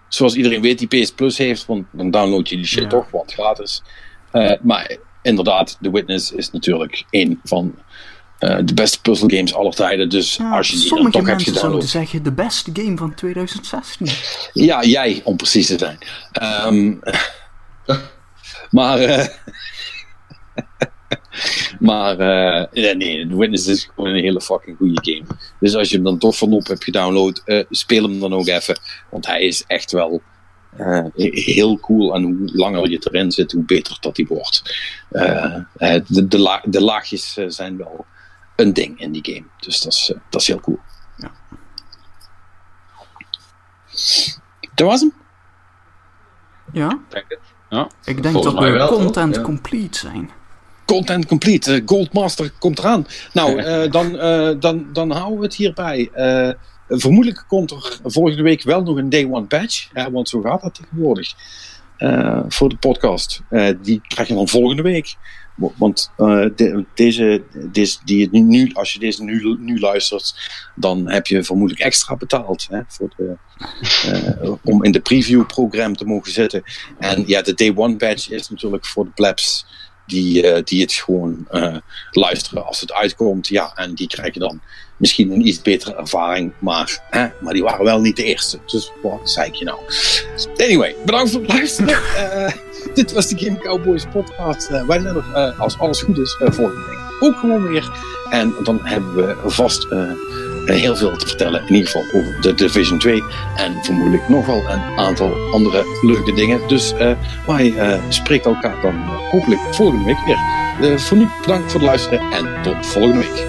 zoals iedereen weet die PS Plus heeft, want dan download je die shit Ja. toch, want gratis. Eh, maar inderdaad, The Witness is natuurlijk een van eh, de beste puzzle games aller tijden. Dus Ja, als je die dan toch hebt mensen zouden gedownload. zeggen de beste game van 2016. Ja, jij, om precies te zijn. Ehm, maar, eh, maar uh, nee, The Witness is gewoon een hele fucking goede game. Dus als je hem dan toch van op hebt gedownload, uh, speel hem dan ook even. Want hij is echt wel uh, heel cool. En hoe langer je erin zit, hoe beter dat hij wordt. de, de, la de, laagjes zijn wel een ding in die game. Dus dat is, dat is heel cool. Ja. Dat was hem? Ja. Denk. Ja. Ik denk dat we content ja. complete zijn. Content complete. Uh, Goldmaster komt eraan. Nou, uh, dan, uh, dan, dan houden we het hierbij. Vermoedelijk komt er volgende week wel nog een day one patch. want zo gaat dat tegenwoordig. voor de podcast. die krijg je dan volgende week. Want de, deze, deze, die nu, als je deze nu, luistert, dan heb je vermoedelijk extra betaald hè, voor de, om in de preview-programma te mogen zitten. En ja, de Day One badge is natuurlijk voor de plebs die, uh, die het gewoon luisteren als het uitkomt. Ja, en die krijgen dan misschien een iets betere ervaring, maar, hè, maar die waren wel niet de eerste. Dus wat zei ik je nou? Anyway, bedankt voor het luisteren. Dit was de Game Cowboys podcast. Wij zijn er, als alles goed is, volgende week ook gewoon weer. En dan hebben we vast heel veel te vertellen. In ieder geval over de Division 2. En vermoedelijk nog wel een aantal andere leuke dingen. Dus wij spreken elkaar dan hopelijk volgende week weer. voor nu bedankt voor het luisteren en tot volgende week.